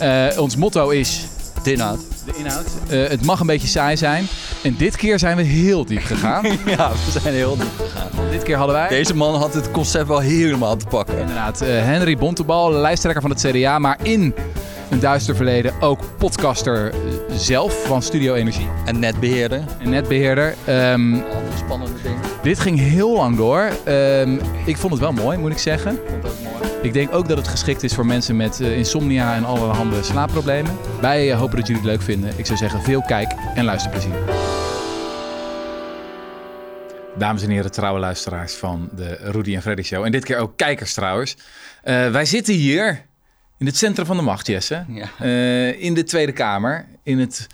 Eh, ons motto is De inhoud. de inhoud. Eh, het mag een beetje saai zijn. En dit keer zijn we heel diep gegaan. Ja, we zijn heel diep gegaan. dit keer hadden wij... Deze man had het concept wel helemaal te pakken. Inderdaad, eh, Henry Bontebal, lijsttrekker van het CDA, maar in een duister verleden ook podcaster zelf van Studio Energie En netbeheerder. en netbeheerder. Ehm, Andere spannende dingen. dit ging heel lang door. Ehm, ik vond het wel mooi, moet ik zeggen. Ik denk ook dat het geschikt is voor mensen met eh, insomnia en allerhande slaapproblemen. Wij eh, hopen dat jullie het leuk vinden. Ik zou zeggen, veel kijk- en luisterplezier. Dames en heren, trouwe luisteraars van de Rudy en Freddy Show. En dit keer ook kijkers trouwens. Eh, wij zitten hier in het centrum van de macht, Jesse. Ja. Eh, in de Tweede Kamer. In het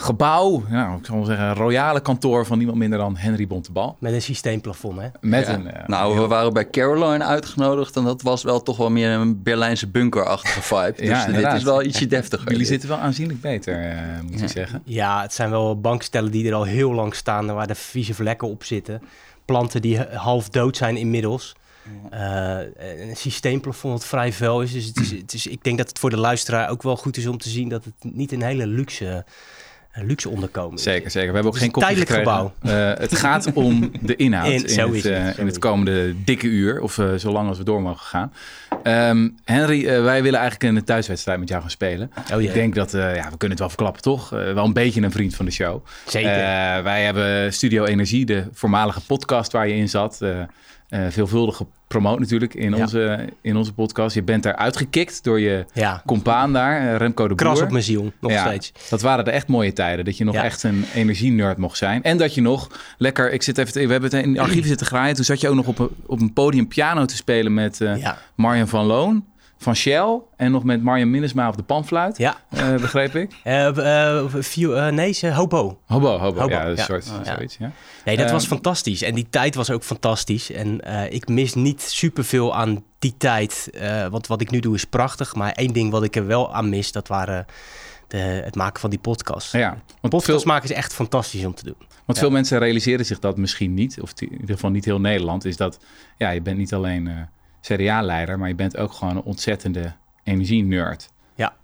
gebouw, nou, ik zal wel zeggen, een royale kantoor van niemand minder dan Henry Bontebal. Met een systeemplafond, hè? Met Ja. een... eh, nou, we waren bij Caroline uitgenodigd en dat was wel toch wel meer een Berlijnse bunkerachtige vibe. Dus dit inderdaad. is wel ietsje deftiger. Jullie zitten wel aanzienlijk beter, eh, moet ik zeggen. Ja, het zijn wel bankstellen die er al heel lang staan... en waar de vieze vlekken op zitten. Planten die half dood zijn inmiddels. Eh, een systeemplafond dat vrij vuil is. Dus het is, het is, ik denk dat het voor de luisteraar ook wel goed is om te zien... dat het niet een hele luxe, luxe onderkomen. Zeker, zeker. We hebben ook geen een tijdelijk gekregen. Eh, het gaat om de inhoud In- in, zo het, eh, zo in het komende dikke uur. Of eh, zolang als we door mogen gaan. Ehm, Henry, eh, wij willen eigenlijk een thuiswedstrijd met jou gaan spelen. Oh. Ik denk dat, eh, ja, we kunnen het wel verklappen toch? Eh, wel een beetje een vriend van de show. Zeker. Eh, wij hebben Studio Energie, de voormalige podcast waar je in zat. Eh, veelvuldig gepromoot natuurlijk in, Ja. onze, in onze podcast. Je bent daar uitgekikt door je ja, compaan daar, eh, Remco de Boer. kras op mijn ziel, nog Ja, steeds. Dat waren de echt mooie tijden. Dat je nog echt een energie-nerd mocht zijn. En dat je nog lekker... Ik zit even te- we hebben het in de archieven zitten graaien. Toen zat je ook nog op een, op een podium piano te spelen met Marjan van Loon van Shell. En nog met Marjan Minnesma op de panfluit. ja. eh, begreep ik. Eh, eh, view- nee, ze hobo. Hobo, hobo. Hobo, ja, soort zoiets. Ja. Nee, dat Ehm, was fantastisch. En die tijd was ook fantastisch. En ik mis niet superveel aan die tijd. want wat ik nu doe is prachtig. Maar één ding wat ik er wel aan mis, dat waren de, het maken van die podcast. Ja, want, Podcast veel, maken is echt fantastisch om te doen. want veel mensen realiseren zich dat misschien niet. Of in ieder geval niet heel Nederland. Is dat ja, je bent niet alleen CDA-leider. Maar je bent ook gewoon een ontzettende energie-nerd. Ja.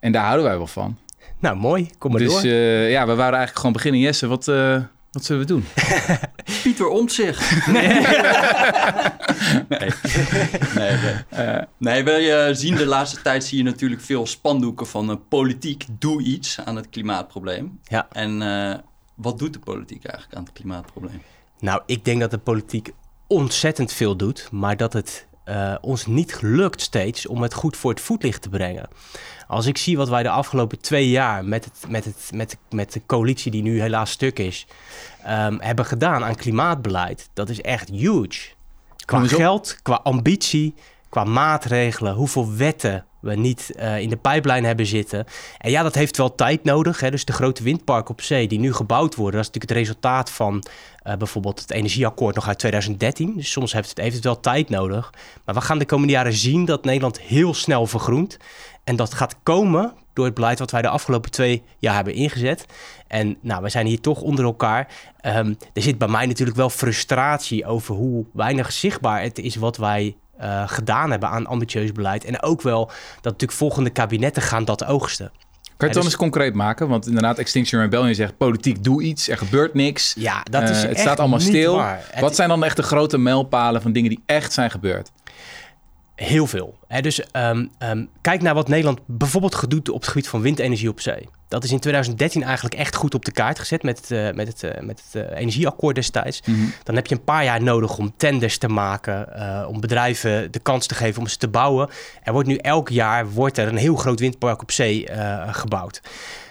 En daar houden wij wel van. Nou, mooi. Kom maar dus door. eh, ja, we wouden eigenlijk gewoon beginnen. Jesse, wat, eh, wat zullen we doen? Pieter Omtzigt. Nee. nee. Nee, nee. Eh, nee, we zien de laatste tijd zie je natuurlijk veel spandoeken van politiek doe iets aan het klimaatprobleem. Ja. En eh, wat doet de politiek eigenlijk aan het klimaatprobleem? Nou, ik denk dat de politiek ontzettend veel doet. Maar dat het eh, ons niet lukt steeds om het goed voor het voetlicht te brengen. Als ik zie wat wij de afgelopen twee jaar met, het, met, het, met, met de coalitie die nu helaas stuk is, ehm, hebben gedaan aan klimaatbeleid, dat is echt huge. Qua geld, qua ambitie, qua maatregelen, hoeveel wetten we niet eh, in de pijplijn hebben zitten. En ja, dat heeft wel tijd nodig. Hè? Dus de grote windparken op zee die nu gebouwd worden, dat is natuurlijk het resultaat van eh, bijvoorbeeld het energieakkoord nog uit 2013. Dus soms heeft het, het wel tijd nodig. Maar we gaan de komende jaren zien dat Nederland heel snel vergroent. En dat gaat komen door het beleid wat wij de afgelopen twee jaar hebben ingezet. En nou, we zijn hier toch onder elkaar. Ehm, er zit bij mij natuurlijk wel frustratie over hoe weinig zichtbaar het is wat wij eh, gedaan hebben aan ambitieus beleid. En ook wel dat natuurlijk volgende kabinetten gaan dat oogsten. Kan je het dan dus- eens concreet maken? Want inderdaad, Extinction Rebellion zegt politiek doe iets, er gebeurt niks. Ja, dat is Eh, het echt staat allemaal niet stil. Het Wat zijn dan echt de grote mijlpalen van dingen die echt zijn gebeurd? Heel veel. Hè, dus ehm, ehm, kijk naar wat Nederland bijvoorbeeld doet op het gebied van windenergie op zee. Dat is in 2013 eigenlijk echt goed op de kaart gezet met het, eh, met het, eh, met het eh, energieakkoord destijds. Dan heb je een paar jaar nodig om tenders te maken, om bedrijven de kans te geven om ze te bouwen. Er wordt nu elk jaar wordt er een heel groot windpark op zee gebouwd.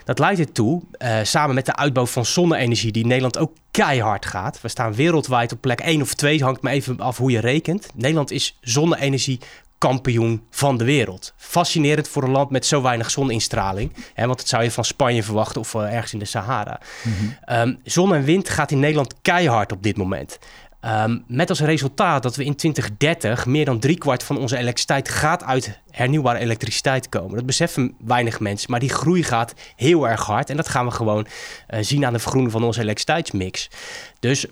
Dat leidt ertoe, samen met de uitbouw van zonne-energie, die in Nederland ook keihard gaat. We staan wereldwijd op plek 1 of 2, hangt maar even af hoe je rekent. Nederland is zonne-energie kampioen van de wereld. Fascinerend voor een land met zo weinig zoninstraling. Hè, want dat zou je van Spanje verwachten of eh, ergens in de Sahara. Ehm, zon en wind gaat in Nederland keihard op dit moment. Ehm, met als resultaat dat we in 2030 meer dan driekwart van onze elektriciteit gaat uit hernieuwbare elektriciteit komen. Dat beseffen weinig mensen, maar die groei gaat heel erg hard. En dat gaan we gewoon eh, zien aan de vergroening van onze elektriciteitsmix. Dus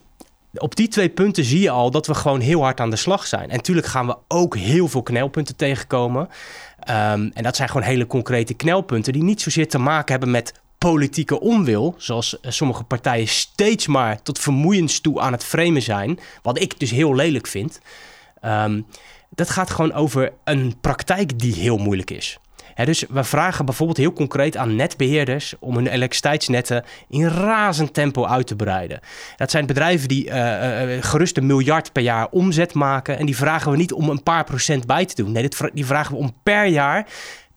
op die twee punten zie je al dat we gewoon heel hard aan de slag zijn. En natuurlijk gaan we ook heel veel knelpunten tegenkomen. Ehm, en dat zijn gewoon hele concrete knelpunten die niet zozeer te maken hebben met politieke onwil, zoals eh, sommige partijen steeds maar tot vermoeiens toe aan het framen zijn, wat ik dus heel lelijk vind. Ehm, dat gaat gewoon over een praktijk die heel moeilijk is dus we vragen bijvoorbeeld heel concreet aan netbeheerders om hun elektriciteitsnetten in razend tempo uit te breiden. Dat zijn bedrijven die uh, gerust een miljard per jaar omzet maken. En die vragen we niet om een paar procent bij te doen. Nee, dit, die vragen we om per jaar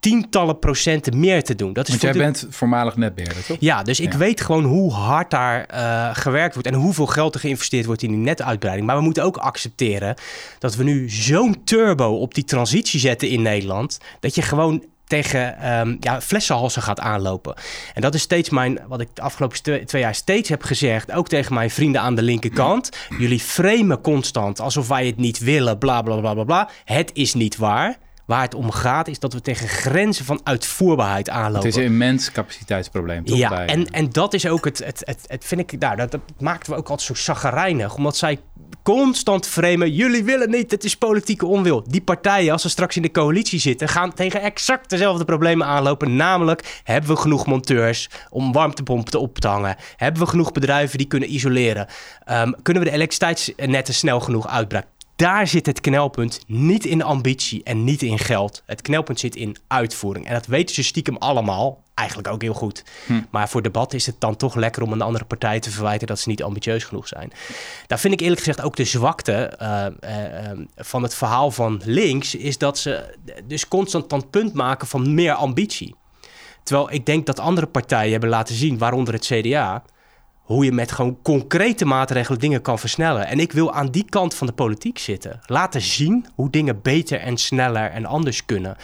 tientallen procenten meer te doen. Dat is Want jij bent voormalig netbeheerder, toch? Ja, dus ik weet gewoon hoe hard daar uh, gewerkt wordt... en hoeveel geld er geïnvesteerd wordt in die netuitbreiding. Maar we moeten ook accepteren dat we nu zo'n turbo op die transitie zetten in Nederland... dat je gewoon tegen um, ja, flessenhalsen gaat aanlopen. En dat is steeds mijn, wat ik de afgelopen twee, jaar steeds heb gezegd, ook tegen mijn vrienden aan de linkerkant. Jullie framen constant alsof wij het niet willen, bla bla bla bla bla. Het is niet waar. Waar het om gaat is dat we tegen grenzen van uitvoerbaarheid aanlopen. Het is een immens capaciteitsprobleem. Toch, ja, en, en dat is ook het, het, het, het vind ik, nou, dat, dat maakten we ook altijd zo zaggerijnig. Omdat zij constant framen. Jullie willen niet, het is politieke onwil. Die partijen, als ze straks in de coalitie zitten, gaan tegen exact dezelfde problemen aanlopen. Namelijk, hebben we genoeg monteurs om warmtepompen op te hangen? Hebben we genoeg bedrijven die kunnen isoleren? Um, kunnen we de elektriciteitsnetten snel genoeg uitbreiden? Daar zit het knelpunt, niet in ambitie en niet in geld. Het knelpunt zit in uitvoering. En dat weten ze stiekem allemaal, eigenlijk ook heel goed. Hm. Maar voor debat is het dan toch lekker om een andere partij te verwijten dat ze niet ambitieus genoeg zijn. Daar vind ik eerlijk gezegd ook de zwakte uh, uh, van het verhaal van links, is dat ze dus constant dan punt maken van meer ambitie. Terwijl ik denk dat andere partijen hebben laten zien, waaronder het CDA, hoe je met gewoon concrete maatregelen dingen kan versnellen. En ik wil aan die kant van de politiek zitten. Laten zien hoe dingen beter en sneller en anders kunnen.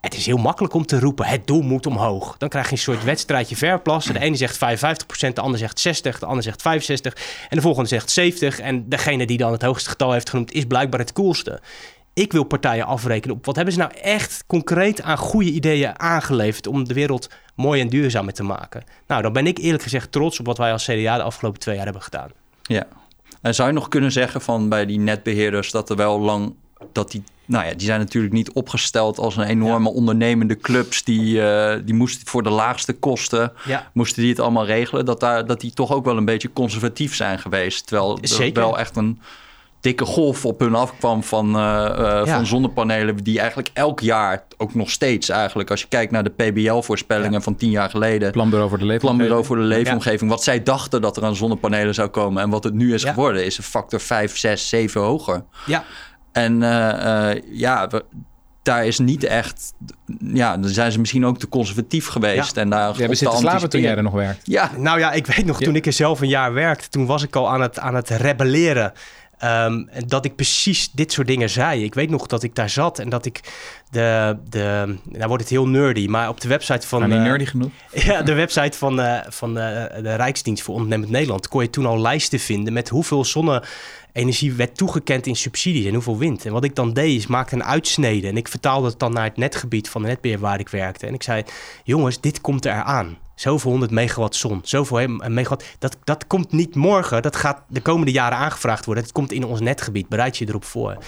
Het is heel makkelijk om te roepen, het doel moet omhoog. Dan krijg je een soort wedstrijdje verplassen. De ene zegt 55%, de ander zegt 60, de ander zegt 65% en de volgende zegt 70. En degene die dan het hoogste getal heeft genoemd is blijkbaar het coolste. Ik wil partijen afrekenen op wat hebben ze nou echt concreet aan goede ideeën aangeleverd om de wereld mooi en duurzaam te maken. Nou, dan ben ik eerlijk gezegd trots op wat wij als CDA de afgelopen twee jaar hebben gedaan. Ja. En zou je nog kunnen zeggen van bij die netbeheerders dat er wel lang dat die nou ja, die zijn natuurlijk niet opgesteld als een enorme ondernemende clubs. Die, uh, die moesten voor de laagste kosten, moesten die het allemaal regelen. Dat, daar, dat die toch ook wel een beetje conservatief zijn geweest. Terwijl er wel echt een dikke golf op hun afkwam van, uh, van zonnepanelen... die eigenlijk elk jaar, ook nog steeds eigenlijk... als je kijkt naar de PBL-voorspellingen van tien jaar geleden... Planbureau voor de leefomgeving. Planbureau voor de leefomgeving. Wat zij dachten dat er aan zonnepanelen zou komen... en wat het nu is geworden, is een factor 5, 6, 7 hoger. Ja. En ja, daar is niet echt... Ja, dan zijn ze misschien ook te conservatief geweest. Ja. En daar ja, we zitten slapen toen jij er nog werkt. Ja. Nou ja, ik weet nog, toen ik er zelf een jaar werkte... toen was ik al aan het, aan het rebelleren Um, dat ik precies dit soort dingen zei. Ik weet nog dat ik daar zat en dat ik de. de nou wordt het heel nerdy, maar op de website van. Maar niet nerdy genoeg? Ja, de website van, uh, van uh, de Rijksdienst voor Ondernemend Nederland. kon je toen al lijsten vinden met hoeveel zonne-energie werd toegekend in subsidies en hoeveel wind. En wat ik dan deed, is maakte een uitsnede. En ik vertaalde het dan naar het netgebied van de netbeheer waar ik werkte. En ik zei: jongens, dit komt eraan zoveel 100 megawatt zon, zoveel megawatt. Dat, dat komt niet morgen, dat gaat de komende jaren aangevraagd worden. Het komt in ons netgebied, bereid je erop voor.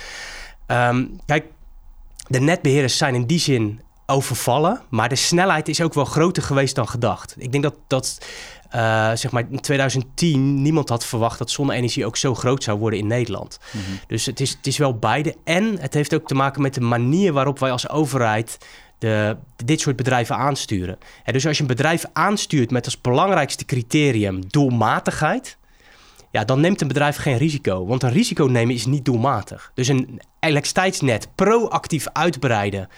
Um, kijk, de netbeheerders zijn in die zin overvallen, maar de snelheid is ook wel groter geweest dan gedacht. Ik denk dat, dat uh, zeg maar in 2010 niemand had verwacht dat zonne-energie ook zo groot zou worden in Nederland. Mm -hmm. Dus het is, het is wel beide. En het heeft ook te maken met de manier waarop wij als overheid de, dit soort bedrijven aansturen. En dus als je een bedrijf aanstuurt met als belangrijkste criterium doelmatigheid, ja, dan neemt een bedrijf geen risico. Want een risico nemen is niet doelmatig. Dus een elektriciteitsnet proactief uitbreiden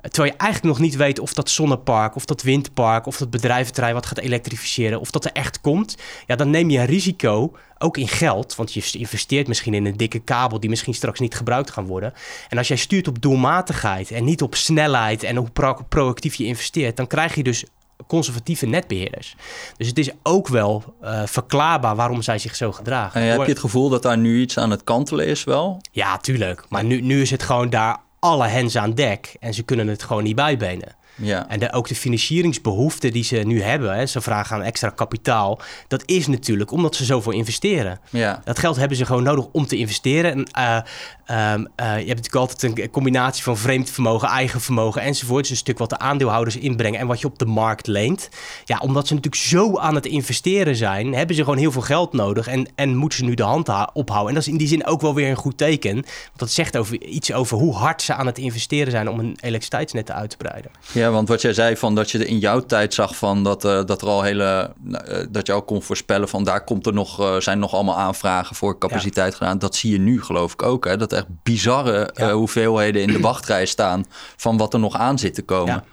Terwijl je eigenlijk nog niet weet of dat zonnepark, of dat windpark, of dat bedrijventerrein wat gaat elektrificeren, of dat er echt komt. Ja, dan neem je een risico, ook in geld. Want je investeert misschien in een dikke kabel die misschien straks niet gebruikt gaan worden. En als jij stuurt op doelmatigheid en niet op snelheid en hoe pro proactief je investeert, dan krijg je dus conservatieve netbeheerders. Dus het is ook wel uh, verklaarbaar waarom zij zich zo gedragen. En heb je het gevoel dat daar nu iets aan het kantelen is wel? Ja, tuurlijk. Maar nu, nu is het gewoon daar alle hens aan dek en ze kunnen het gewoon niet bijbenen. Ja. En de, ook de financieringsbehoeften die ze nu hebben, hè, ze vragen aan extra kapitaal, dat is natuurlijk omdat ze zoveel investeren. Ja. Dat geld hebben ze gewoon nodig om te investeren. En, uh, um, uh, je hebt natuurlijk altijd een combinatie van vreemd vermogen, eigen vermogen enzovoort. Dus een stuk wat de aandeelhouders inbrengen en wat je op de markt leent. Ja, omdat ze natuurlijk zo aan het investeren zijn, hebben ze gewoon heel veel geld nodig en, en moeten ze nu de hand ophouden. En dat is in die zin ook wel weer een goed teken. Want dat zegt over, iets over hoe hard ze aan het investeren zijn om een elektriciteitsnet uit te breiden. Ja, want wat jij zei van dat je in jouw tijd zag van dat, uh, dat er al hele. Uh, dat je ook kon voorspellen van daar komt er nog, uh, zijn nog allemaal aanvragen voor capaciteit gedaan. Dat zie je nu geloof ik ook. Hè? Dat echt bizarre ja. hoeveelheden in de wachtrij staan van wat er nog aan zit te komen. Ja.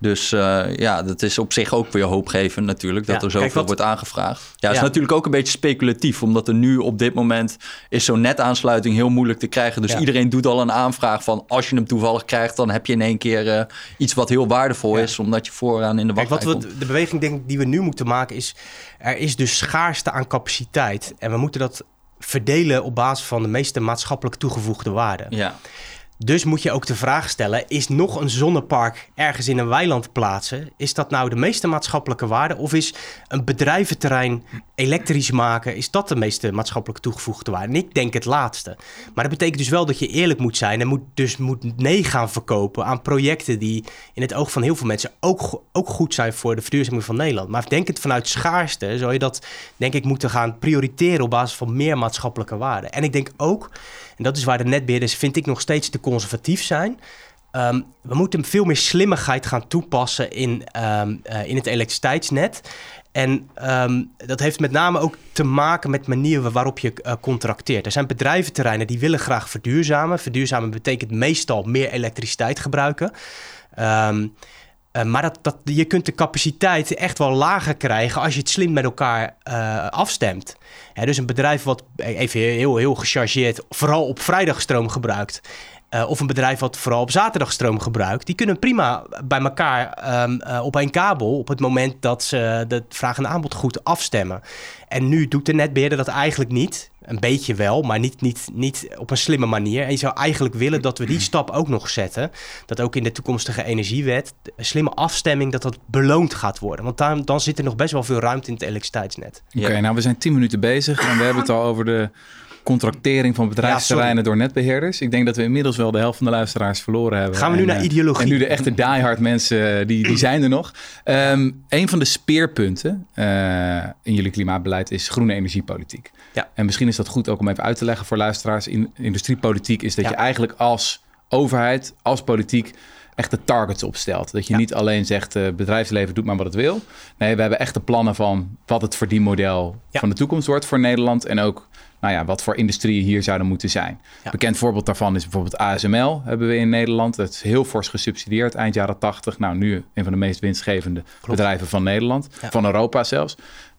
Dus uh, ja, dat is op zich ook weer hoopgevend natuurlijk, dat er zoveel wordt aangevraagd. Ja, het is natuurlijk ook een beetje speculatief, omdat er nu op dit moment is zo'n netaansluiting heel moeilijk te krijgen. Dus iedereen doet al een aanvraag van als je hem toevallig krijgt, dan heb je in één keer uh, iets wat heel waardevol is, omdat je vooraan in de wachtrij Kijk, wat we, De beweging denk ik die we nu moeten maken is, er is dus schaarste aan capaciteit. En we moeten dat verdelen op basis van de meeste maatschappelijk toegevoegde waarde. Ja. Dus moet je ook de vraag stellen: is nog een zonnepark ergens in een weiland plaatsen? Is dat nou de meeste maatschappelijke waarde? Of is een bedrijventerrein elektrisch maken, is dat de meeste maatschappelijk toegevoegde waarde? En ik denk het laatste. Maar dat betekent dus wel dat je eerlijk moet zijn en moet, dus moet nee gaan verkopen aan projecten die in het oog van heel veel mensen ook, ook goed zijn voor de verduurzaming van Nederland. Maar denk het vanuit schaarste, zou je dat denk ik moeten gaan prioriteren op basis van meer maatschappelijke waarde. En ik denk ook en dat is waar de netbeheerders, vind ik, nog steeds te conservatief zijn. Um, we moeten veel meer slimmigheid gaan toepassen in, um, uh, in het elektriciteitsnet. En um, dat heeft met name ook te maken met manieren waarop je uh, contracteert. Er zijn bedrijventerreinen die willen graag verduurzamen. Verduurzamen betekent meestal meer elektriciteit gebruiken. Uh, maar dat, dat, je kunt de capaciteit echt wel lager krijgen als je het slim met elkaar afstemt. Dus een bedrijf wat even heel, heel gechargeerd vooral op vrijdag stroom gebruikt. Uh, of een bedrijf wat vooral op zaterdag stroom gebruikt, die kunnen prima bij elkaar um, uh, op een kabel op het moment dat ze de vraag en aanbod goed afstemmen. En nu doet de netbeheerder dat eigenlijk niet. Een beetje wel, maar niet, niet, niet op een slimme manier. En je zou eigenlijk willen dat we die stap ook nog zetten. Dat ook in de toekomstige energiewet, een slimme afstemming, dat dat beloond gaat worden. Want dan, dan zit er nog best wel veel ruimte in het elektriciteitsnet. Oké, nou we zijn tien minuten bezig en we hebben het al over de contractering van bedrijfsterreinen door netbeheerders. Ik denk dat we inmiddels wel de helft van de luisteraars verloren hebben. Gaan we nu naar ideologie? En nu de echte diehard mensen, die, die zijn er nog. Um, een van de speerpunten uh, in jullie klimaatbeleid is groene energiepolitiek. Ja. En misschien is dat goed ook om even uit te leggen voor luisteraars. In industriepolitiek is dat ja. je eigenlijk als overheid, als politiek echte targets opstelt. Dat je ja. niet alleen zegt, uh, bedrijfsleven doet maar wat het wil. Nee, we hebben echte plannen van wat het verdienmodel ja. van de toekomst wordt voor Nederland. En ook nou ja, wat voor industrieën hier zouden moeten zijn. Ja. Bekend voorbeeld daarvan is bijvoorbeeld ASML hebben we in Nederland. Dat is heel fors gesubsidieerd eind jaren 80. Nou, nu een van de meest winstgevende Klopt. bedrijven van Nederland. Van Europa zelfs.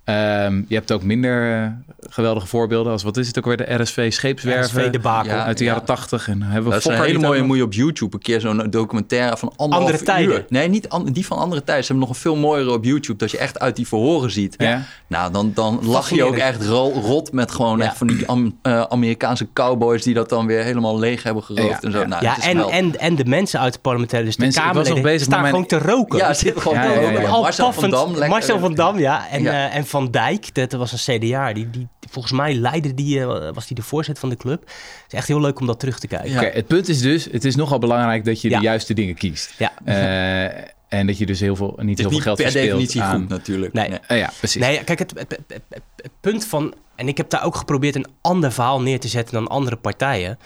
Um, je hebt ook minder uh, geweldige voorbeelden als wat is het ook weer de RSV scheepswerven RSV de Bakel ja, uit de jaren tachtig en hebben we dat is een hele mooie moet je op YouTube een keer zo'n documentaire van andere tijden. Uur. Nee, niet an, die van andere tijden. Ze hebben nog een veel mooiere op YouTube dat je echt uit die verhoren ziet. Ja. Nou, dan, dan lach je ook echt rot met gewoon echt van die am, uh, Amerikaanse cowboys die dat dan weer helemaal leeg hebben geroofd en zo. Nou, ja, en, wel... en, en de mensen uit de parlementaire, dus mensen, de Kamerleden, bezig staan mijn... gewoon te roken. Ja, zitten gewoon te roken. Marcel van Dam. Marcel van Dam, ja. En, en Van Dijk, dat was een CDA. Die, die, volgens mij leidde die, uh, was die de voorzitter van de club. Het is echt heel leuk om dat terug te kijken. Ja. Okay, het punt is dus, het is nogal belangrijk dat je ja. de juiste dingen kiest. Ja. Uh, en dat je dus heel veel, niet heel veel geld per definitie aan... goed natuurlijk. Nee, nee. Uh, ja, precies. Nee, kijk, het, het, het, het, punt van... En ik heb daar ook geprobeerd een ander verhaal neer te zetten dan andere partijen.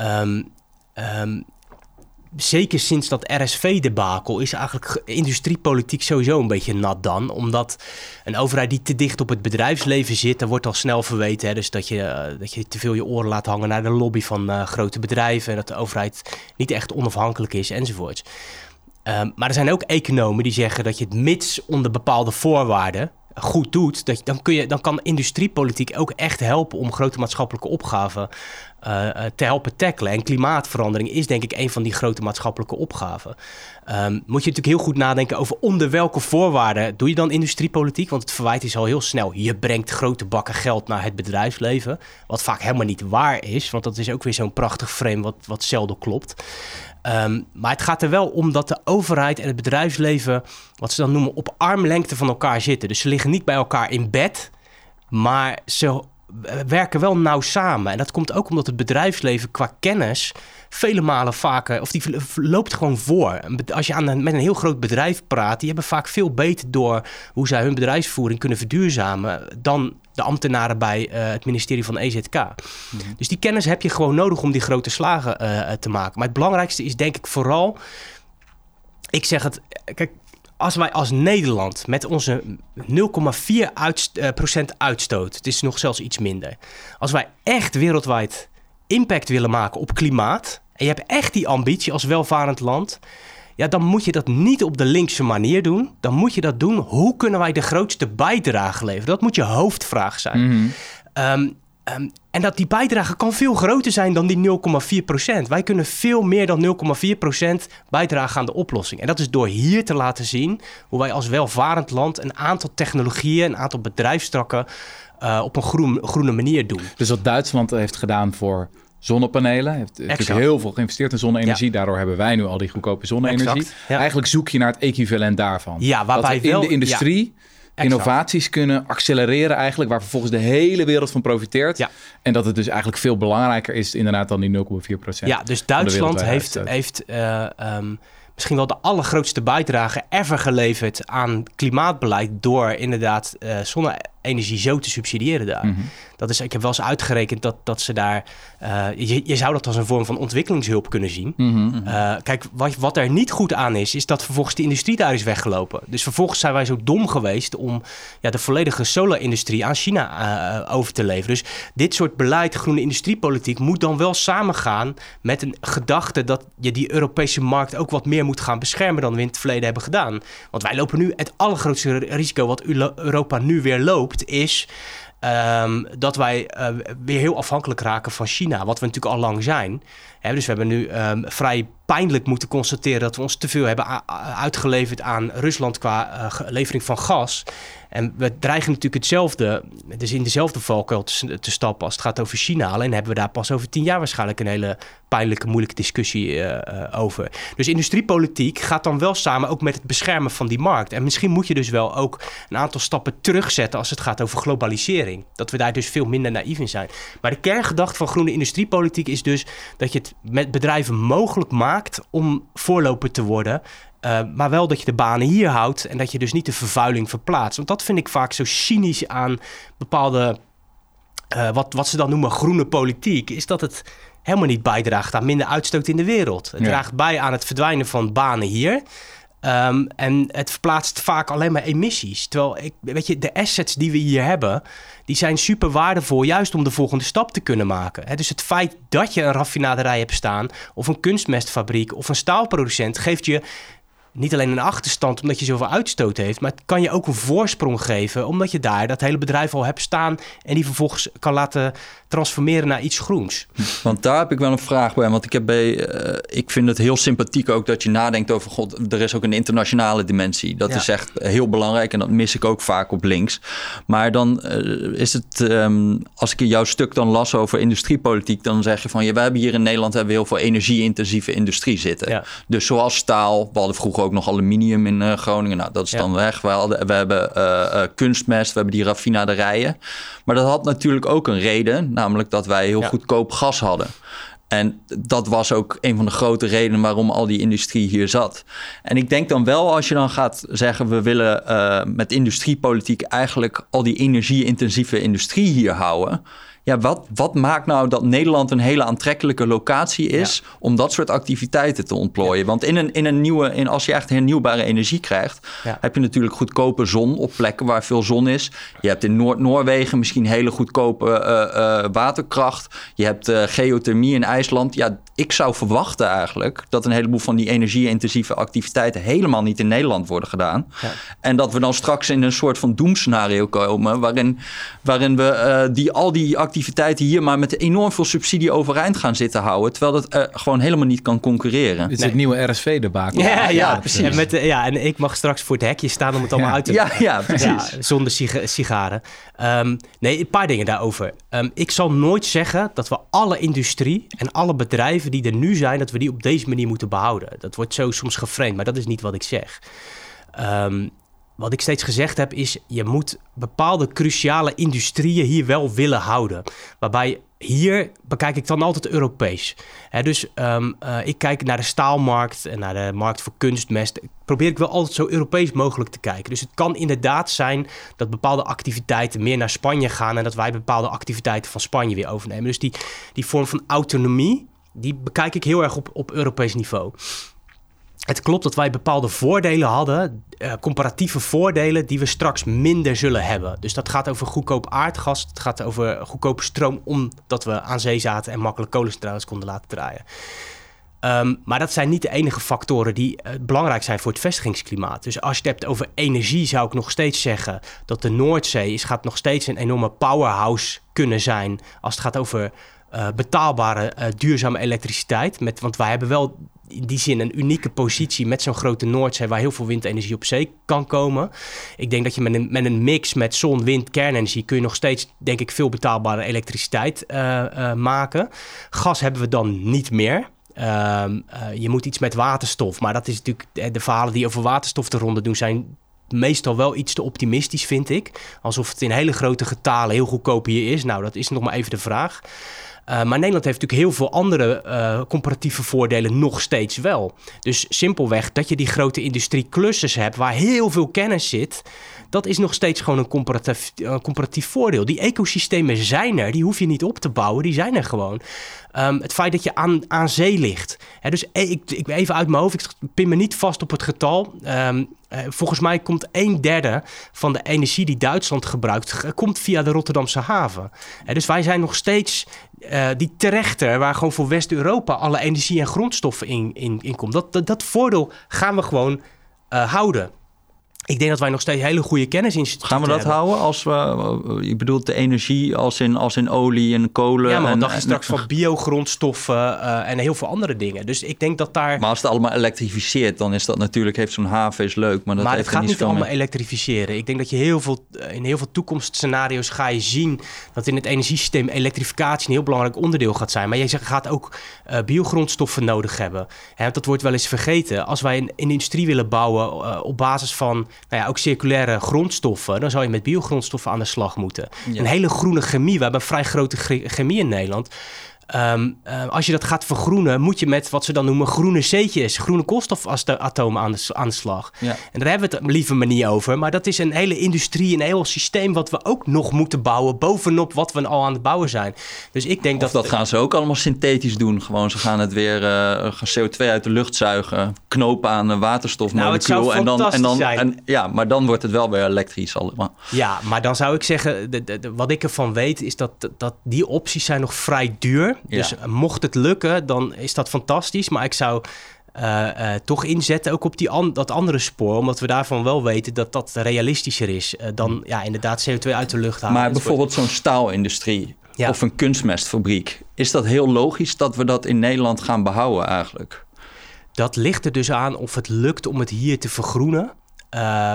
Um, um, zeker sinds dat RSV-debakel is eigenlijk industriepolitiek sowieso een beetje nat dan. Omdat een overheid die te dicht op het bedrijfsleven zit, daar wordt al snel verweten. Hè, dus dat je, uh, dat je te veel je oren laat hangen naar de lobby van uh, grote bedrijven. En dat de overheid niet echt onafhankelijk is enzovoorts. Um, maar er zijn ook economen die zeggen dat je het mits onder bepaalde voorwaarden goed doet, dat, dan, kun je, dan kan industriepolitiek ook echt helpen om grote maatschappelijke opgaven te helpen tackelen. En klimaatverandering is denk ik een van die grote maatschappelijke opgaven. Um, moet je natuurlijk heel goed nadenken over onder welke voorwaarden doe je dan industriepolitiek? Want het verwijt is al heel snel. Je brengt grote bakken geld naar het bedrijfsleven. Wat vaak helemaal niet waar is. Want dat is ook weer zo'n prachtig frame wat, wat zelden klopt. Ehm, maar het gaat er wel om dat de overheid en het bedrijfsleven, wat ze dan noemen, op armlengte van elkaar zitten. Dus ze liggen niet bij elkaar in bed, maar ze werken wel nauw samen. En dat komt ook omdat het bedrijfsleven qua kennis vele malen vaker, of die loopt gewoon voor. Als je aan met een heel groot bedrijf praat, die hebben vaak veel beter door hoe zij hun bedrijfsvoering kunnen verduurzamen dan de ambtenaren bij uh, het ministerie van EZK. Mhm. Dus die kennis heb je gewoon nodig om die grote slagen uh, te maken. Maar het belangrijkste is denk ik vooral, ik zeg het, kijk, als wij als Nederland met onze 0,4 uit, uh, procent uitstoot, het is nog zelfs iets minder, als wij echt wereldwijd impact willen maken op klimaat, en je hebt echt die ambitie als welvarend land, ja, dan moet je dat niet op de linkse manier doen. Dan moet je dat doen, hoe kunnen wij de grootste bijdrage leveren? Dat moet je hoofdvraag zijn. Mhm. Ehm, ehm, en dat die bijdrage kan veel groter zijn dan die 0,4%. Wij kunnen veel meer dan 0,4% bijdragen aan de oplossing. En dat is door hier te laten zien hoe wij als welvarend land een aantal technologieën, een aantal bedrijfstakken uh, op een groen, groene manier doen. Dus wat Duitsland heeft gedaan voor zonnepanelen. Heeft natuurlijk heel veel geïnvesteerd in zonne-energie. Daardoor hebben wij nu al die goedkope zonne-energie. Eigenlijk zoek je naar het equivalent daarvan. Ja, waarbij in de industrie innovaties kunnen accelereren eigenlijk, waar vervolgens de hele wereld van profiteert. Ja. En dat het dus eigenlijk veel belangrijker is inderdaad dan die 0,4 procent. Ja, dus Duitsland heeft, heeft uh, um, misschien wel de allergrootste bijdrage ever geleverd aan klimaatbeleid door inderdaad uh, zonne-energie zo te subsidiëren daar. Mhm. Dat is, ik heb wel eens uitgerekend dat, dat ze daar. Uh, je, je, zou dat als een vorm van ontwikkelingshulp kunnen zien. Mm kijk, wat, wat er niet goed aan is, is dat vervolgens de industrie daar is weggelopen. Dus vervolgens zijn wij zo dom geweest om ja, de volledige solar-industrie aan China uh, over te leveren. Dus dit soort beleid, groene industriepolitiek, moet dan wel samengaan met een gedachte dat je die Europese markt ook wat meer moet gaan beschermen dan we in het verleden hebben gedaan. Want wij lopen nu het allergrootste risico wat Europa nu weer loopt, is Um, dat wij uh, weer heel afhankelijk raken van China, wat we natuurlijk al lang zijn. Dus we hebben nu um, vrij pijnlijk moeten constateren dat we ons te veel hebben uitgeleverd aan Rusland qua uh, levering van gas. En we dreigen natuurlijk hetzelfde, dus in dezelfde valkuil te, stappen als het gaat over China. Alleen hebben we daar pas over tien jaar waarschijnlijk een hele pijnlijke, moeilijke discussie uh, over. Dus industriepolitiek gaat dan wel samen ook met het beschermen van die markt. En misschien moet je dus wel ook een aantal stappen terugzetten als het gaat over globalisering. Dat we daar dus veel minder naïef in zijn. Maar de kerngedachte van groene industriepolitiek is dus dat je het met bedrijven mogelijk maakt om voorloper te worden. Uh, maar wel dat je de banen hier houdt en dat je dus niet de vervuiling verplaatst. Want dat vind ik vaak zo cynisch aan bepaalde, uh, wat, wat ze dan noemen groene politiek, is dat het helemaal niet bijdraagt aan minder uitstoot in de wereld. Het draagt bij aan het verdwijnen van banen hier. Um, en het verplaatst vaak alleen maar emissies. Terwijl, ik, weet je, de assets die we hier hebben, die zijn super waardevol, juist om de volgende stap te kunnen maken. Dus het feit dat je een raffinaderij hebt staan, of een kunstmestfabriek, of een staalproducent, geeft je niet alleen een achterstand omdat je zoveel uitstoot heeft, maar het kan je ook een voorsprong geven omdat je daar dat hele bedrijf al hebt staan en die vervolgens kan laten transformeren naar iets groens. Want daar heb ik wel een vraag bij, want ik heb bij, uh, ik vind het heel sympathiek ook dat je nadenkt over god, er is ook een internationale dimensie. Dat is echt heel belangrijk en dat mis ik ook vaak op links. Maar dan uh, is het, um, als ik in jouw stuk dan las over industriepolitiek, dan zeg je van ja, we hebben hier in Nederland hebben we heel veel energie-intensieve industrie zitten. Ja. Dus zoals staal, we hadden vroeger ook nog aluminium in uh, Groningen. Nou, dat is dan weg. We, hadden, we hebben uh, kunstmest, we hebben die raffinaderijen. Maar dat had natuurlijk ook een reden, namelijk dat wij heel goedkoop gas hadden. En dat was ook een van de grote redenen waarom al die industrie hier zat. En ik denk dan wel, als je dan gaat zeggen, we willen uh, met industriepolitiek eigenlijk al die energie-intensieve industrie hier houden ja, wat, wat maakt nou dat Nederland een hele aantrekkelijke locatie is om dat soort activiteiten te ontplooien? Want in een, in een nieuwe, in, als je echt hernieuwbare energie krijgt, heb je natuurlijk goedkope zon op plekken waar veel zon is. Je hebt in Noord-Noorwegen misschien hele goedkope uh, uh, waterkracht. Je hebt uh, geothermie in IJsland. Ja, ik zou verwachten eigenlijk dat een heleboel van die energie-intensieve activiteiten helemaal niet in Nederland worden gedaan. Ja. En dat we dan straks in een soort van doemscenario komen waarin, waarin we die, al die activiteiten activiteiten hier maar met enorm veel subsidie overeind gaan zitten houden. Terwijl dat uh, gewoon helemaal niet kan concurreren. Dit is het nieuwe RSV-debakel. Ja, ja, ja, precies. En, met, ja, en ik mag straks voor het hekje staan om het allemaal uit te Ja, ja precies. zonder sigaren. Um, nee, een paar dingen daarover. Um, ik zal nooit zeggen dat we alle industrie en alle bedrijven die er nu zijn, dat we die op deze manier moeten behouden. Dat wordt zo soms geframed, maar dat is niet wat ik zeg. Um, wat ik steeds gezegd heb is, je moet bepaalde cruciale industrieën hier wel willen houden. Waarbij hier bekijk ik dan altijd Europees. dus um, uh, ik kijk naar de staalmarkt en naar de markt voor kunstmest. Probeer ik wel altijd zo Europees mogelijk te kijken. Dus het kan inderdaad zijn dat bepaalde activiteiten meer naar Spanje gaan en dat wij bepaalde activiteiten van Spanje weer overnemen. Dus die, die vorm van autonomie, die bekijk ik heel erg op, op Europees niveau. Het klopt dat wij bepaalde voordelen hadden, uh, comparatieve voordelen, die we straks minder zullen hebben. Dus dat gaat over goedkoop aardgas, het gaat over goedkope stroom, omdat we aan zee zaten en makkelijk kolencentrales konden laten draaien. Um, maar dat zijn niet de enige factoren die uh, belangrijk zijn voor het vestigingsklimaat. Dus als je het hebt over energie, zou ik nog steeds zeggen dat de Noordzee is, gaat nog steeds een enorme powerhouse kunnen zijn. Als het gaat over uh, betaalbare, uh, duurzame elektriciteit. Met, want wij hebben wel in die zin een unieke positie met zo'n grote Noordzee waar heel veel windenergie op zee kan komen. Ik denk dat je met een, met een mix met zon, wind, kernenergie kun je nog steeds, denk ik, veel betaalbare elektriciteit uh, maken. Gas hebben we dan niet meer. Uh, je moet iets met waterstof, maar dat is natuurlijk de verhalen die over waterstof te ronde doen zijn meestal wel iets te optimistisch, vind ik. Alsof het in hele grote getalen heel goedkoop hier is. Nou, dat is nog maar even de vraag. Uh, maar Nederland heeft natuurlijk heel veel andere uh, comparatieve voordelen nog steeds wel. Dus simpelweg dat je die grote industrieclusters hebt waar heel veel kennis zit, dat is nog steeds gewoon een comparatief, uh, comparatief voordeel. Die ecosystemen zijn er, die hoef je niet op te bouwen, die zijn er gewoon. Um, het feit dat je aan, aan zee ligt. Dus ik, ik even uit mijn hoofd, ik pin me niet vast op het getal. Uh, volgens mij komt een derde van de energie die Duitsland gebruikt, komt via de Rotterdamse haven. Dus wij zijn nog steeds uh, die terechter, waar gewoon voor West-Europa alle energie en grondstoffen in, in, komt. Dat, dat, dat voordeel gaan we gewoon houden. Ik denk dat wij nog steeds hele goede kennis in Gaan we dat houden als we, je bedoelt de energie als in, als in olie en kolen? Ja, maar dan dacht je straks van biogrondstoffen uh, en heel veel andere dingen. Dus ik denk dat daar... Maar als het allemaal elektrificeert, dan is dat natuurlijk, heeft zo'n haven is leuk, maar dat maar heeft het gaat niet allemaal mee. elektrificeren. Ik denk dat je heel veel, eh, in heel veel toekomstscenario's ga je zien dat in het energiesysteem elektrificatie een heel belangrijk onderdeel gaat zijn. Maar je gaat ook uh, biogrondstoffen nodig hebben. Hè, dat wordt wel eens vergeten. Als wij een, een industrie willen bouwen uh, op basis van nou ja, ook circulaire grondstoffen, dan zou je met biogrondstoffen aan de slag moeten. Een hele groene chemie. We hebben een vrij grote chemie in Nederland. Um, uh, als je dat gaat vergroenen, moet je met wat ze dan noemen groene zeetjes, groene koolstofatomen aan de, aan de slag. Ja. En daar hebben we het liever maar niet over. Maar dat is een hele industrie, een heel systeem wat we ook nog moeten bouwen bovenop wat we al aan het bouwen zijn. Dus ik denk of dat. dat gaan ze ook allemaal synthetisch doen. Gewoon, ze gaan het weer uh, CO2 uit de lucht zuigen, knopen aan een waterstofmolecuul. Nou, en dan, en dan, zijn. En, ja, maar dan wordt het wel weer elektrisch allemaal. Ja, maar dan zou ik zeggen, de, de, de, wat ik ervan weet, is dat, dat die opties zijn nog vrij duur. Dus mocht het lukken, dan is dat fantastisch. Maar ik zou uh, uh, toch inzetten ook op die an dat andere spoor. Omdat we daarvan wel weten dat dat realistischer is uh, dan ja, inderdaad CO2 uit de lucht halen. Maar bijvoorbeeld zo'n staalindustrie ja. of een kunstmestfabriek. Is dat heel logisch dat we dat in Nederland gaan behouden eigenlijk? Dat ligt er dus aan of het lukt om het hier te vergroenen.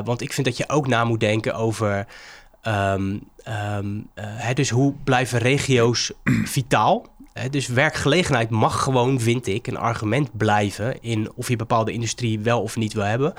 want ik vind dat je ook na moet denken over... Um, um, dus hoe blijven regio's vitaal? Dus werkgelegenheid mag gewoon, vind ik, een argument blijven in of je bepaalde industrie wel of niet wil hebben.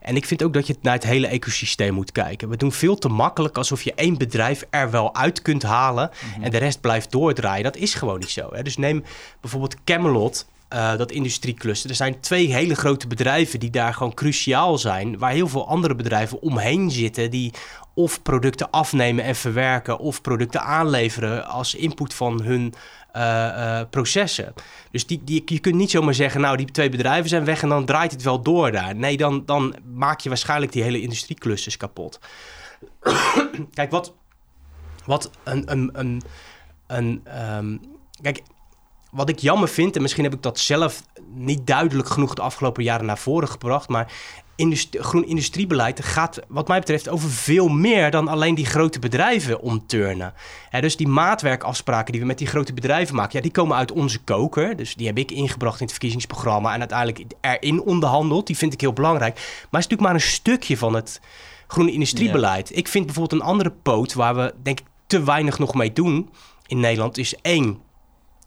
En ik vind ook dat je naar het hele ecosysteem moet kijken. We doen veel te makkelijk alsof je één bedrijf er wel uit kunt halen en de rest blijft doordraaien. Dat is gewoon niet zo. Dus neem bijvoorbeeld Camelot. Uh, dat industriecluster. Er zijn twee hele grote bedrijven die daar gewoon cruciaal zijn, waar heel veel andere bedrijven omheen zitten die of producten afnemen en verwerken of producten aanleveren als input van hun uh, uh, processen. Dus die, die, je kunt niet zomaar zeggen, nou die twee bedrijven zijn weg en dan draait het wel door daar. Nee, dan, dan maak je waarschijnlijk die hele industrieclusters kapot. Kijk, wat, wat een, een, een, um, kijk, wat ik jammer vind, en misschien heb ik dat zelf niet duidelijk genoeg de afgelopen jaren naar voren gebracht, maar groen industriebeleid gaat, wat mij betreft, over veel meer dan alleen die grote bedrijven omturnen. dus die maatwerkafspraken die we met die grote bedrijven maken, ja, die komen uit onze koker. Dus die heb ik ingebracht in het verkiezingsprogramma en uiteindelijk erin onderhandeld. Die vind ik heel belangrijk. Maar het is natuurlijk maar een stukje van het groene industriebeleid. Ik vind bijvoorbeeld een andere poot waar we, denk ik, te weinig nog mee doen in Nederland, is één.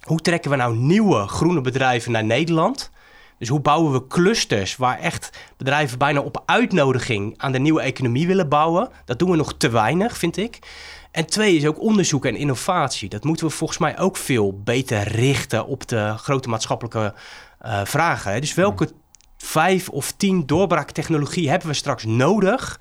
Hoe trekken we nou nieuwe groene bedrijven naar Nederland? Dus hoe bouwen we clusters waar echt bedrijven bijna op uitnodiging aan de nieuwe economie willen bouwen? Dat doen we nog te weinig, vind ik. En twee is ook onderzoek en innovatie. Dat moeten we volgens mij ook veel beter richten op de grote maatschappelijke uh, vragen. Dus welke vijf of tien doorbraaktechnologie hebben we straks nodig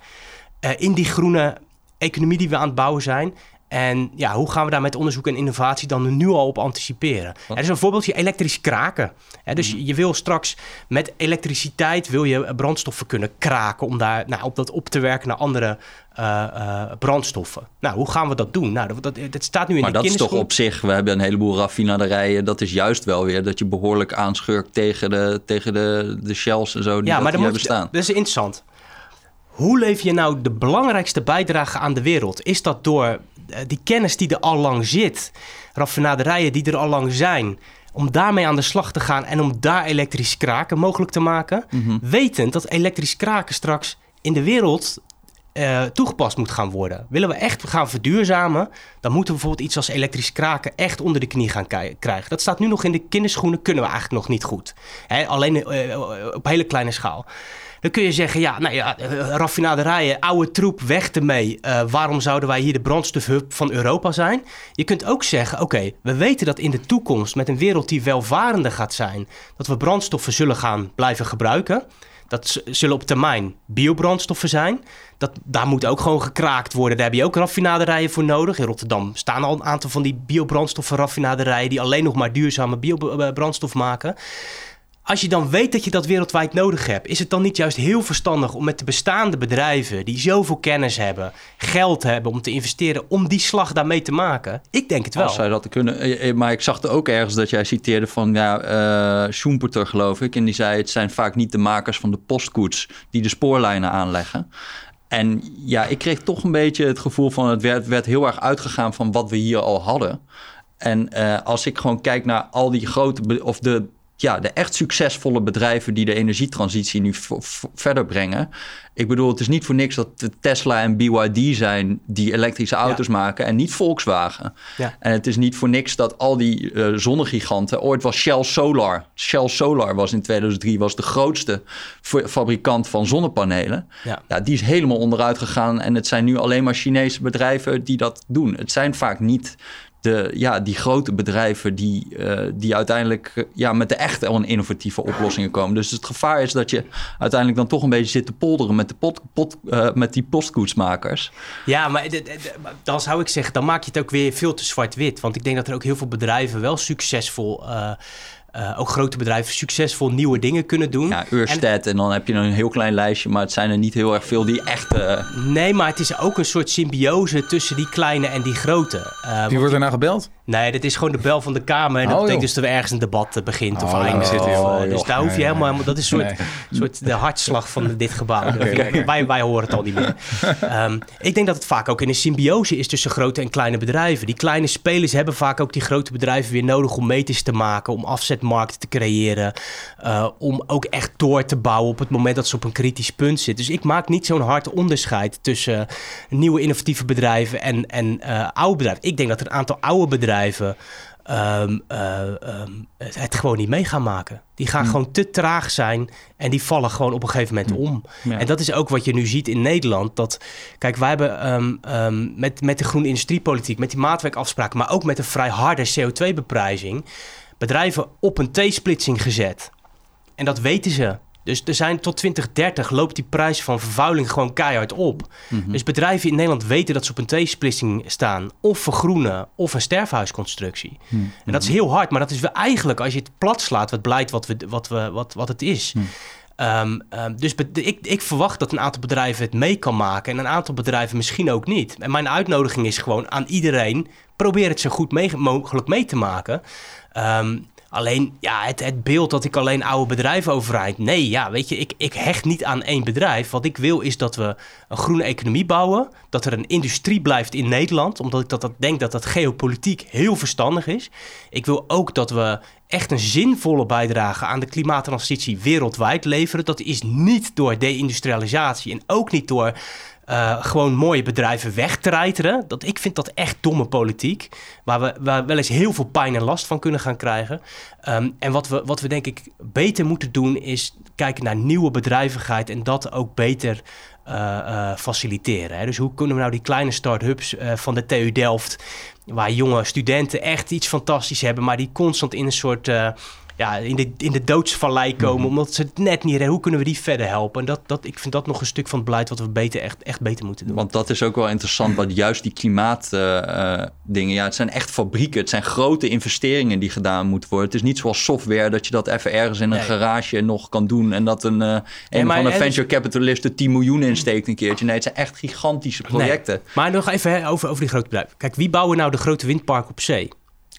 uh, in die groene economie die we aan het bouwen zijn? En ja, hoe gaan we daar met onderzoek en innovatie dan nu al op anticiperen? Er is een voorbeeldje elektrisch kraken. dus mhm. je wil straks met elektriciteit wil je brandstoffen kunnen kraken om daar nou, op dat op te werken naar andere uh, uh, brandstoffen. Nou, hoe gaan we dat doen? Nou, dat, dat, staat nu in maar de dat is toch op zich, we hebben een heleboel raffinaderijen. Dat is juist wel weer dat je behoorlijk aanschurkt tegen de, tegen de, de shells en zo die, ja, maar dat, hebben staan. Dat is interessant. Hoe leef je nou de belangrijkste bijdrage aan de wereld? Is dat door eh, die kennis die er al lang zit, raffinaderijen die er al lang zijn, om daarmee aan de slag te gaan en om daar elektrisch kraken mogelijk te maken, mm wetend dat elektrisch kraken straks in de wereld uh, toegepast moet gaan worden. Willen we echt gaan verduurzamen, dan moeten we bijvoorbeeld iets als elektrisch kraken echt onder de knie gaan krijgen. Dat staat nu nog in de kinderschoenen, kunnen we eigenlijk nog niet goed. Hè? Alleen uh, op hele kleine schaal. Dan kun je zeggen, ja, nou ja, eh, raffinaderijen, oude troep, weg ermee. Uh, waarom zouden wij hier de brandstofhub van Europa zijn? Je kunt ook zeggen, oké, we weten dat in de toekomst met een wereld die welvarender gaat zijn, dat we brandstoffen zullen gaan blijven gebruiken. Dat zullen op termijn biobrandstoffen zijn. Dat, daar moet ook gewoon gekraakt worden. Daar heb je ook raffinaderijen voor nodig. In Rotterdam staan al een aantal van die biobrandstoffenraffinaderijen... die alleen nog maar duurzame biobrandstof maken. Als je dan weet dat je dat wereldwijd nodig hebt, is het dan niet juist heel verstandig om met de bestaande bedrijven die zoveel kennis hebben, geld hebben om te investeren, om die slag daarmee te maken? Ik denk het wel. Als dat kunnen. Eh, eh, maar ik zag er ook ergens dat jij citeerde van ja, uh, Schumpeter, geloof ik. En die zei: het zijn vaak niet de makers van de postkoets die de spoorlijnen aanleggen. En ja, ik kreeg toch een beetje het gevoel van het werd, werd heel erg uitgegaan van wat we hier al hadden. En als ik gewoon kijk naar al die grote, of de ja, de echt succesvolle bedrijven die de energietransitie nu verder brengen. Ik bedoel, het is niet voor niks dat Tesla en BYD zijn die elektrische auto's maken en niet Volkswagen. Ja. En het is niet voor niks dat al die uh, zonnegiganten, ooit was Shell Solar. Shell Solar was in 2003 was de grootste fabrikant van zonnepanelen. Ja. ja, die is helemaal onderuit gegaan en het zijn nu alleen maar Chinese bedrijven die dat doen. Het zijn vaak niet ja, die grote bedrijven die, uh, die uiteindelijk uh, ja, met de echte innovatieve oplossingen komen. Dus het gevaar is dat je uiteindelijk dan toch een beetje zit te polderen met, de pot, pot, uh, met die postkoetsmakers. Ja, maar dan zou ik zeggen, dan maak je het ook weer veel te zwart-wit. Want ik denk dat er ook heel veel bedrijven wel succesvol ook grote bedrijven succesvol nieuwe dingen kunnen doen. Ja, Ørsted en, dan heb je een heel klein lijstje, maar het zijn er niet heel erg veel die echt... Uh... Nee, maar het is ook een soort symbiose tussen die kleine en die grote. Uh, Wie wordt er nou gebeld? Nee, dit is gewoon de bel van de Kamer. En dat oh, betekent dus dat er ergens een debat begint of oh, eindigt. Oh, dus daar hoef je helemaal... Dat is een soort, soort de hartslag van dit gebouw. Okay, wij, wij horen het al niet meer. um, ik denk dat het vaak ook in een symbiose is tussen grote en kleine bedrijven. Die kleine spelers hebben vaak ook die grote bedrijven weer nodig om meters te maken, om afzetmarkten te creëren, uh, om ook echt door te bouwen op het moment dat ze op een kritisch punt zitten. Dus ik maak niet zo'n hard onderscheid tussen nieuwe innovatieve bedrijven en, en uh, oude bedrijven. Ik denk dat er een aantal oude bedrijven Ehm, eh, ehm, het, gewoon niet mee gaan maken. Die gaan hmm. gewoon te traag zijn en die vallen gewoon op een gegeven moment hmm. om. En dat is ook wat je nu ziet in Nederland. Dat, kijk, wij hebben um, met, met de groene industriepolitiek, met die maatwerkafspraken, maar ook met een vrij harde CO2-beprijzing, bedrijven op een T-splitsing gezet. En dat weten ze. Dus er zijn tot 2030 loopt die prijs van vervuiling gewoon keihard op. Mhm. Dus bedrijven in Nederland weten dat ze op een T-splitsing staan. Of vergroenen of een sterfhuisconstructie. Mhm. En dat is heel hard, maar dat is wel eigenlijk als je het plat slaat, wat blijkt wat, we, wat, we, wat, wat het is. Mhm. Ehm, ehm, dus ik, ik verwacht dat een aantal bedrijven het mee kan maken en een aantal bedrijven misschien ook niet. En mijn uitnodiging is gewoon aan iedereen: probeer het zo goed mogelijk mee te maken. Um, Alleen, ja, het, het beeld dat ik alleen oude bedrijven overrijd. Nee, ja, weet je, ik, ik hecht niet aan één bedrijf. Wat ik wil is dat we een groene economie bouwen. Dat er een industrie blijft in Nederland. Omdat ik dat, dat denk dat dat geopolitiek heel verstandig is. Ik wil ook dat we echt een zinvolle bijdrage aan de klimaattransitie wereldwijd leveren. Dat is niet door deindustrialisatie en ook niet door uh, gewoon mooie bedrijven wegtreiteren. Dat, ik vind dat echt domme politiek. Waar we, waar wel eens heel veel pijn en last van kunnen gaan krijgen. Um, en wat we, wat we denk ik beter moeten doen is kijken naar nieuwe bedrijvigheid en dat ook beter uh, uh, faciliteren. Hè. Dus hoe kunnen we nou die kleine start-ups van de TU Delft, waar jonge studenten echt iets fantastisch hebben, maar die constant in een soort ja, in, de, in de doodsvallei komen. Mhm. Omdat ze het net niet redden. Hoe kunnen we die verder helpen? En dat, dat, ik vind dat nog een stuk van het beleid wat we beter, echt, echt beter moeten doen. Want dat is ook wel interessant. Want juist die klimaatdingen. Uh, uh, ja, het zijn echt fabrieken. Het zijn grote investeringen die gedaan moeten worden. Het is niet zoals software dat je dat even ergens in een garage nog kan doen. En dat een, uh, een van de venture capitalist er 10 miljoen insteekt een keertje. Nee, het zijn echt gigantische projecten. Nee. Maar nog even over, over die grote bedrijven. Kijk, wie bouwen nou de grote windparken op zee?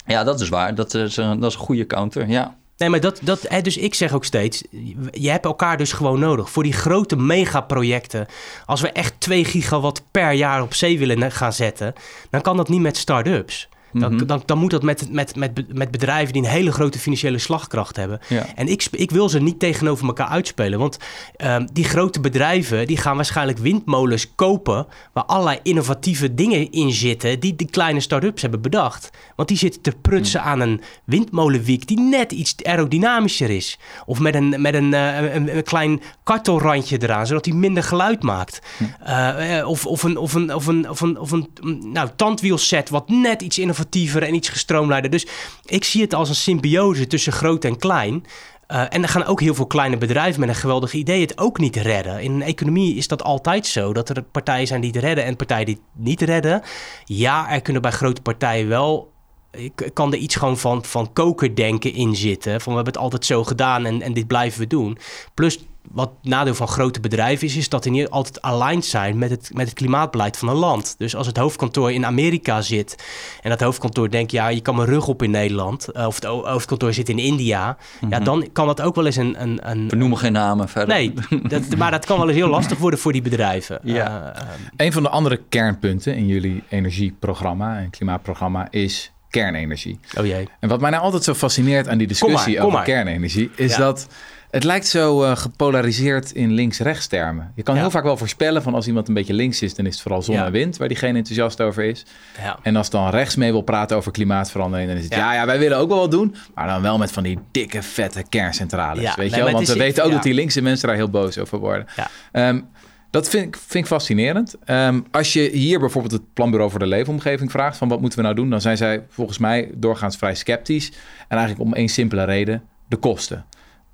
Ja, dat is waar. Dat is, dat is een goede counter, ja. Nee, maar dat, dat, dus ik zeg ook steeds, je hebt elkaar dus gewoon nodig. Voor die grote megaprojecten, als we echt 2 gigawatt per jaar op zee willen gaan zetten, dan kan dat niet met start-ups. Dan, mhm. dan, dan, moet dat met, met, met, met bedrijven die een hele grote financiële slagkracht hebben. En ik, ik wil ze niet tegenover elkaar uitspelen. Want ehm, die grote bedrijven die gaan waarschijnlijk windmolens kopen... waar allerlei innovatieve dingen in zitten... die de kleine start-ups hebben bedacht. Want die zitten te prutsen aan een windmolenwiek... die net iets aerodynamischer is. Of met een, met een, uh, een, een, klein kartelrandje eraan... zodat die minder geluid maakt. Uh, of, of een, of een, of een, of een, of een nou, tandwielset wat net iets innovatiefs en iets gestroomlijnder. Dus ik zie het als een symbiose tussen groot en klein. Uh, en er gaan ook heel veel kleine bedrijven met een geweldig idee het ook niet redden. In een economie is dat altijd zo, dat er partijen zijn die het redden en partijen die het niet redden. Ja, er kunnen bij grote partijen wel ik kan er iets gewoon van, van kokerdenken in zitten. Van we hebben het altijd zo gedaan en, en dit blijven we doen. Plus wat nadeel van grote bedrijven is, is dat die niet altijd aligned zijn met het, met het klimaatbeleid van een land. Dus als het hoofdkantoor in Amerika zit en dat hoofdkantoor denkt, ja, je kan mijn rug op in Nederland, eh, of het hoofdkantoor zit in India, ja, mhm. dan kan dat ook wel eens een. een, een We noemen geen namen verder. Nee, dat, maar dat kan wel eens heel lastig worden voor die bedrijven. Ja. Uh, een van de andere kernpunten in jullie energieprogramma en klimaatprogramma is kernenergie. Oh jee. En wat mij nou altijd zo fascineert aan die discussie over kernenergie, is dat het lijkt zo uh, gepolariseerd in links-rechts termen. Je kan heel vaak wel voorspellen van als iemand een beetje links is, dan is het vooral zon en wind, waar die geen enthousiast over is. Ja. En als dan rechts mee wil praten over klimaatverandering, dan is het ja. ja, wij willen ook wel wat doen, maar dan wel met van die dikke, vette kerncentrales. weet je wel? Want we weten ook dat die linkse mensen daar heel boos over worden. Um, dat vind ik, vind ik fascinerend. Um, als je hier bijvoorbeeld het Planbureau voor de Leefomgeving vraagt... van wat moeten we nou doen... dan zijn zij volgens mij doorgaans vrij sceptisch. En eigenlijk om één simpele reden, de kosten.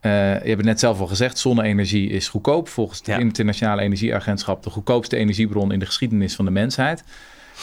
Uh, je hebt het net zelf al gezegd, zonne-energie is goedkoop. Volgens het Internationale Energieagentschap de goedkoopste energiebron in de geschiedenis van de mensheid.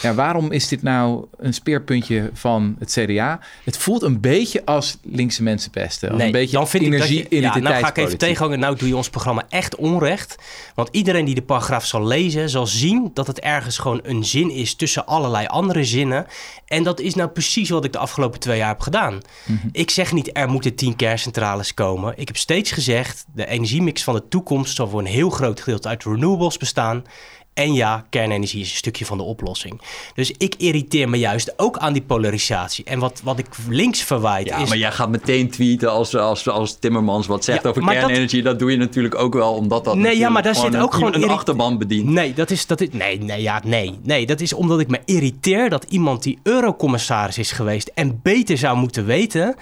Ja, waarom is dit nou een speerpuntje van het CDA? Het voelt een beetje als linkse mensen pesten. Nee, een beetje dan vind energie ik dat je, ja, Nou ga ik even tegenhangen. Nou doe je ons programma echt onrecht. Want iedereen die de paragraaf zal lezen... zal zien dat het ergens gewoon een zin is... tussen allerlei andere zinnen. En dat is nou precies wat ik de afgelopen twee jaar heb gedaan. Mhm. Ik zeg niet er moeten tien kerncentrales komen. Ik heb steeds gezegd... de energiemix van de toekomst... zal voor een heel groot gedeelte uit renewables bestaan... En ja, kernenergie is een stukje van de oplossing. Dus ik irriteer me juist ook aan die polarisatie. En wat, wat ik links verwijt ja, is... maar jij gaat meteen tweeten als, als, als Timmermans wat zegt over kernenergie. Dat... doe je natuurlijk ook wel omdat dat nee, ja, maar daar zit ook gewoon een achterban bedient. Nee, dat is, dat is, nee, nee, ja, nee, nee, dat is omdat ik me irriteer dat iemand die eurocommissaris is geweest... en beter zou moeten weten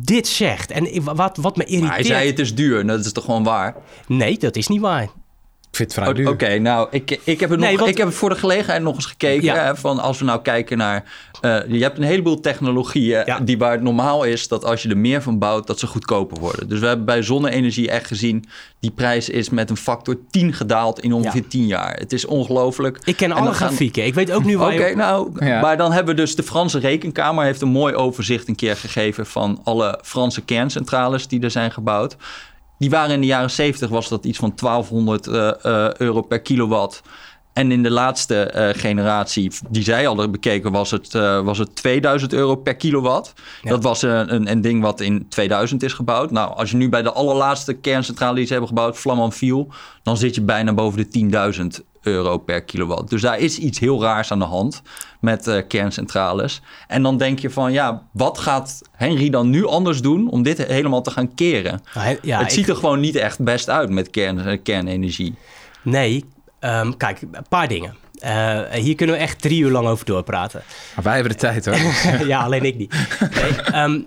dit zegt. En wat, wat me irriteert... Maar hij zei het is duur, dat is toch gewoon waar? Nee, dat is niet waar. Oké, nou, ik, ik, heb het nog, ik heb het voor de gelegenheid nog eens gekeken. van als we nou kijken naar... Uh, je hebt een heleboel technologieën die waar het normaal is... dat als je er meer van bouwt, dat ze goedkoper worden. Dus we hebben bij zonne-energie echt gezien... die prijs is met een factor 10 gedaald in ongeveer ja. 10 jaar. Het is ongelooflijk. Ik ken alle grafieken. Ik weet ook nu waar Oké, nou, maar dan hebben we dus de Franse Rekenkamer... heeft een mooi overzicht een keer gegeven... van alle Franse kerncentrales die er zijn gebouwd. Die waren in de jaren 70 was dat iets van 1200 uh, uh, euro per kilowatt. En in de laatste uh, generatie, die zij hadden bekeken, was het, uh, was het 2000 euro per kilowatt. Dat was een, een, een, ding wat in 2000 is gebouwd. Nou, als je nu bij de allerlaatste kerncentrale die ze hebben gebouwd, Flamanville, dan zit je bijna boven de 10.000 euro per kilowatt. Dus daar is iets heel raars aan de hand met uh, kerncentrales. En dan denk je van, ja, wat gaat Henry dan nu anders doen om dit helemaal te gaan keren? Ja, het ziet er gewoon niet echt best uit met kern, kernenergie. Nee, Um, kijk, een paar dingen. Uh, hier kunnen we echt drie uur lang over doorpraten. Maar wij hebben de tijd hoor. ja, alleen ik niet. Nee, um,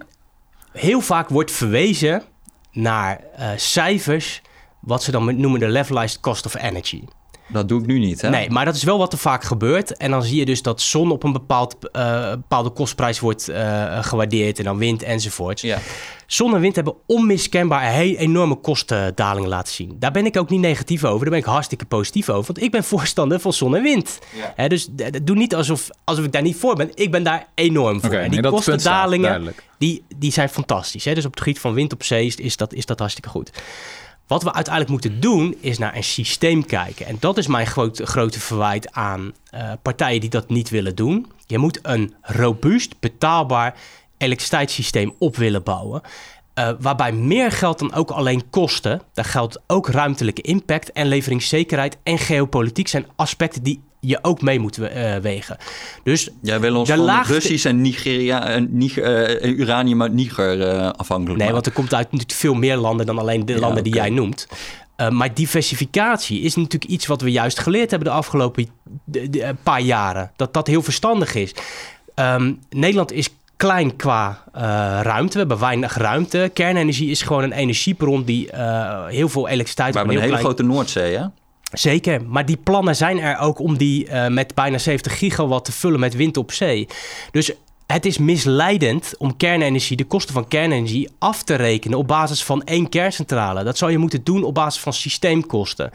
heel vaak wordt verwezen naar uh, cijfers, wat ze dan noemen de levelized cost of energy. Dat doe ik nu niet, hè? Nee, maar dat is wel wat er vaak gebeurt. En dan zie je dus dat zon op een bepaald, uh, bepaalde kostprijs wordt uh, gewaardeerd... en dan wind enzovoort. Ja. Zon en wind hebben onmiskenbaar een enorme kostendalingen laten zien. Daar ben ik ook niet negatief over. Daar ben ik hartstikke positief over. Want ik ben voorstander van zon en wind. Ja. dus doe niet alsof, alsof ik daar niet voor ben. Ik ben daar enorm voor. Okay, en die kostendalingen, die, die zijn fantastisch. Hè? Dus op het gebied van wind op zee is, dat, is dat hartstikke goed. Wat we uiteindelijk moeten doen, is naar een systeem kijken. En dat is mijn grote, grote verwijt aan uh, partijen die dat niet willen doen. Je moet een robuust, betaalbaar elektriciteitssysteem op willen bouwen. Uh, waarbij meer geld dan ook alleen kosten. Daar geldt ook ruimtelijke impact en leveringszekerheid en geopolitiek zijn aspecten die je ook mee moet uh, wegen. Dus Jij wil ons van laagste... Russisch en Nigeria, en Niger, uh, uranium uit Niger afhankelijk Nee, want er komt uit natuurlijk veel meer landen dan alleen de landen die jij noemt. maar diversificatie is natuurlijk iets wat we juist geleerd hebben de afgelopen paar jaren. Dat dat heel verstandig is. Um, Nederland is klein qua uh, ruimte. We hebben weinig ruimte. Kernenergie is gewoon een energiebron die uh, heel veel elektriciteit... Maar we hebben een hele grote Noordzee, hè? Zeker, maar die plannen zijn er ook om die uh, met bijna 70 gigawatt te vullen met wind op zee. Dus het is misleidend om kernenergie, de kosten van kernenergie, af te rekenen op basis van één kerncentrale. Dat zou je moeten doen op basis van systeemkosten.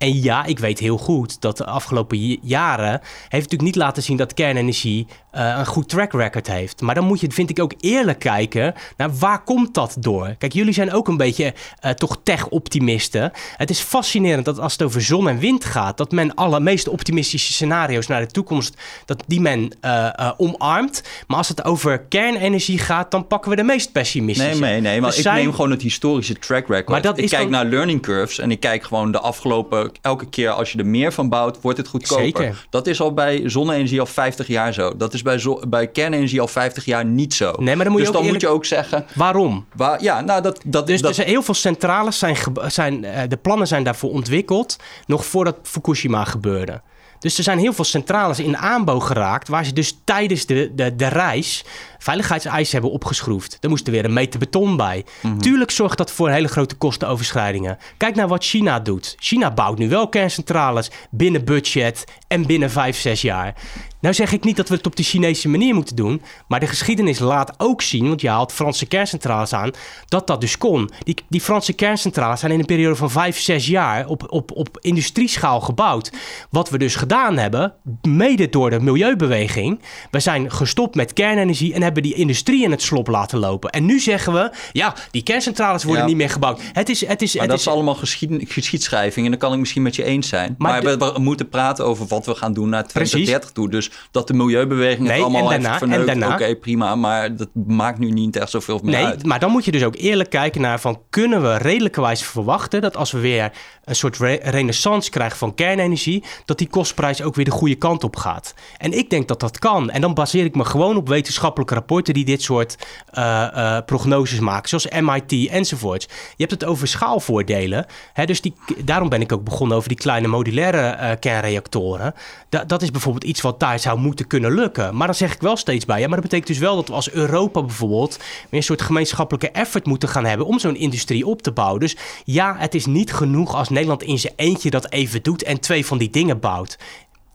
En ja, ik weet heel goed dat de afgelopen jaren heeft natuurlijk niet laten zien dat kernenergie uh, een goed track record heeft. Maar dan moet je, vind ik, ook eerlijk kijken naar waar komt dat door? Kijk, jullie zijn ook een beetje uh, toch tech-optimisten. Het is fascinerend dat als het over zon en wind gaat, dat men alle meest optimistische scenario's naar de toekomst, dat die men uh, omarmt. Maar als het over kernenergie gaat, dan pakken we de meest pessimistische. Nee, nee, nee. Maar dus ik neem gewoon het historische track record. Maar dat ik kijk naar learning curves en ik kijk gewoon de afgelopen elke keer als je er meer van bouwt, wordt het goedkoper. Zeker. Dat is al bij zonne-energie al 50 jaar zo. Dat is bij, bij kernenergie al 50 jaar niet zo. Nee, maar dan moet dus je dan moet je ook zeggen... Waarom? Waar, ja, nou dat... dat dus dat, er heel veel centrales zijn, zijn... Uh, de plannen zijn daarvoor ontwikkeld... nog voordat Fukushima gebeurde. Dus er zijn heel veel centrales in aanbouw geraakt, waar ze dus tijdens de, de, de reis veiligheidseisen hebben opgeschroefd. Er moest er weer een meter beton bij. Mhm. Tuurlijk zorgt dat voor hele grote kostenoverschrijdingen. Kijk naar wat China doet. China bouwt nu wel kerncentrales binnen budget en binnen vijf, zes jaar. Nou zeg ik niet dat we het op de Chinese manier moeten doen, maar de geschiedenis laat ook zien, want je haalt Franse kerncentrales aan, dat dat dus kon. Die, die Franse kerncentrales zijn in een periode van vijf, zes jaar op, op, op industrieschaal gebouwd. Wat we dus gedaan hebben, mede door de milieubeweging, we zijn gestopt met kernenergie en hebben die industrie in het slop laten lopen. En nu zeggen we, ja, die kerncentrales worden niet meer gebouwd. Het is, het is, maar het dat is, is allemaal geschied, geschiedschrijving en dan kan ik misschien met je eens zijn. Maar, we, we, moeten praten over wat we gaan doen naar 2030 toe. Dus dat de milieubeweging het allemaal daarna, heeft verneukt, oké, prima. Maar dat maakt nu niet echt zoveel meer nee, uit. maar dan moet je dus ook eerlijk kijken naar van... kunnen we redelijkerwijs verwachten dat als we weer een soort renaissance krijgen van kernenergie... dat die kostprijs ook weer de goede kant op gaat. En ik denk dat dat kan. En dan baseer ik me gewoon op wetenschappelijke rapporten... die dit soort uh, uh, prognoses maken, zoals MIT enzovoorts. Je hebt het over schaalvoordelen. Hè, dus die, daarom ben ik ook begonnen over die kleine modulaire uh, kernreactoren. Da dat is bijvoorbeeld iets wat daar zou moeten kunnen lukken. Maar dan zeg ik wel steeds bij, ja, maar dat betekent dus wel dat we als Europa bijvoorbeeld weer een soort gemeenschappelijke effort moeten gaan hebben om zo'n industrie op te bouwen. Dus ja, het is niet genoeg als Nederland in zijn eentje dat even doet en twee van die dingen bouwt.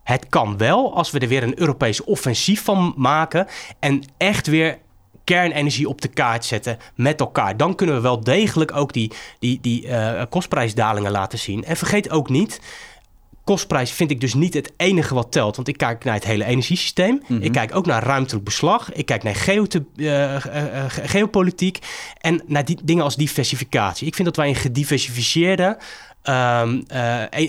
Het kan wel als we er weer een Europees offensief van maken en echt weer kernenergie op de kaart zetten met elkaar. Dan kunnen we wel degelijk ook die, die, die uh, kostprijsdalingen laten zien. En vergeet ook niet, kostprijs vind ik dus niet het enige wat telt. Want ik kijk naar het hele energiesysteem. Ik mhm. kijk ook naar ruimtelijk beslag. Ik kijk naar uh, uh, geopolitiek. En naar die dingen als diversificatie. Ik vind dat wij een gediversifieerde um,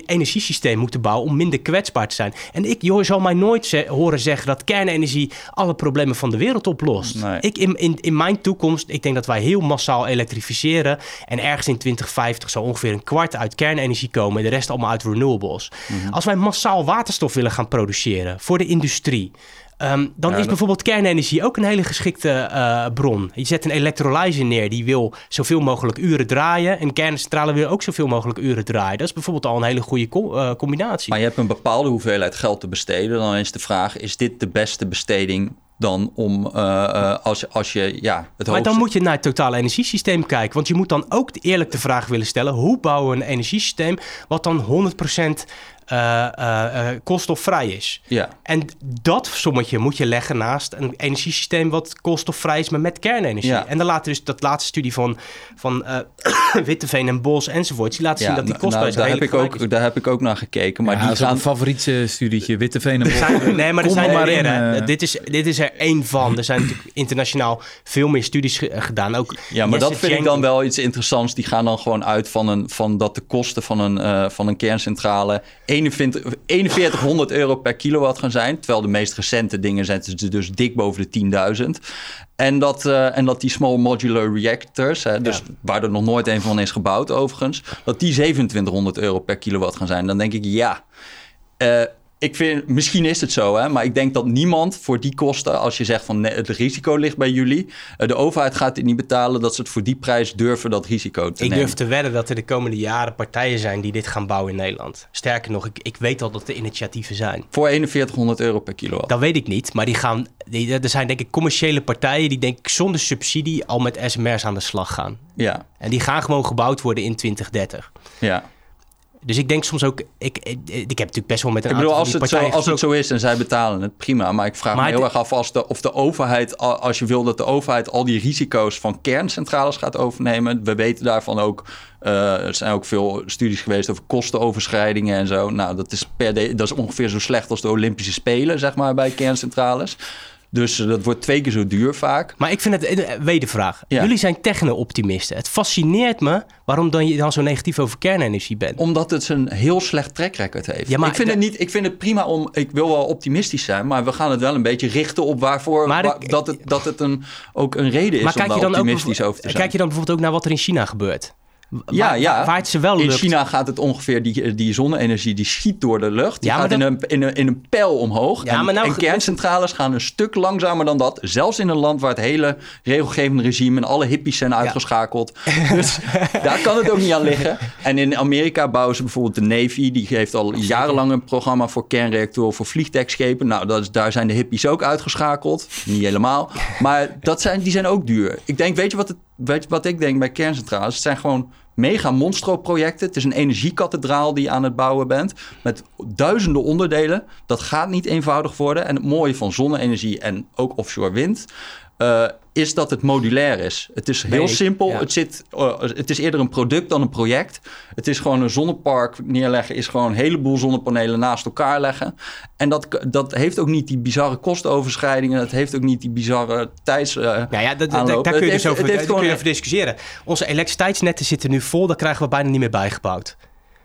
energiesysteem moeten bouwen om minder kwetsbaar te zijn. En ik, je zal mij nooit horen zeggen dat kernenergie alle problemen van de wereld oplost. Ik in, in, in mijn toekomst, ik denk dat wij heel massaal elektrificeren. En ergens in 2050 zal ongeveer een kwart uit kernenergie komen en de rest allemaal uit renewables. Mhm. Als wij massaal waterstof willen gaan produceren voor de industrie. Ehm, dan is bijvoorbeeld kernenergie ook een hele geschikte uh, bron. Je zet een elektrolyzer neer die wil zoveel mogelijk uren draaien. En kerncentrale wil ook zoveel mogelijk uren draaien. Dat is bijvoorbeeld al een hele goede uh, combinatie. Maar je hebt een bepaalde hoeveelheid geld te besteden. Dan is de vraag, is dit de beste besteding dan om uh, als, als je ja, het Maar dan moet je naar het totale energiesysteem kijken. Want je moet dan ook eerlijk de vraag willen stellen: hoe bouwen we een energiesysteem wat dan 100% uh, koolstofvrij is. Ja. En dat sommetje moet je leggen naast een energiesysteem wat koolstofvrij is, maar met kernenergie. Ja. En dan laten dus dat laatste studie van, van Witteveen en Bos enzovoort, die laten zien dat die kostprijs nou, daar heb ik ook Daar heb ik ook naar gekeken. Maar die gaan... een favoriete studietje, Witteveen en Bos. nee, maar er zijn er meer. Dit, is, dit is er één van. Er zijn natuurlijk internationaal veel meer studies gedaan. Ook ja, maar dat vind ik dan wel iets interessants. Die gaan dan gewoon uit van, een, van dat de kosten van een, van een kerncentrale 4100 euro per kilowatt gaan zijn. Terwijl de meest recente dingen zijn dus dik boven de 10.000. En dat, uh, en dat die small modular reactors, hè, dus waar er nog nooit een van is gebouwd overigens, dat die 2700 euro per kilowatt gaan zijn. Dan denk ik ja. Uh, ik vind, misschien is het zo, hè, maar ik denk dat niemand voor die kosten, als je zegt van nee, het risico ligt bij jullie, eh, de overheid gaat dit niet betalen, dat ze het voor die prijs durven dat risico te ik nemen. Ik durf te wedden dat er de komende jaren partijen zijn die dit gaan bouwen in Nederland. Sterker nog, ik, ik weet al dat er initiatieven zijn. Voor 4100 euro per kilowatt? Dat weet ik niet, maar die gaan, die, er zijn denk ik commerciële partijen die denk ik zonder subsidie al met SMR's aan de slag gaan. Ja. En die gaan gewoon gebouwd worden in 2030. Ja. Dus ik denk soms ook, ik, ik, heb natuurlijk best wel met een ik bedoel, als het, zo, als het zo is en zij betalen het, prima. Maar ik vraag me heel erg af als de, of de overheid, als je wil dat de overheid al die risico's van kerncentrales gaat overnemen. We weten daarvan ook, uh, er zijn ook veel studies geweest over kostenoverschrijdingen en zo. Nou, dat is, per de, dat is ongeveer zo slecht als de Olympische Spelen, zeg maar, bij kerncentrales. Dus eh, dat wordt twee keer zo duur vaak. Maar ik vind het, eh, wedervraag. Ja. Jullie zijn techno-optimisten. Het fascineert me waarom dan je dan zo negatief over kernenergie bent. Omdat het een heel slecht track record heeft. Ja, maar ik, vind het niet, ik vind het prima om, ik wil wel optimistisch zijn, maar we gaan het wel een beetje richten op waarvoor dat, het, dat het een, ook een reden is om daar optimistisch over te zijn. Kijk je dan bijvoorbeeld ook naar wat er in China gebeurt? Ja, ja. Ze wel. In China gaat het ongeveer, die, die zonne-energie die schiet door de lucht. Die ja, gaat in, een, in, een, in een pijl omhoog. Ja, en, maar nou, en kerncentrales gaan een stuk langzamer dan dat. Zelfs in een land waar het hele regelgevende regime en alle hippies zijn uitgeschakeld. Dus daar kan het ook niet aan liggen. En in Amerika bouwen ze bijvoorbeeld de Navy. Die heeft al jarenlang een programma voor kernreactoren voor vliegtuigschepen. Nou, dat is, daar zijn de hippies ook uitgeschakeld. Niet helemaal. Maar dat zijn, die zijn ook duur. Ik denk, weet je wat het weet je wat ik denk bij kerncentrales? Het zijn gewoon mega monstro-projecten. Het is een energiekathedraal die je aan het bouwen bent. Met duizenden onderdelen. Dat gaat niet eenvoudig worden. En het mooie van zonne-energie en ook offshore wind... Uh, is dat het modulair is. Het is heel simpel. Het, zit, uh, het is eerder een product dan een project. Het is gewoon een zonnepark neerleggen, is gewoon een heleboel zonnepanelen naast elkaar leggen. En dat, dat heeft ook niet die bizarre kostenoverschrijdingen. Het heeft ook niet die bizarre tijds. Uh, ja, ja dat, daar kun je dus over, daar kun je over discussiëren. Onze elektriciteitsnetten zitten nu vol, daar krijgen we bijna niet meer bijgebouwd.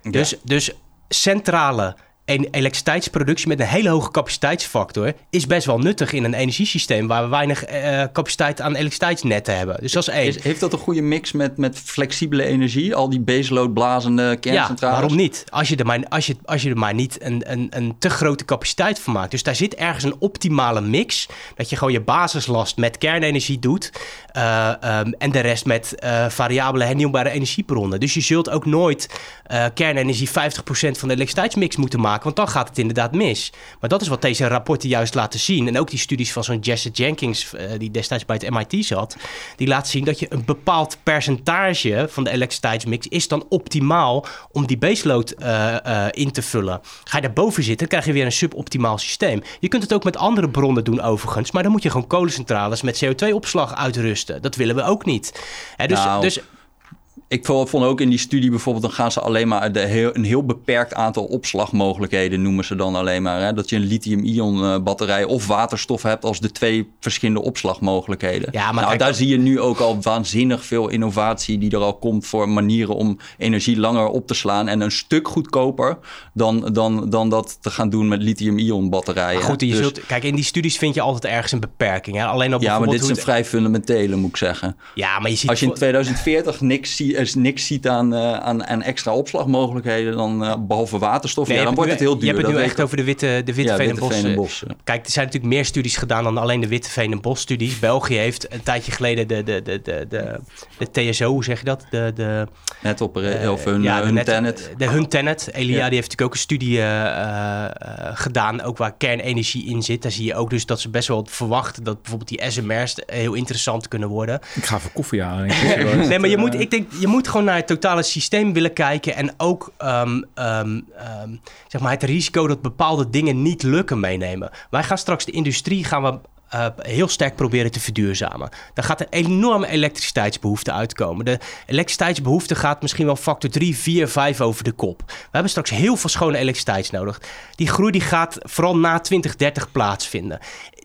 Dus, dus centrale een elektriciteitsproductie met een hele hoge capaciteitsfactor is best wel nuttig in een energiesysteem waar we weinig uh, capaciteit aan elektriciteitsnetten hebben. Dus dat is één. heeft dat een goede mix met, met flexibele energie? Al die baseload blazende kerncentrales? Ja, waarom niet? Als je er maar, als je, als je er maar niet een, een, een te grote capaciteit van maakt. Dus daar zit ergens een optimale mix. Dat je gewoon je basislast met kernenergie doet. Uh, um, en de rest met uh, variabele hernieuwbare energiebronnen. Dus je zult ook nooit kernenergie 50% van de elektriciteitsmix moeten maken want dan gaat het inderdaad mis. Maar dat is wat deze rapporten juist laten zien. En ook die studies van zo'n Jesse Jenkins, uh, die destijds bij het MIT zat, die laten zien dat je een bepaald percentage van de elektriciteitsmix is dan optimaal om die baseload uh, uh, in te vullen. Ga je daarboven zitten, krijg je weer een suboptimaal systeem. Je kunt het ook met andere bronnen doen overigens, maar dan moet je gewoon kolencentrales met CO2-opslag uitrusten. Dat willen we ook niet. Hè, dus, nou. dus ik vond ook in die studie bijvoorbeeld, dan gaan ze alleen maar de heel, een heel beperkt aantal opslagmogelijkheden noemen ze dan alleen maar. Hè? Dat je een lithium-ion eh, batterij of waterstof hebt als de twee verschillende opslagmogelijkheden. Ja, maar nou, daar zie je nu ook al waanzinnig veel innovatie die er al komt voor manieren om energie langer op te slaan en een stuk goedkoper dan, dan, dan dat te gaan doen met lithium-ion batterijen. Maar goed, je dus, zult, kijk, in die studies vind je altijd ergens een beperking. Hè? Alleen op ja, maar dit is een vrij fundamentele, moet ik zeggen. Ja, maar je ziet als je in 2040 niks ziet als niks ziet aan, uh, aan, aan, extra opslagmogelijkheden, dan, uh, behalve waterstof, nee, ja, dan wordt het heel duur. Je hebt het nu echt over de witte, de witte, ja, veen en bos. Kijk, er zijn natuurlijk meer studies gedaan dan alleen de witte veen en bos studies. België heeft een tijdje geleden de, de, de, de, de, de TSO, hoe zeg je dat? De, de, net op uh, of hun, ja, hun net, Tenet. De hun Tenet. Elia die heeft natuurlijk ook een studie gedaan, ook waar kernenergie in zit. Daar zie je ook dus dat ze best wel verwachten dat bijvoorbeeld die SMR's heel interessant kunnen worden. Ik ga voor koffie halen. nee, maar je moet, ik denk, je moet gewoon naar het totale systeem willen kijken. En ook um, um, zeg maar het risico dat bepaalde dingen niet lukken meenemen. Wij gaan straks de industrie gaan we uh, heel sterk proberen te verduurzamen. Daar gaat een enorme elektriciteitsbehoefte uitkomen. De elektriciteitsbehoefte gaat misschien wel factor 3, 4, 5 over de kop. We hebben straks heel veel schone elektriciteit nodig. Die groei die gaat vooral na 2030 plaatsvinden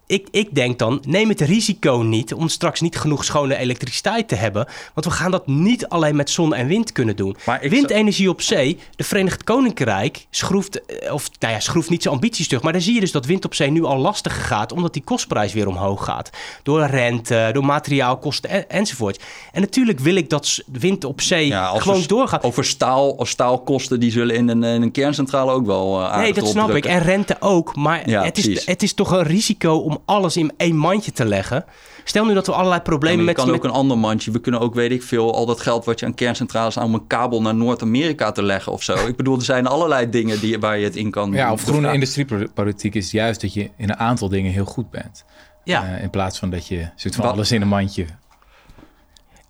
ik, ik denk dan, neem het risico niet om straks niet genoeg schone elektriciteit te hebben. Want we gaan dat niet alleen met zon en wind kunnen doen. Windenergie op zee, de Verenigd Koninkrijk schroeft, eh, of nou ja, schroeft niet zijn ambities terug. Maar dan zie je dus dat wind op zee nu al lastiger gaat, omdat die kostprijs weer omhoog gaat. Door rente, door materiaalkosten en, enzovoort. En natuurlijk wil ik dat wind op zee gewoon doorgaat. Over staal, of staalkosten, die zullen in een, in een kerncentrale ook wel uh, Nee, dat snap ik. En rente ook. Maar het, is, het is toch een risico om alles in één mandje te leggen. Stel nu dat we allerlei problemen met... Je kan ook een ander mandje. We kunnen ook, weet ik veel, al dat geld wat je aan kerncentrales aan om een kabel naar Noord-Amerika te leggen of zo. Ik bedoel, er zijn allerlei dingen die, waar je het in kan... Ja, of groene industriepolitiek is juist dat je in een aantal dingen heel goed bent. Ja. Uh, in plaats van dat je zit van alles in een mandje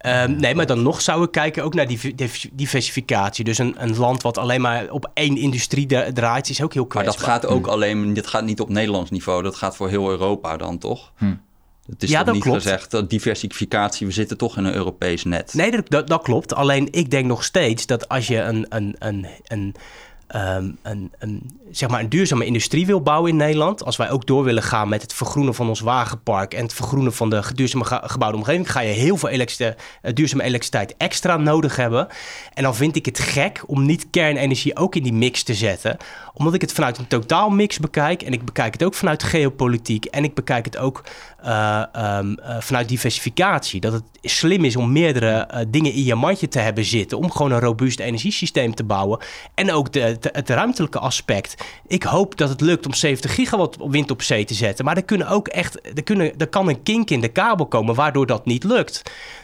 Ehm, nee, maar dan nog zou ik kijken ook naar die diversificatie. Dus een, een land wat alleen maar op één industrie draait, is ook heel kwetsbaar. Maar dat gaat ook hm. alleen, dit gaat niet op Nederlands niveau, dat gaat voor heel Europa dan toch? Hm. Het is ja, dat niet klopt. gezegd dat diversificatie, we zitten toch in een Europees net. Nee, dat, dat, dat, klopt. Alleen ik denk nog steeds dat als je een, een, een, een Ehm, een, zeg maar een duurzame industrie wil bouwen in Nederland, als wij ook door willen gaan met het vergroenen van ons wagenpark en het vergroenen van de duurzame gebouwde omgeving, ga je heel veel uh, duurzame elektriciteit extra nodig hebben. En dan vind ik het gek om niet kernenergie ook in die mix te zetten, omdat ik het vanuit een totaalmix bekijk en ik bekijk het ook vanuit geopolitiek en ik bekijk het ook uh, um, uh, vanuit diversificatie. Dat het slim is om meerdere dingen in je mandje te hebben zitten. Om gewoon een robuust energiesysteem te bouwen. En ook de, het ruimtelijke aspect. Ik hoop dat het lukt om 70 gigawatt wind op zee te zetten. Maar er, kunnen ook echt, er, kunnen, er kan een kink in de kabel komen waardoor dat niet lukt.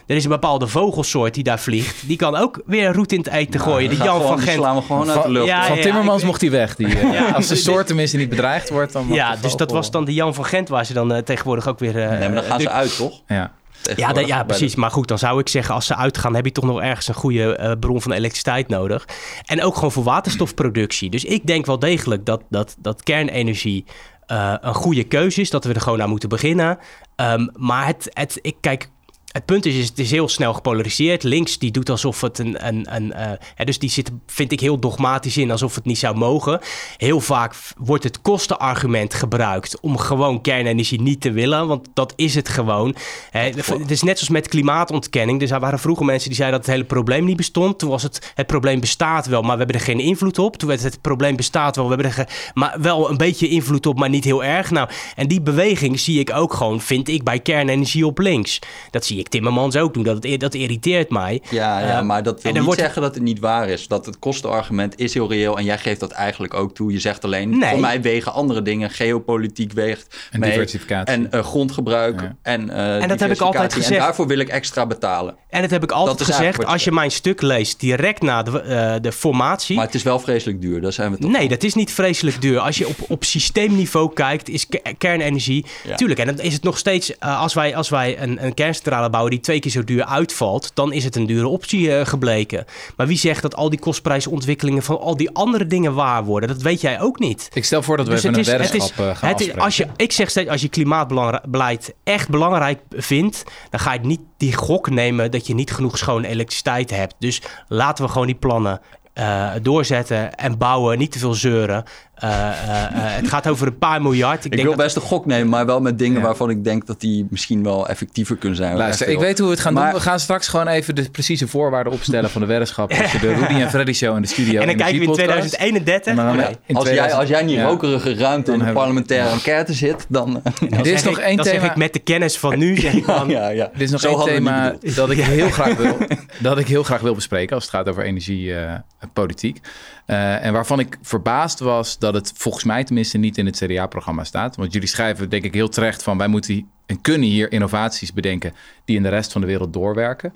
Er is een bepaalde vogelsoort die daar vliegt. Die kan ook weer een route in het eten nou, gooien. De Jan van Gent. slaan we gewoon uit de lucht. Ja, van Timmermans mocht hij weg. Die, uh, als de soort tenminste niet bedreigd wordt, dan Ja, dus dat was dan de Jan van Gent waar ze dan uh, tegenwoordig ook weer... Uh, nee, maar dan gaan ze uit, toch? Ja. Ja, ja, precies. Maar goed, dan zou ik zeggen, als ze uitgaan, heb je toch nog ergens een goede uh, bron van elektriciteit nodig. En ook gewoon voor waterstofproductie. Dus ik denk wel degelijk dat, dat, dat kernenergie uh, een goede keuze is. Dat we er gewoon aan moeten beginnen. Um, maar het, het, ik kijk het punt is, het is heel snel gepolariseerd. Links die doet alsof het een. een, een uh, dus die zit, vind ik, heel dogmatisch in, alsof het niet zou mogen. Heel vaak wordt het kostenargument gebruikt om gewoon kernenergie niet te willen, want dat is het gewoon. het is net zoals met klimaatontkenning. Dus er waren vroeger mensen die zeiden dat het hele probleem niet bestond. Toen was het, het probleem bestaat wel, maar we hebben er geen invloed op. Toen werd het, het probleem bestaat wel, we hebben er maar wel een beetje invloed op, maar niet heel erg. Nou, en die beweging zie ik ook gewoon, vind ik, bij kernenergie op links. Dat zie je ik Timmermans ook doen. Dat, dat irriteert mij. Ja, ja uh, maar dat wil niet wordt... zeggen dat het niet waar is. Dat het kostenargument is heel reëel. En jij geeft dat eigenlijk ook toe. Je zegt alleen, nee. voor mij wegen andere dingen. Geopolitiek weegt En diversificatie. En uh, grondgebruik. Ja. En, uh, en dat heb ik altijd gezegd. En daarvoor wil ik extra betalen. En dat heb ik altijd gezegd. Als je mijn stuk leest direct na de, de formatie. Maar het is wel vreselijk duur. Daar zijn we toch Nee, dat is niet vreselijk duur. Als je op, op systeemniveau kijkt, is kernenergie... Tuurlijk, en dan is het nog steeds... als, wij, als wij een, een kerncentrale bouwen die twee keer zo duur uitvalt, dan is het een dure optie gebleken. Maar wie zegt dat al die kostprijsontwikkelingen van al die andere dingen waar worden? Dat weet jij ook niet. Ik stel voor dat we dus even een weddenschap gaan het is, als je, Ik zeg steeds, als je klimaatbeleid echt belangrijk vindt, dan ga je niet die gok nemen dat je niet genoeg schone elektriciteit hebt. Dus laten we gewoon die plannen uh, doorzetten en bouwen, niet te veel zeuren. Uh, uh, het gaat over een paar miljard. Ik, ik denk wil best een gok nemen, maar wel met dingen waarvan ik denk dat die misschien wel effectiever kunnen zijn. Luister, ik weet hoe we het gaan doen. We gaan straks gewoon even de precieze voorwaarden opstellen van de weddenschap. Als je de Rudy en Freddy Show in de studio En dan kijken we in 2031. Dan, in als, jij, als jij in die rokerige ruimte in de parlementaire enquête zit, dan... dit is nog één thema. zeg ik met de kennis van nu. Zeg ik dan, ja, ja. Dit is nog Zo één thema dat ik heel graag wil, dat ik heel graag wil bespreken als het gaat over energiepolitiek. Uh, en waarvan ik verbaasd was dat het volgens mij tenminste niet in het CDA-programma staat. Want jullie schrijven denk ik heel terecht van wij moeten en kunnen hier innovaties bedenken die in de rest van de wereld doorwerken.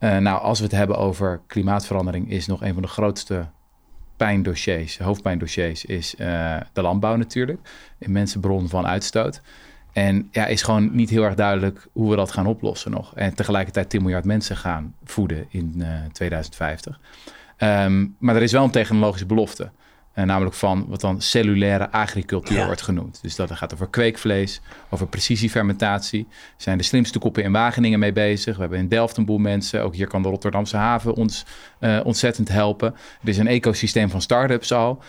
Uh, nou, als we het hebben over klimaatverandering, is nog een van de grootste pijndossiers, hoofdpijndossiers, is uh, de landbouw natuurlijk. Immense bron van uitstoot. En ja, is gewoon niet heel erg duidelijk hoe we dat gaan oplossen nog. En tegelijkertijd 10 miljard mensen gaan voeden in 2050. Ehm, maar er is wel een technologische belofte. Uh, namelijk van wat dan cellulaire agricultuur wordt genoemd. Dus dat gaat over kweekvlees, over precisiefermentatie. Zijn de slimste koppen in Wageningen mee bezig. We hebben in Delft een boel mensen. Ook hier kan de Rotterdamse haven ons uh, ontzettend helpen. Er is een ecosysteem van start-ups al.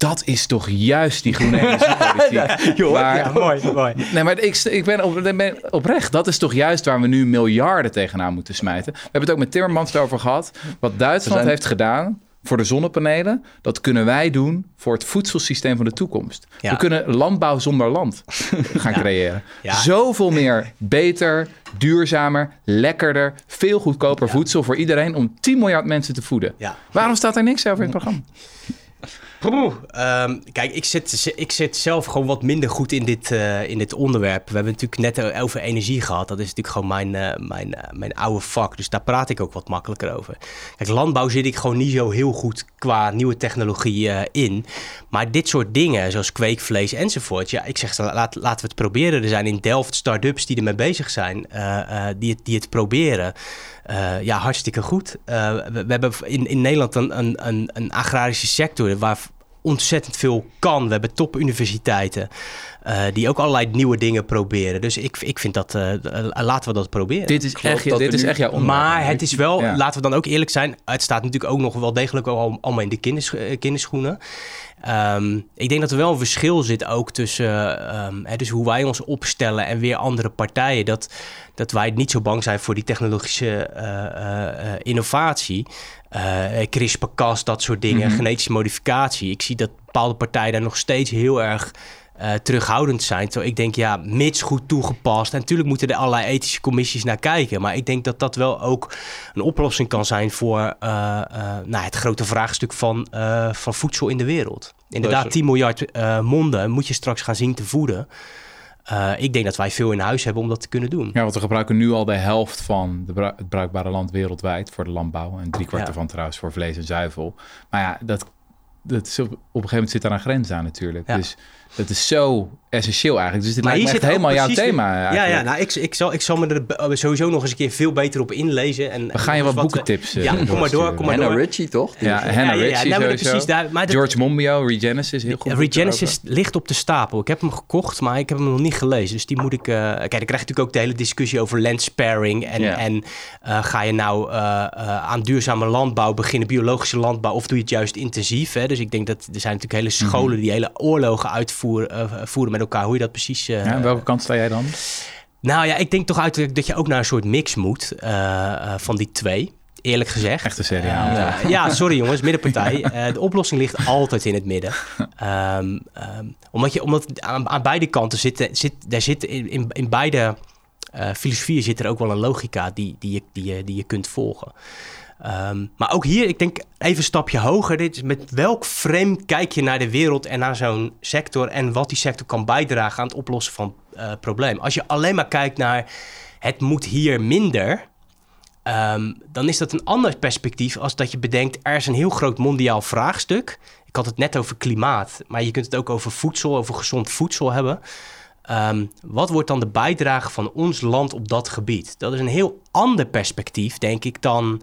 Dat is toch juist die groene energiepolitiek. ja, mooi, mooi. Nee, maar ik, ik ben, op, ben, oprecht. Dat is toch juist waar we nu miljarden tegenaan moeten smijten. We hebben het ook met Timmermans over gehad. Wat Duitsland heeft gedaan voor de zonnepanelen. Dat kunnen wij doen voor het voedselsysteem van de toekomst. We kunnen landbouw zonder land gaan creëren. Zoveel meer beter, duurzamer, lekkerder, veel goedkoper voedsel voor iedereen om 10 miljard mensen te voeden. Waarom staat er niks over in het programma? Um, kijk, ik zit, ik zit zelf gewoon wat minder goed in dit, uh, in dit onderwerp. We hebben natuurlijk net over energie gehad. Dat is natuurlijk gewoon mijn, uh, mijn, uh, mijn oude vak. Dus daar praat ik ook wat makkelijker over. Kijk, landbouw zit ik gewoon niet zo heel goed qua nieuwe technologie in. Maar dit soort dingen, zoals kweekvlees enzovoort. Ja, ik zeg, laat, laten we het proberen. Er zijn in Delft start-ups die ermee bezig zijn. die, het, die het proberen. Uh, ja, hartstikke goed. Uh, we, we, hebben in, in Nederland een, een, een, agrarische sector waar ontzettend veel kan. We hebben topuniversiteiten uh, die ook allerlei nieuwe dingen proberen. Dus ik, ik vind dat, laten we dat proberen. Dit is echt, dit is echt jouw Maar het is wel, laten we dan ook eerlijk zijn, het staat natuurlijk ook nog wel degelijk al, allemaal in de kinders, kinderschoenen. Um, ik denk dat er wel een verschil zit ook tussen um, hè, dus hoe wij ons opstellen en weer andere partijen. Dat, dat wij niet zo bang zijn voor die technologische uh, uh, innovatie. CRISPR-Cas, dat soort dingen, mhm. genetische modificatie. Ik zie dat bepaalde partijen daar nog steeds heel erg uh, terughoudend zijn. Terwijl ik denk, ja, mits goed toegepast. En natuurlijk moeten er allerlei ethische commissies naar kijken. Maar ik denk dat dat wel ook een oplossing kan zijn voor uh, uh, nou, het grote vraagstuk van, van voedsel in de wereld. Inderdaad, 10 miljard monden moet je straks gaan zien te voeden. Ik denk dat wij veel in huis hebben om dat te kunnen doen. Ja, want we gebruiken nu al de helft van de het bruikbare land wereldwijd voor de landbouw. En drie kwart ervan trouwens voor vlees en zuivel. Maar ja, dat, dat is op, op een gegeven moment zit daar een grens aan natuurlijk. Ja. Dus dat is zo essentieel eigenlijk. Dus dit maar lijkt me helemaal jouw thema. Ja, ja, nou, ik, ik, zal, ik zal me er eh, sowieso nog eens een keer veel beter op inlezen. En, we gaan je wat boekentips Ja, kom maar door. Kom maar Hannah Ritchie, toch? Ja, Hannah Ritchie ja, precies daar, maar George Monbiot, Regenesis, heel goed. Regenesis ligt op de stapel. Ik heb hem gekocht, maar ik heb hem nog niet gelezen. Dus die moet ik... Uh, kijk, dan krijg je natuurlijk ook de hele discussie over land sparing. En, en uh, ga je nou uh, aan duurzame landbouw beginnen, biologische landbouw, of doe je het juist intensief? Hè? Dus ik denk dat er zijn natuurlijk hele scholen mm -hmm. die hele oorlogen uitvoeren voeren met elkaar. Hoe je dat precies precies... Uh, welke kant sta jij dan? Nou ja, ik denk toch uit dat je ook naar een soort mix moet uh, van die twee. Eerlijk gezegd. Echte. Uh, ja, sorry jongens, middenpartij. de oplossing ligt altijd in het midden. Um, um, omdat je, omdat aan, aan, beide kanten zit, zit, daar zit in, in, in beide filosofieën zit er ook wel een logica die, die, je, die, je, die je kunt volgen. Um, maar ook hier, ik denk even een stapje hoger. Dit is met welk frame kijk je naar de wereld en naar zo'n sector en wat die sector kan bijdragen aan het oplossen van uh, probleem. Als je alleen maar kijkt naar het moet hier minder, um, dan is dat een ander perspectief als dat je bedenkt er is een heel groot mondiaal vraagstuk. Ik had het net over klimaat, maar je kunt het ook over voedsel, over gezond voedsel hebben. Ehm, wat wordt dan de bijdrage van ons land op dat gebied? Dat is een heel ander perspectief, denk ik, dan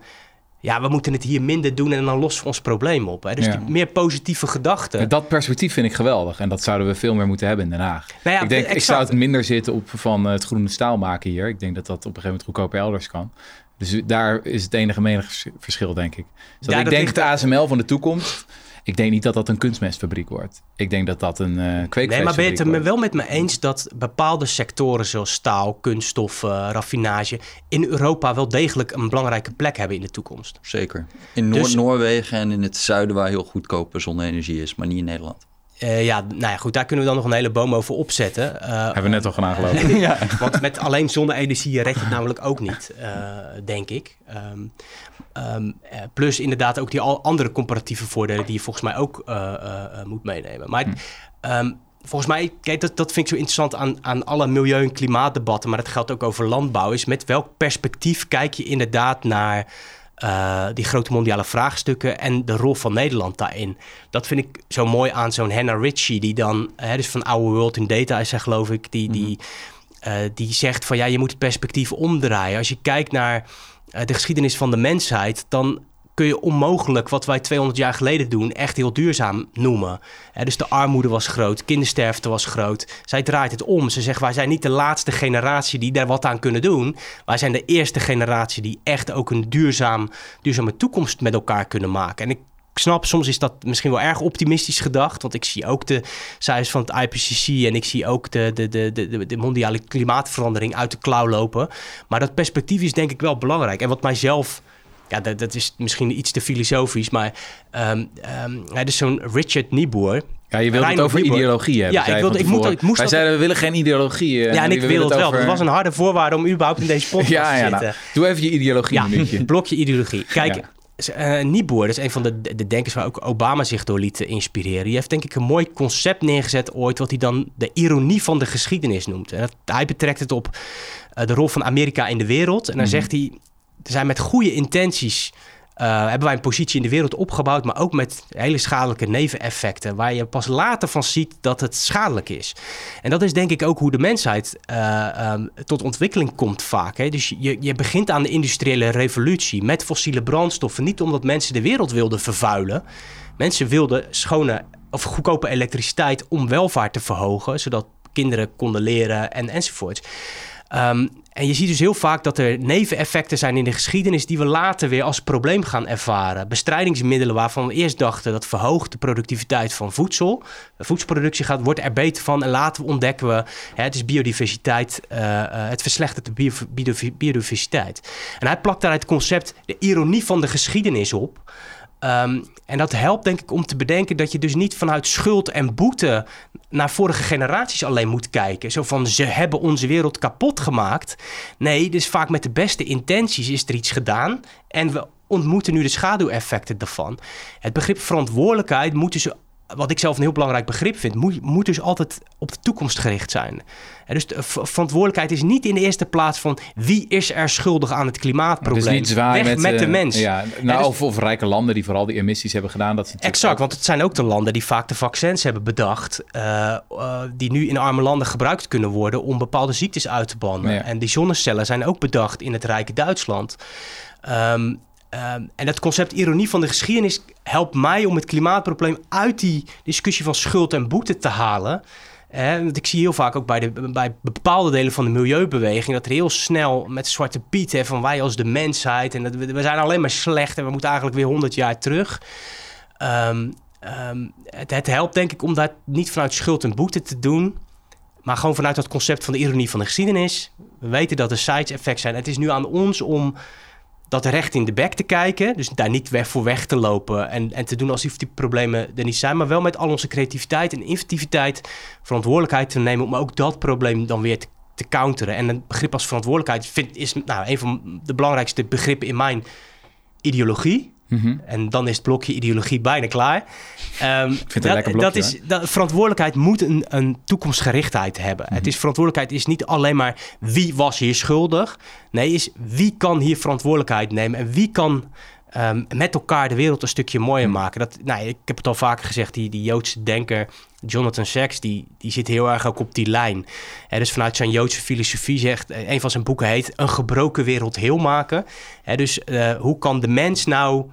ja, we moeten het hier minder doen en dan lossen we ons probleem op. Hè? Dus die meer positieve gedachten. Dat perspectief vind ik geweldig en dat zouden we veel meer moeten hebben in Den Haag. Nou ja, ik denk, ik zou het minder zitten op van het groene staal maken hier. Ik denk dat dat op een gegeven moment goedkoper elders kan. Dus daar is het enige meningsverschil, denk ik. Dus ik denk de ASML van de toekomst ik denk niet dat dat een kunstmestfabriek wordt. Ik denk dat dat een uh, Nee, maar ben je het wel met me eens dat bepaalde sectoren zoals staal, kunststoffen, raffinage in Europa wel degelijk een belangrijke plek hebben in de toekomst? Zeker. In dus- Noord-Noorwegen en in het zuiden waar heel goedkope zonne-energie is, maar niet in Nederland. Uh, ja, nou ja, goed, daar kunnen we dan nog een hele boom over opzetten. Uh, Hebben we net al ik. ja. Want met alleen zonne-energie red je het namelijk ook niet, uh, denk ik. Um, um, plus inderdaad ook die al andere comparatieve voordelen die je volgens mij ook moet meenemen. Maar um, volgens mij, kijk, dat, dat vind ik zo interessant aan, aan alle milieu- en klimaatdebatten, maar dat geldt ook over landbouw, is met welk perspectief kijk je inderdaad naar uh, die grote mondiale vraagstukken en de rol van Nederland daarin. Dat vind ik zo mooi aan zo'n Hannah Ritchie, die dan, hè, dus van Our World in Data is hij geloof ik, die, die, uh, die zegt van ja, je moet het perspectief omdraaien. Als je kijkt naar uh, de geschiedenis van de mensheid, dan kun je onmogelijk wat wij 200 jaar geleden doen echt heel duurzaam noemen. dus de armoede was groot, kindersterfte was groot. Zij draait het om. Ze zegt wij zijn niet de laatste generatie die daar wat aan kunnen doen. Wij zijn de eerste generatie die echt ook een duurzaam, duurzame toekomst met elkaar kunnen maken. En ik snap, soms is dat misschien wel erg optimistisch gedacht. Want ik zie ook de cijfers van het IPCC en ik zie ook de, de, de, de, de mondiale klimaatverandering uit de klauw lopen. Maar dat perspectief is denk ik wel belangrijk. En wat mijzelf ja, dat, dat is misschien iets te filosofisch, maar um, um, hij is zo'n Richard Niebuhr. Ja, je wilt het over ideologie hebben. Ja, ik, wilde, ik, moet, ik moest. Wij zeiden we willen geen ideologie. Ja, en ik wil het, wel. Dat was een harde voorwaarde om überhaupt in deze podcast ja, ja, te nou, zitten. Nou, doe even je ideologie ja, een blokje ideologie. Kijk, uh, Niebuhr, dat is een van de, de denkers waar ook Obama zich door liet inspireren. Die heeft denk ik een mooi concept neergezet ooit, wat hij dan de ironie van de geschiedenis noemt. En dat, hij betrekt het op uh, de rol van Amerika in de wereld. En dan mm -hmm. zegt hij, zijn met goede intenties uh, hebben wij een positie in de wereld opgebouwd, maar ook met hele schadelijke neveneffecten, waar je pas later van ziet dat het schadelijk is. En dat is denk ik ook hoe de mensheid uh, tot ontwikkeling komt vaak. Hè? Dus je, je begint aan de industriële revolutie met fossiele brandstoffen, niet omdat mensen de wereld wilden vervuilen. Mensen wilden schone of goedkope elektriciteit om welvaart te verhogen, zodat kinderen konden leren en enzovoorts. Um, en je ziet dus heel vaak dat er neveneffecten zijn in de geschiedenis die we later weer als probleem gaan ervaren. Bestrijdingsmiddelen waarvan we eerst dachten dat verhoogt de productiviteit van voedsel. Voedselproductie gaat, wordt er beter van en later ontdekken we hè, het is biodiversiteit, uh, uh, het verslechtert de bio, biodiversiteit. En hij plakt daar het concept de ironie van de geschiedenis op. Um, en dat helpt denk ik om te bedenken dat je dus niet vanuit schuld en boete naar vorige generaties alleen moet kijken. Zo van ze hebben onze wereld kapot gemaakt. Nee, dus vaak met de beste intenties is er iets gedaan en we ontmoeten nu de schaduweffecten daarvan. Het begrip verantwoordelijkheid moet dus wat ik zelf een heel belangrijk begrip vind, moet, moet dus altijd op de toekomst gericht zijn. dus de verantwoordelijkheid is niet in de eerste plaats van wie is er schuldig aan het klimaatprobleem. Het is niet zwaar met, met, de uh, mens. Ja, nou, dus, of, of, rijke landen die vooral die emissies hebben gedaan. Dat ze exact, want het zijn ook de landen die vaak de vaccins hebben bedacht, uh, uh, die nu in arme landen gebruikt kunnen worden om bepaalde ziektes uit te bannen. Ja. En die zonnecellen zijn ook bedacht in het rijke Duitsland. Um, Um, en dat concept ironie van de geschiedenis helpt mij om het klimaatprobleem uit die discussie van schuld en boete te halen. Want ik zie heel vaak ook bij, de, bij bepaalde delen van de milieubeweging dat er heel snel met Zwarte Piet, van wij als de mensheid, en dat, we, we zijn alleen maar slecht en we moeten eigenlijk weer 100 jaar terug. Um, het, het helpt denk ik om dat niet vanuit schuld en boete te doen, maar gewoon vanuit dat concept van de ironie van de geschiedenis. We weten dat er side effects zijn. Het is nu aan ons om dat recht in de bek te kijken. Dus daar niet weg voor weg te lopen en, en te doen alsof die problemen er niet zijn. Maar wel met al onze creativiteit en inventiviteit verantwoordelijkheid te nemen om ook dat probleem dan weer te, te counteren. En een begrip als verantwoordelijkheid vind, is nou, een van de belangrijkste begrippen in mijn ideologie. Mm -hmm. En dan is het blokje ideologie bijna klaar. Um, Ik vind dat, dat, blokje, dat is, dat, verantwoordelijkheid moet een, een toekomstgerichtheid hebben. Mm -hmm. Het is, verantwoordelijkheid is niet alleen maar wie was hier schuldig. Nee, is wie kan hier verantwoordelijkheid nemen en wie kan ehm, met elkaar de wereld een stukje mooier hmm. maken. Dat, nou, ik heb het al vaker gezegd, die, die Joodse denker Jonathan Sachs, die, die zit heel erg ook op die lijn. Dus vanuit zijn Joodse filosofie zegt, eh, een van zijn boeken heet Een gebroken wereld heel maken. dus uh, hoe kan de mens nou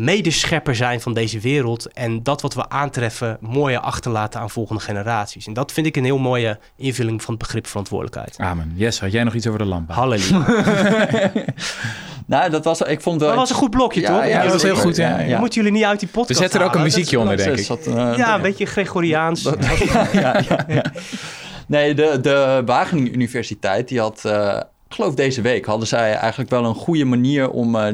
medeschepper zijn van deze wereld en dat wat we aantreffen mooier achterlaten aan volgende generaties. En dat vind ik een heel mooie invulling van het begrip verantwoordelijkheid. Amen. Yes, had jij nog iets over de landbouw? Halleluja. nou, dat was, ik vond wel... Dat was een goed blokje, toch? Ja, dat was heel goed. Ja, ja. Moeten jullie niet uit die podcast We zetten er ook een muziekje onder, denk ik. Eh, ja, een beetje Gregoriaans. ja, ja, Nee, de, de Wageningen Universiteit, die had... Uh, ik geloof deze week hadden zij eigenlijk wel een goede manier om, uh,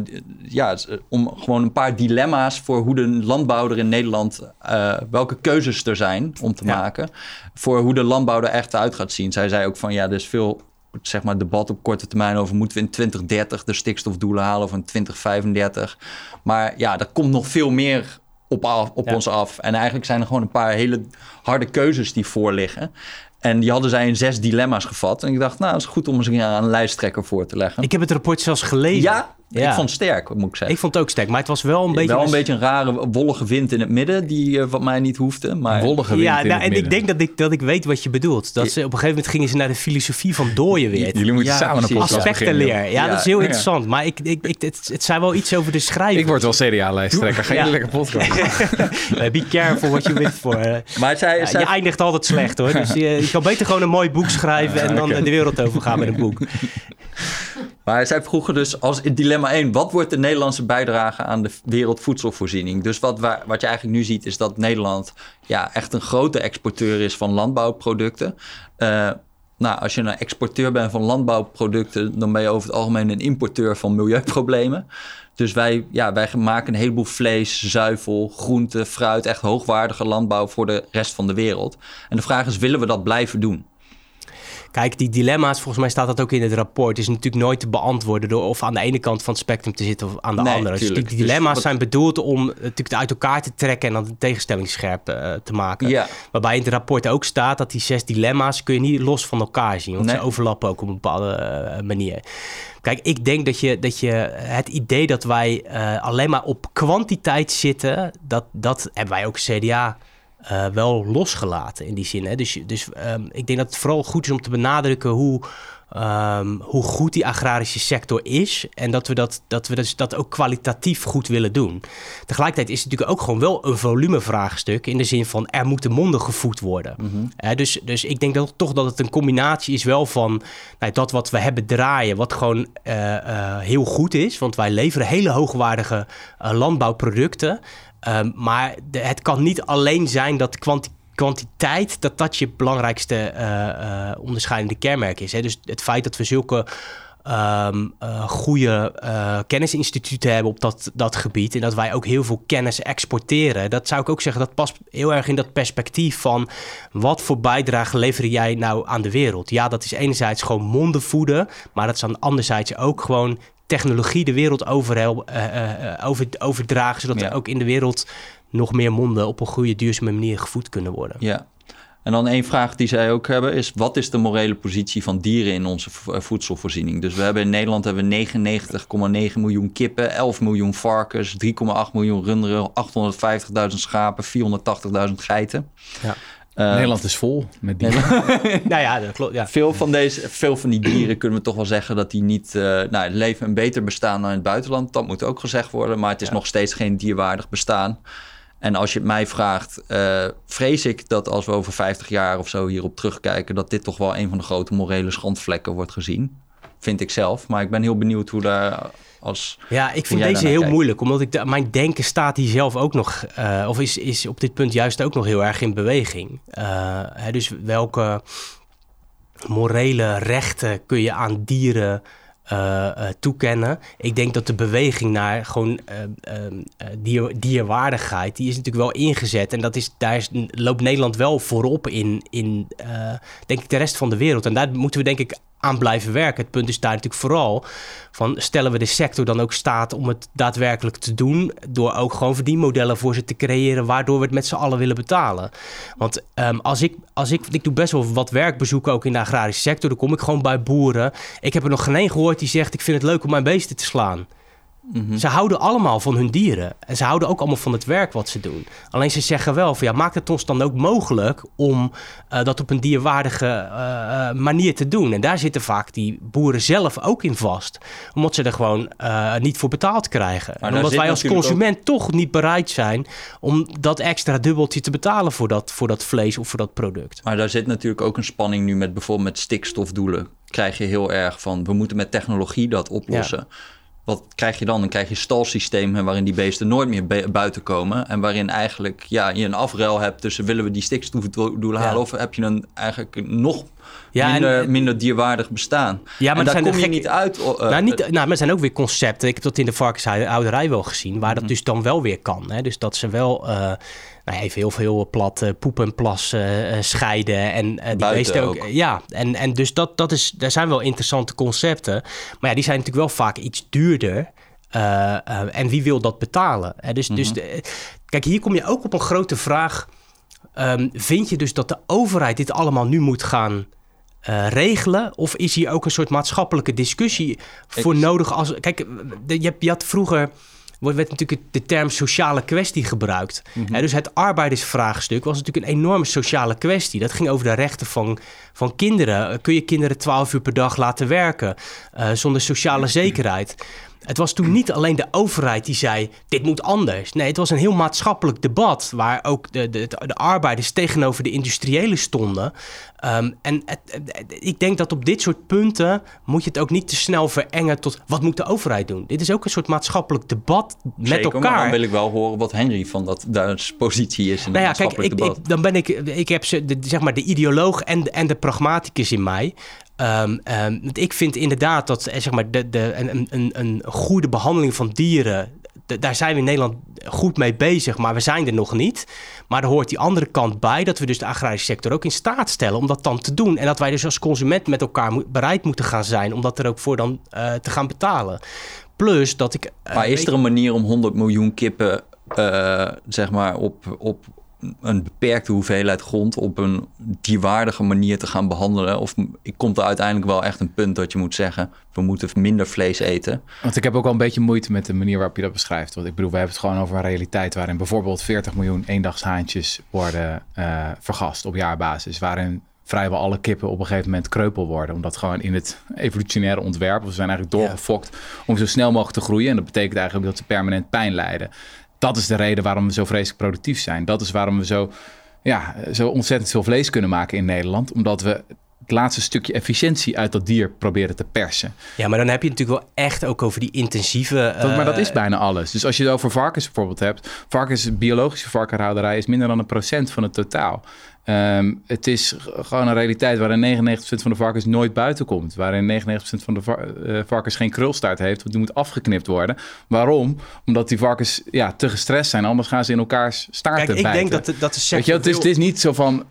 ja, om gewoon een paar dilemma's voor hoe de landbouw er in Nederland, uh, welke keuzes er zijn om te maken, voor hoe de landbouw er echt uit gaat zien. Zij zei ook van ja, er is veel zeg maar, debat op korte termijn over moeten we in 2030 de stikstofdoelen halen of in 2035. Maar ja, er komt nog veel meer op, af, op ons af. En eigenlijk zijn er gewoon een paar hele harde keuzes die voor liggen. En die hadden zij in zes dilemma's gevat. En ik dacht, nou, het is goed om eens aan een lijsttrekker voor te leggen. Ik heb het rapport zelfs gelezen. Ja, ja. Ik vond het sterk, moet ik zeggen. Ik vond het ook sterk, maar het was wel een beetje... Wel een, beetje een rare, wollige wind in het midden, die uh, wat mij niet hoefde. Maar... Wollige wind ja, in nou, en ik denk dat ik, dat ik weet wat je bedoelt. Dat ze, op een gegeven moment gingen ze naar de filosofie van dooien weer. Jullie moeten samen een podcast Aspecten leren. Ja, dat is heel interessant. Maar ik, ik, ik, het, het zei wel iets over de schrijver. Ik word wel CDA-lijsttrekker. Ga je lekker podcast Be careful what you wish for. Maar zij, zij... Je eindigt altijd slecht, hoor. Dus je, je kan beter gewoon een mooi boek schrijven... en dan de wereld overgaan met een boek. Maar zij vroegen dus als in dilemma 1, wat wordt de Nederlandse bijdrage aan de wereldvoedselvoorziening? Dus wat, wat je eigenlijk nu ziet is dat Nederland ja, echt een grote exporteur is van landbouwproducten. Uh, nou, als je een exporteur bent van landbouwproducten, dan ben je over het algemeen een importeur van milieuproblemen. Dus wij, ja, wij maken een heleboel vlees, zuivel, groente, fruit, echt hoogwaardige landbouw voor de rest van de wereld. En de vraag is, willen we dat blijven doen? Kijk, die dilemma's, volgens mij staat dat ook in het rapport, is natuurlijk nooit te beantwoorden door of aan de ene kant van het spectrum te zitten of aan de andere. Dus die dus dilemma's zijn bedoeld om natuurlijk het uit elkaar te trekken en dan de tegenstelling scherp uh, te maken. Ja. Waarbij in het rapport ook staat dat die zes dilemma's kun je niet los van elkaar zien, want ze overlappen ook op een bepaalde uh, manier. Kijk, ik denk dat je, dat je het idee dat wij uh, alleen maar op kwantiteit zitten, dat, dat hebben wij ook CDA uh, wel losgelaten in die zin. Hè? Dus, dus um, ik denk dat het vooral goed is om te benadrukken hoe, um, hoe goed die agrarische sector is. En dat we dat, dat we dus dat ook kwalitatief goed willen doen. Tegelijkertijd is het natuurlijk ook gewoon wel een volumevraagstuk. In de zin van er moeten monden gevoed worden. Mm -hmm. dus, dus ik denk dat, toch dat het een combinatie is wel van nou, dat wat we hebben draaien. Wat gewoon uh, uh, heel goed is. Want wij leveren hele hoogwaardige landbouwproducten. Um, maar het kan niet alleen zijn dat kwanti kwantiteit, dat dat je belangrijkste uh, uh, onderscheidende kenmerk is. Hè? Dus het feit dat we zulke um, goede kennisinstituten hebben op dat, dat gebied. En dat wij ook heel veel kennis exporteren. Dat zou ik ook zeggen, dat past heel erg in dat perspectief van wat voor bijdrage lever jij nou aan de wereld? Ja, dat is enerzijds gewoon monden voeden, maar dat is dan anderzijds ook gewoon technologie de wereld over, uh, uh, over, overdragen, zodat er ook in de wereld nog meer monden op een goede, duurzame manier gevoed kunnen worden. Ja. En dan één vraag die zij ook hebben is: wat is de morele positie van dieren in onze voedselvoorziening? Dus we hebben in Nederland hebben we 99,9 miljoen kippen, 11 miljoen varkens, 3,8 miljoen runderen, 850.000 schapen, 480.000 geiten. Ja. Uh, Nederland is vol met dieren. nou ja, dat klopt. Ja. Veel, van deze, veel van die dieren kunnen we toch wel zeggen dat die niet uh, nou, leven een beter bestaan dan in het buitenland. Dat moet ook gezegd worden, maar het is nog steeds geen dierwaardig bestaan. En als je het mij vraagt, uh, vrees ik dat als we over 50 jaar of zo hierop terugkijken, dat dit toch wel een van de grote morele schandvlekken wordt gezien. Vind ik zelf. Maar ik ben heel benieuwd hoe daar als. Ja, ik vind deze heel moeilijk, omdat ik mijn denken staat hier zelf ook nog, uh, of is, is op dit punt juist ook nog heel erg in beweging. Uh, hè, dus welke morele rechten kun je aan dieren uh, toekennen. Ik denk dat de beweging naar gewoon dier, dierwaardigheid, die is natuurlijk wel ingezet. En dat is, daar is, loopt Nederland wel voorop in, in denk ik, de rest van de wereld. En daar moeten we denk ik aan blijven werken. Het punt is daar natuurlijk vooral van stellen we de sector dan ook staat om het daadwerkelijk te doen door ook gewoon verdienmodellen voor ze te creëren waardoor we het met z'n allen willen betalen. Want um, als ik, als ik, ik doe best wel wat werkbezoeken ook in de agrarische sector, dan kom ik gewoon bij boeren. Ik heb er nog geen één gehoord die zegt ik vind het leuk om mijn beesten te slaan. Mhm. Ze houden allemaal van hun dieren. En ze houden ook allemaal van het werk wat ze doen. Alleen ze zeggen wel van ja, maakt het ons dan ook mogelijk om uh, dat op een dierwaardige uh, manier te doen. En daar zitten vaak die boeren zelf ook in vast. Omdat ze er gewoon uh, niet voor betaald krijgen. en omdat wij als consument toch niet bereid zijn om dat extra dubbeltje te betalen voor dat, voor dat vlees of voor dat product. Maar daar zit natuurlijk ook een spanning nu met bijvoorbeeld met stikstofdoelen. Krijg je heel erg van we moeten met technologie dat oplossen. Ja wat krijg je dan? Dan krijg je stalsystemen waarin die beesten nooit meer buiten komen. En waarin eigenlijk ja, je een afruil hebt tussen willen we die stikstofdoelen halen... of heb je een eigenlijk nog minder, minder dierwaardig bestaan. Ja, maar daar kom je niet uit. Uh, nou, niet, nou, maar er zijn ook weer concepten. Ik heb dat in de varkenshouderij wel gezien... waar dat mhm. dus dan wel weer kan. Hè? Dus dat ze wel... Uh, nou, even heel veel plat uh, poep en plas uh, scheiden. En uh, die beesten ook. Ja, en, en dus dat, dat is, daar zijn wel interessante concepten. Maar ja, die zijn natuurlijk wel vaak iets duurder. en wie wil dat betalen? dus, dus mhm. de, kijk, hier kom je ook op een grote vraag. Um, vind je dus dat de overheid dit allemaal nu moet gaan regelen? Of is hier ook een soort maatschappelijke discussie voor nodig? Als, kijk, je, je had vroeger werd natuurlijk de term sociale kwestie gebruikt. Mhm. dus het arbeidersvraagstuk was natuurlijk een enorme sociale kwestie. Dat ging over de rechten van, van kinderen. Kun je kinderen 12 uur per dag laten werken uh, zonder sociale zekerheid? Het was toen niet alleen de overheid die zei: dit moet anders. Nee, het was een heel maatschappelijk debat waar ook de, de, de arbeiders tegenover de industriëlen stonden. Um, en ik denk dat op dit soort punten moet je het ook niet te snel verengen tot wat moet de overheid doen. Dit is ook een soort maatschappelijk debat met Zeker, elkaar. Maar dan wil ik wel horen wat Henry van dat Duits positie is in nou ja, kijk, ik, ik, dan ben ik, ik heb ze, de, zeg maar de ideoloog en, en de pragmaticus in mij. Um, um, ik vind inderdaad dat eh, zeg maar, de, de, een, een, een goede behandeling van dieren. daar zijn we in Nederland goed mee bezig, maar we zijn er nog niet. Maar er hoort die andere kant bij dat we dus de agrarische sector ook in staat stellen om dat dan te doen. En dat wij dus als consument met elkaar bereid moeten gaan zijn om dat er ook voor dan uh, te gaan betalen. Plus dat ik. Uh, maar is er een manier om 100 miljoen kippen, uh, zeg maar, op, op een beperkte hoeveelheid grond op een dierwaardige manier te gaan behandelen? Of komt er uiteindelijk wel echt een punt dat je moet zeggen: we moeten minder vlees eten? Want ik heb ook wel een beetje moeite met de manier waarop je dat beschrijft. Want ik bedoel, we hebben het gewoon over een realiteit waarin bijvoorbeeld 40 miljoen eendagshaantjes worden uh, vergast op jaarbasis. Waarin vrijwel alle kippen op een gegeven moment kreupel worden. Omdat gewoon in het evolutionaire ontwerp, we zijn eigenlijk doorgefokt om zo snel mogelijk te groeien. En dat betekent eigenlijk dat ze permanent pijn lijden dat is de reden waarom we zo vreselijk productief zijn. Dat is waarom we zo, ja, zo ontzettend veel vlees kunnen maken in Nederland. Omdat we het laatste stukje efficiëntie uit dat dier proberen te persen. Ja, maar dan heb je natuurlijk wel echt ook over die intensieve... maar dat is eh, bijna alles. Dus als je het over varkens bijvoorbeeld hebt... varkens, biologische varkenhouderij is minder dan een procent van het totaal. Ehm, het is gewoon een realiteit waarin 99% van de varkens nooit buiten komt. Waarin 99% van de uh, varkens geen krulstaart heeft, want die moet afgeknipt worden. Waarom? Omdat die varkens ja, te gestrest zijn, anders gaan ze in elkaars staarten Kijk, ik denk dat, dat de Weet je, het, is, het is niet zo van,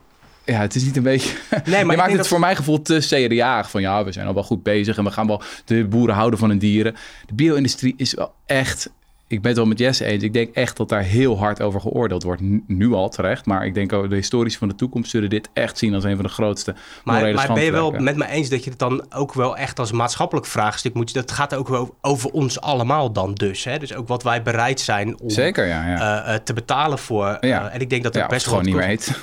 ja, het is niet een beetje. Nee, maar je maakt het voor mijn gevoel te CDA. Van ja, we zijn al wel goed bezig en we gaan wel de boeren houden van hun dieren. De bio-industrie is wel echt ik ben het wel met Jesse eens. Ik denk echt dat daar heel hard over geoordeeld wordt. Nu al terecht. Maar ik denk ook de historisch van de toekomst zullen dit echt zien als een van de grootste Maar, maar ben je wel met me eens dat je het dan ook wel echt als maatschappelijk vraagstuk moet... Dat gaat ook wel over ons allemaal dan dus. Hè? Dus ook wat wij bereid zijn om Zeker, ja, ja. Uh, uh, te betalen voor. Uh, en ik denk dat er best gewoon niet meer heet.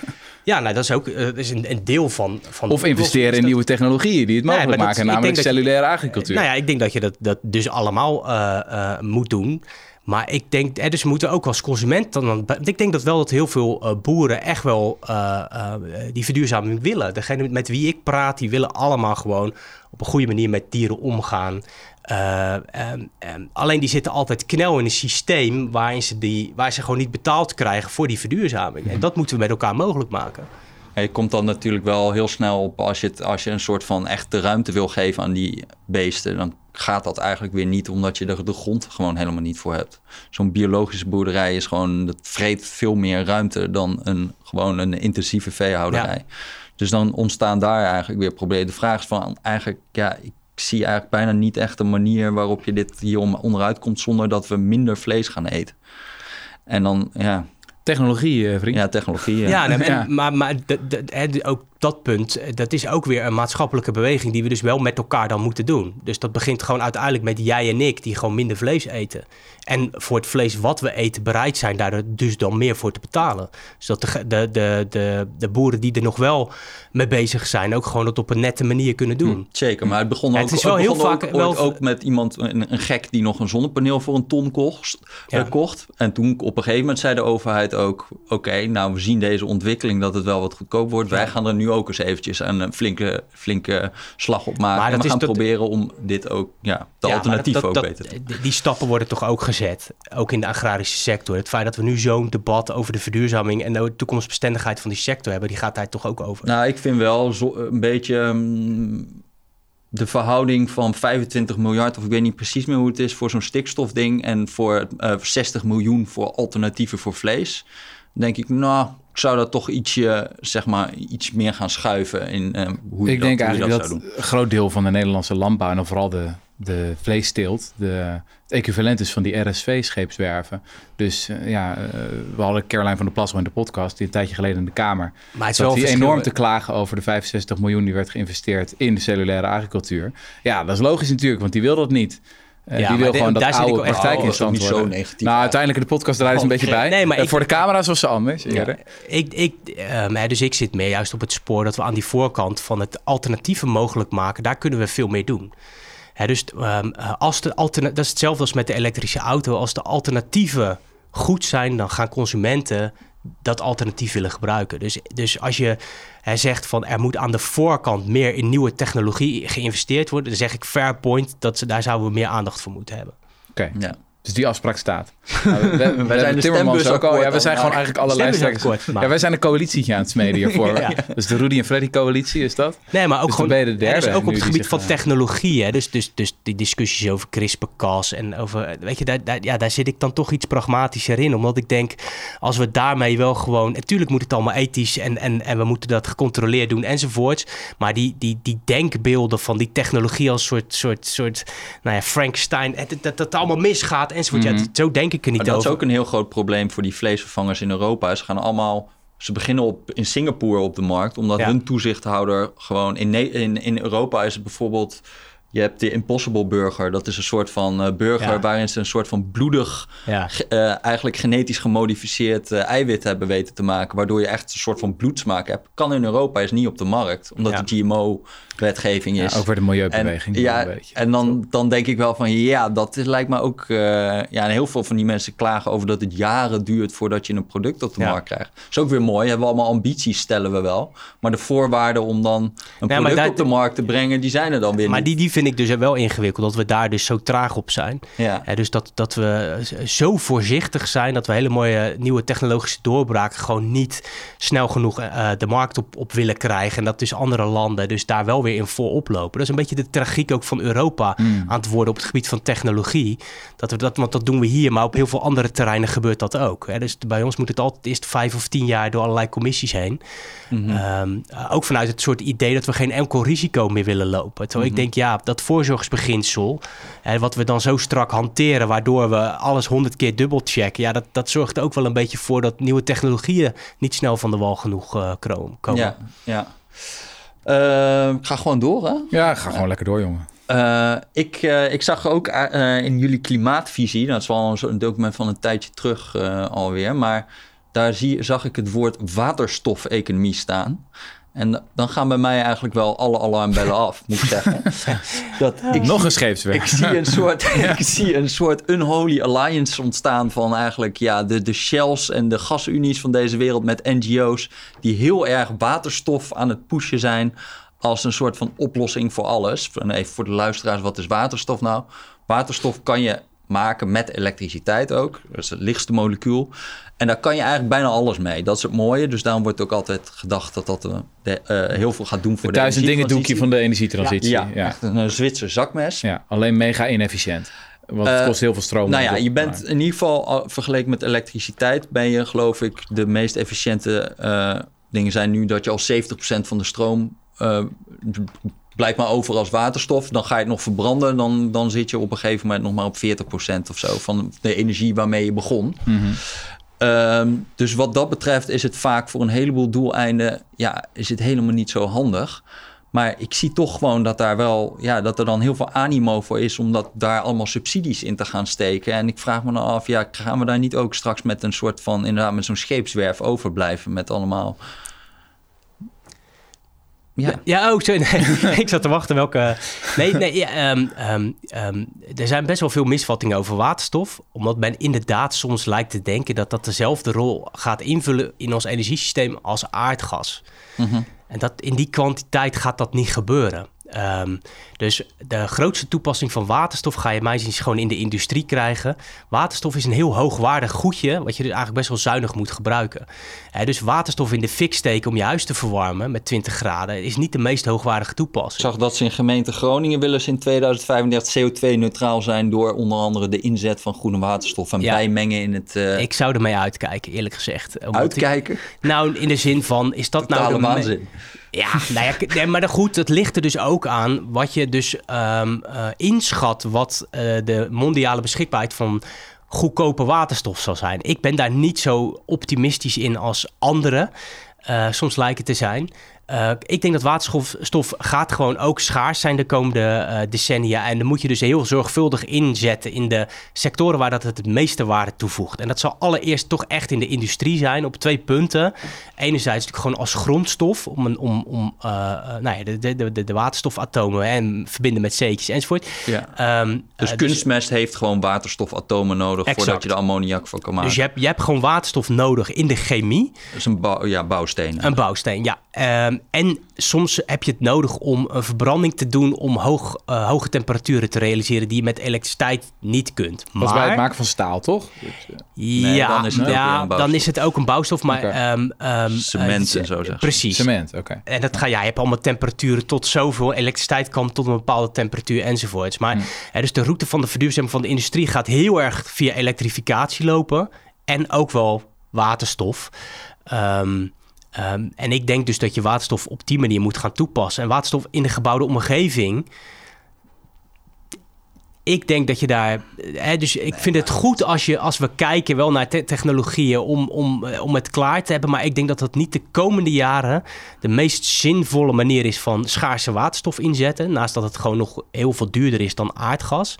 Ja, nou, dat is ook uh, is een, een, deel van... van of investeren in nieuwe technologieën die het mogelijk maken, namelijk cellulaire agricultuur. Nou ja, ik denk dat je dat, dat dus allemaal moet doen. Maar ik denk, eh, dus we moeten ook als consument dan. Ik denk dat wel dat heel veel uh, boeren echt wel uh, uh, die verduurzaming willen. Degene met wie ik praat, die willen allemaal gewoon op een goede manier met dieren omgaan. Um, um, alleen die zitten altijd knel in een systeem waarin ze, die, waar ze gewoon niet betaald krijgen voor die verduurzaming. En dat moeten we met elkaar mogelijk maken. En je komt dan natuurlijk wel heel snel op als je, als je een soort van echte ruimte wil geven aan die beesten. Dan gaat dat eigenlijk weer niet, omdat je er de grond gewoon helemaal niet voor hebt. Zo'n biologische boerderij is gewoon, dat vreet veel meer ruimte dan een, gewoon een intensieve veehouderij. Dus dan ontstaan daar eigenlijk weer problemen. De vraag is van eigenlijk, ja, ik zie eigenlijk bijna niet echt een manier waarop je dit hier onderuit komt zonder dat we minder vlees gaan eten. En dan, ja, Technologie, eh, vriend. Ja, technologie. Ja, ja, maar, maar de, de, ook dat punt, eh, dat is ook weer een maatschappelijke beweging die we dus wel met elkaar dan moeten doen. Dus dat begint gewoon uiteindelijk met jij en ik die gewoon minder vlees eten. En voor het vlees wat we eten bereid zijn daar dus dan meer voor te betalen. Zodat de, de, de, de, de boeren die er nog wel mee bezig zijn ook gewoon dat op een nette manier kunnen doen. Hm, zeker, maar het begon ook, het is wel heel vaak ook, wel... ook met iemand, een, een, gek die nog een zonnepaneel voor een ton kocht, ja. kocht. En toen op een gegeven moment zei de overheid ook, oké, nou we zien deze ontwikkeling dat het wel wat goedkoop wordt. Wij gaan er nu ook eens eventjes een flinke, flinke slag op maken. Maar en we gaan proberen om dit ook, ja, de ja, alternatief ook beter te Die stappen worden toch ook gezet, ook in de agrarische sector. Het feit dat we nu zo'n debat over de verduurzaming en de toekomstbestendigheid van die sector hebben, die gaat daar toch ook over. Nou, ik vind wel zo, een beetje mm, de verhouding van 25 miljard, of ik weet niet precies meer hoe het is, voor zo'n stikstofding en voor uh, eh, 60 miljoen voor alternatieven voor vlees. denk ik, nou, ik zou dat toch ietsje, zeg maar, iets meer gaan schuiven in uh, hoe Ik dat, denk eigenlijk dat, dat een groot deel van de Nederlandse landbouw en vooral de de vleesteelt de, het equivalent is van die RSV-scheepswerven. Dus uh, ja, uh, we hadden Caroline van der Plas in de podcast, die een tijdje geleden in de Kamer. Maar het is wel die enorm te klagen over de 65 miljoen die werd geïnvesteerd in de cellulaire agricultuur. Ja, dat is logisch natuurlijk, want die wil dat niet. Uh, ja, die wil gewoon dat oude praktijk in stand niet zo negatief. Nou, uiteindelijk in de podcast draaien ze een beetje bij. Nee, maar ik, voor de camera's was ze anders. Ja, ik, ik, um, dus ik zit meer juist op het spoor dat we aan die voorkant van het alternatieven mogelijk maken. Daar kunnen we veel meer doen dus ehm, eh, als de dat is hetzelfde als met de elektrische auto. Als de alternatieven goed zijn, dan gaan consumenten dat alternatief willen gebruiken. Dus, dus als je hè, zegt van er moet aan de voorkant meer in nieuwe technologie geïnvesteerd worden, dan zeg ik fair point dat ze, daar zouden we meer aandacht voor moeten hebben. Oké. Ja. Dus die afspraak staat. Nou, we, wij zijn de Timmermans ook al. Ja, we zijn gewoon eigenlijk alle lijsttrekkers. Ja, wij zijn een coalitietje aan het smeden hiervoor. ja. Dus de Rudy en Freddy coalitie is dat? Nee, maar ook dus gewoon. De derde, dus ook op het gebied van technologie. Hè? Dus, dus, dus die discussies over CRISPR-Cas en over. Weet je, daar, daar, ja, daar zit ik dan toch iets pragmatischer in. Omdat ik denk, als we daarmee wel gewoon. Natuurlijk moet het allemaal ethisch en, en, en we moeten dat gecontroleerd doen enzovoorts. Maar die, die, die denkbeelden van die technologie als soort, soort, soort nou ja, Frankenstein. Dat, dat, dat allemaal misgaat enzovoort. Ja, mhm. zo denk ik er niet maar dat is ook een heel groot probleem voor die vleesvervangers in Europa. Ze gaan allemaal... Ze beginnen op, in Singapore op de markt, omdat hun toezichthouder gewoon... In, in, in Europa is het bijvoorbeeld je hebt de Impossible Burger. Dat is een soort van uh, burger waarin ze een soort van bloedig, ja. uh, eigenlijk genetisch gemodificeerd uh, eiwit hebben weten te maken. Waardoor je echt een soort van bloedsmaak hebt. Kan in Europa, is niet op de markt. Omdat de GMO-wetgeving is. Ja, ook weer de milieubeweging. En, ja, en dan, dan denk ik wel van ja, dat is, lijkt me ook... ja, en heel veel van die mensen klagen over dat het jaren duurt voordat je een product op de markt krijgt. Dat is ook weer mooi. Hebben we allemaal ambities, stellen we wel. Maar de voorwaarden om dan een product op de markt te brengen, die zijn er dan weer maar niet. Die, die vind ik dus wel ingewikkeld dat we daar dus zo traag op zijn. Ja. dus dat, dat we zo voorzichtig zijn dat we hele mooie nieuwe technologische doorbraken gewoon niet snel genoeg uh, de markt op, op willen krijgen. En dat dus andere landen dus daar wel weer in voorop lopen. Dat is een beetje de tragiek ook van Europa mm. aan het worden op het gebied van technologie. Dat we dat, want dat doen we hier, maar op heel veel andere terreinen gebeurt dat ook. Hè. Dus bij ons moet het altijd eerst vijf of tien jaar door allerlei commissies heen. Mm -hmm. ook vanuit het soort idee dat we geen enkel risico meer willen lopen. Terwijl ik mhm. denk, ja, dat voorzorgsbeginsel, hè, wat we dan zo strak hanteren, waardoor we alles honderd keer dubbelchecken, ja, dat, dat zorgt ook wel een beetje voor dat nieuwe technologieën niet snel van de wal genoeg uh, komen. Ja, ja. Uh, ik ga gewoon door, hè? Ja, ga gewoon lekker door, jongen. Uh, ik, uh, ik zag ook uh, in jullie klimaatvisie, dat is wel een, een document van een tijdje terug alweer, maar daar zie, zag ik het woord waterstofeconomie staan. En dan gaan bij mij eigenlijk wel alle alarmbellen af, moet ik zeggen. dat ik Nog een scheepsweg. Ik zie een soort, ik zie een soort unholy alliance ontstaan van eigenlijk ja, de, de shells en de gasunies van deze wereld met NGO's die heel erg waterstof aan het pushen zijn als een soort van oplossing voor alles. Even voor de luisteraars, wat is waterstof nou? Waterstof kan je maken met elektriciteit ook. Dat is het lichtste molecuul. En daar kan je eigenlijk bijna alles mee. Dat is het mooie. Dus daarom wordt ook altijd gedacht dat dat uh, de, uh, heel veel gaat doen voor de, de duizend dingen doekje van de energietransitie. Ja, ja, ja. een Zwitser zakmes. Ja, alleen mega inefficiënt. Want het uh, kost heel veel stroom. Nou ja, je bent in ieder geval vergeleken met elektriciteit... ben je geloof ik de meest efficiënte dingen zijn nu... dat je al 70% van de stroom maar over als waterstof. Dan ga je het nog verbranden. Dan, dan zit je op een gegeven moment nog maar op 40% of zo van de energie waarmee je begon. Mm Ehm, dus wat dat betreft is het vaak voor een heleboel doeleinden... ja, is het helemaal niet zo handig. Maar ik zie toch gewoon dat daar wel, ja, dat er dan heel veel animo voor is om dat daar allemaal subsidies in te gaan steken. En ik vraag me dan af, ja, gaan we daar niet ook straks met een soort van, inderdaad, met zo'n scheepswerf overblijven met allemaal. Ja, ja ook oh, Nee, ik zat te wachten welke. Nee, nee ja, ehm, ehm, ehm, er zijn best wel veel misvattingen over waterstof. Omdat men inderdaad soms lijkt te denken dat dat dezelfde rol gaat invullen in ons energiesysteem als aardgas. Mm en dat, in die kwantiteit gaat dat niet gebeuren. Um, dus de grootste toepassing van waterstof ga je mij zien gewoon in de industrie krijgen. Waterstof is een heel hoogwaardig goedje, wat je dus eigenlijk best wel zuinig moet gebruiken. dus waterstof in de fik steken om je huis te verwarmen met 20 graden is niet de meest hoogwaardige toepassing. Ik zag dat ze in gemeente Groningen willen ze in 2035 CO2-neutraal zijn door onder andere de inzet van groene waterstof en bijmengen in het... Uh... Ik zou ermee uitkijken, eerlijk gezegd. Uitkijken? nou, in de zin van, is dat nou... De waanzin. Ja, nou ja, maar goed, het ligt er dus ook aan wat je dus um, inschat wat uh, de mondiale beschikbaarheid van goedkope waterstof zal zijn. Ik ben daar niet zo optimistisch in als anderen. Uh, soms lijken te zijn. Uh, ik denk dat waterstof gaat gewoon ook schaars zijn de komende uh, decennia. En dan moet je dus heel zorgvuldig inzetten in de sectoren waar dat het het meeste waarde toevoegt. En dat zal allereerst toch echt in de industrie zijn op twee punten. Enerzijds natuurlijk gewoon als grondstof om, een, om, om uh, nou ja, de, de, de, de waterstofatomen en verbinden met zeetjes enzovoort. Ja. Um, dus kunstmest dus, heeft gewoon waterstofatomen nodig exact. voordat je de ammoniak van kan maken. Dus je hebt, je hebt gewoon waterstof nodig in de chemie. Dus een bouw, ja, bouwsteen. Een bouwsteen, ja. Um, en soms heb je het nodig om een verbranding te doen om hoog, uh, hoge temperaturen te realiseren die je met elektriciteit niet kunt. Maar, Dat bij het maken van staal, toch? Nee, ja, dan is het, ja, dan is het ook een bouwstof, maar... Okay. Um, um, Cement uh, en zo zeg Precies. Cement, oké. En dat ga, ja, je hebt allemaal temperaturen tot zoveel. Elektriciteit kan tot een bepaalde temperatuur enzovoorts. Maar hmm. uh, dus de route van de verduurzaming van de industrie gaat heel erg via elektrificatie lopen. En ook wel waterstof. Um, Um, en ik denk dus dat je waterstof op die manier moet gaan toepassen. En waterstof in de gebouwde omgeving ik denk dat je daar. Hè, dus ik vind het goed als, je, als we kijken wel naar technologieën om, om, eh, om het klaar te hebben. Maar ik denk dat dat niet de komende jaren de meest zinvolle manier is van schaarse waterstof inzetten. Naast dat het gewoon nog heel veel duurder is dan aardgas.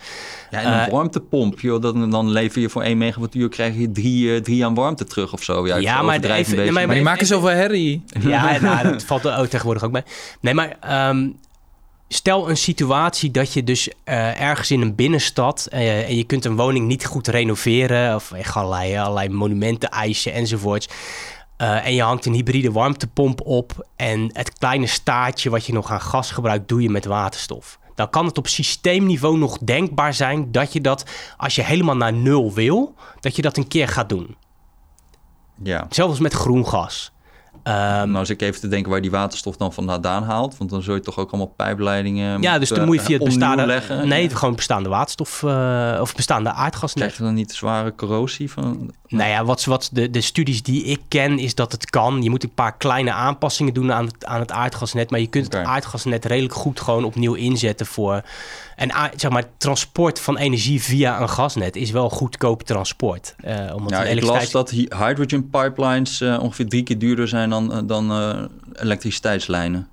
Ja, en een uh, warmtepomp, joh, dan, dan lever je voor 1 megawattuur krijg je drie, uh, drie aan warmte terug of zo. Ja, ja maar, even, nee, maar, maar, die maken zoveel herrie. Ja, nou, dat valt er ook tegenwoordig ook bij. Nee, maar um, stel een situatie dat je dus uh, ergens in een binnenstad uh, en je kunt een woning niet goed renoveren of echt allerlei, allerlei monumenten eisen enzovoorts. Uh, en je hangt een hybride warmtepomp op en het kleine staartje wat je nog aan gas gebruikt, doe je met waterstof. Dan kan het op systeemniveau nog denkbaar zijn dat je dat, als je helemaal naar nul wil, dat je dat een keer gaat doen. Ja. Zelfs met groen gas. Um, nou, als ik even te denken waar die waterstof dan vandaan haalt. Want dan zul je toch ook allemaal pijpleidingen. Ja, dus dan moet je via het bestaande. Leggen. Nee, gewoon bestaande waterstof uh, of bestaande aardgas. Krijg je dan niet zware corrosie van? Nou ja, wat, wat de, de studies die ik ken, is dat het kan. Je moet een paar kleine aanpassingen doen aan het, aan het aardgasnet. Maar je kunt okay. het aardgasnet redelijk goed gewoon opnieuw inzetten voor en zeg maar, transport van energie via een gasnet is wel goedkoop transport. Uh, omdat ja, ik las dat hydrogen pipelines uh, ongeveer drie keer duurder zijn dan, eh, dan uh, elektriciteitslijnen.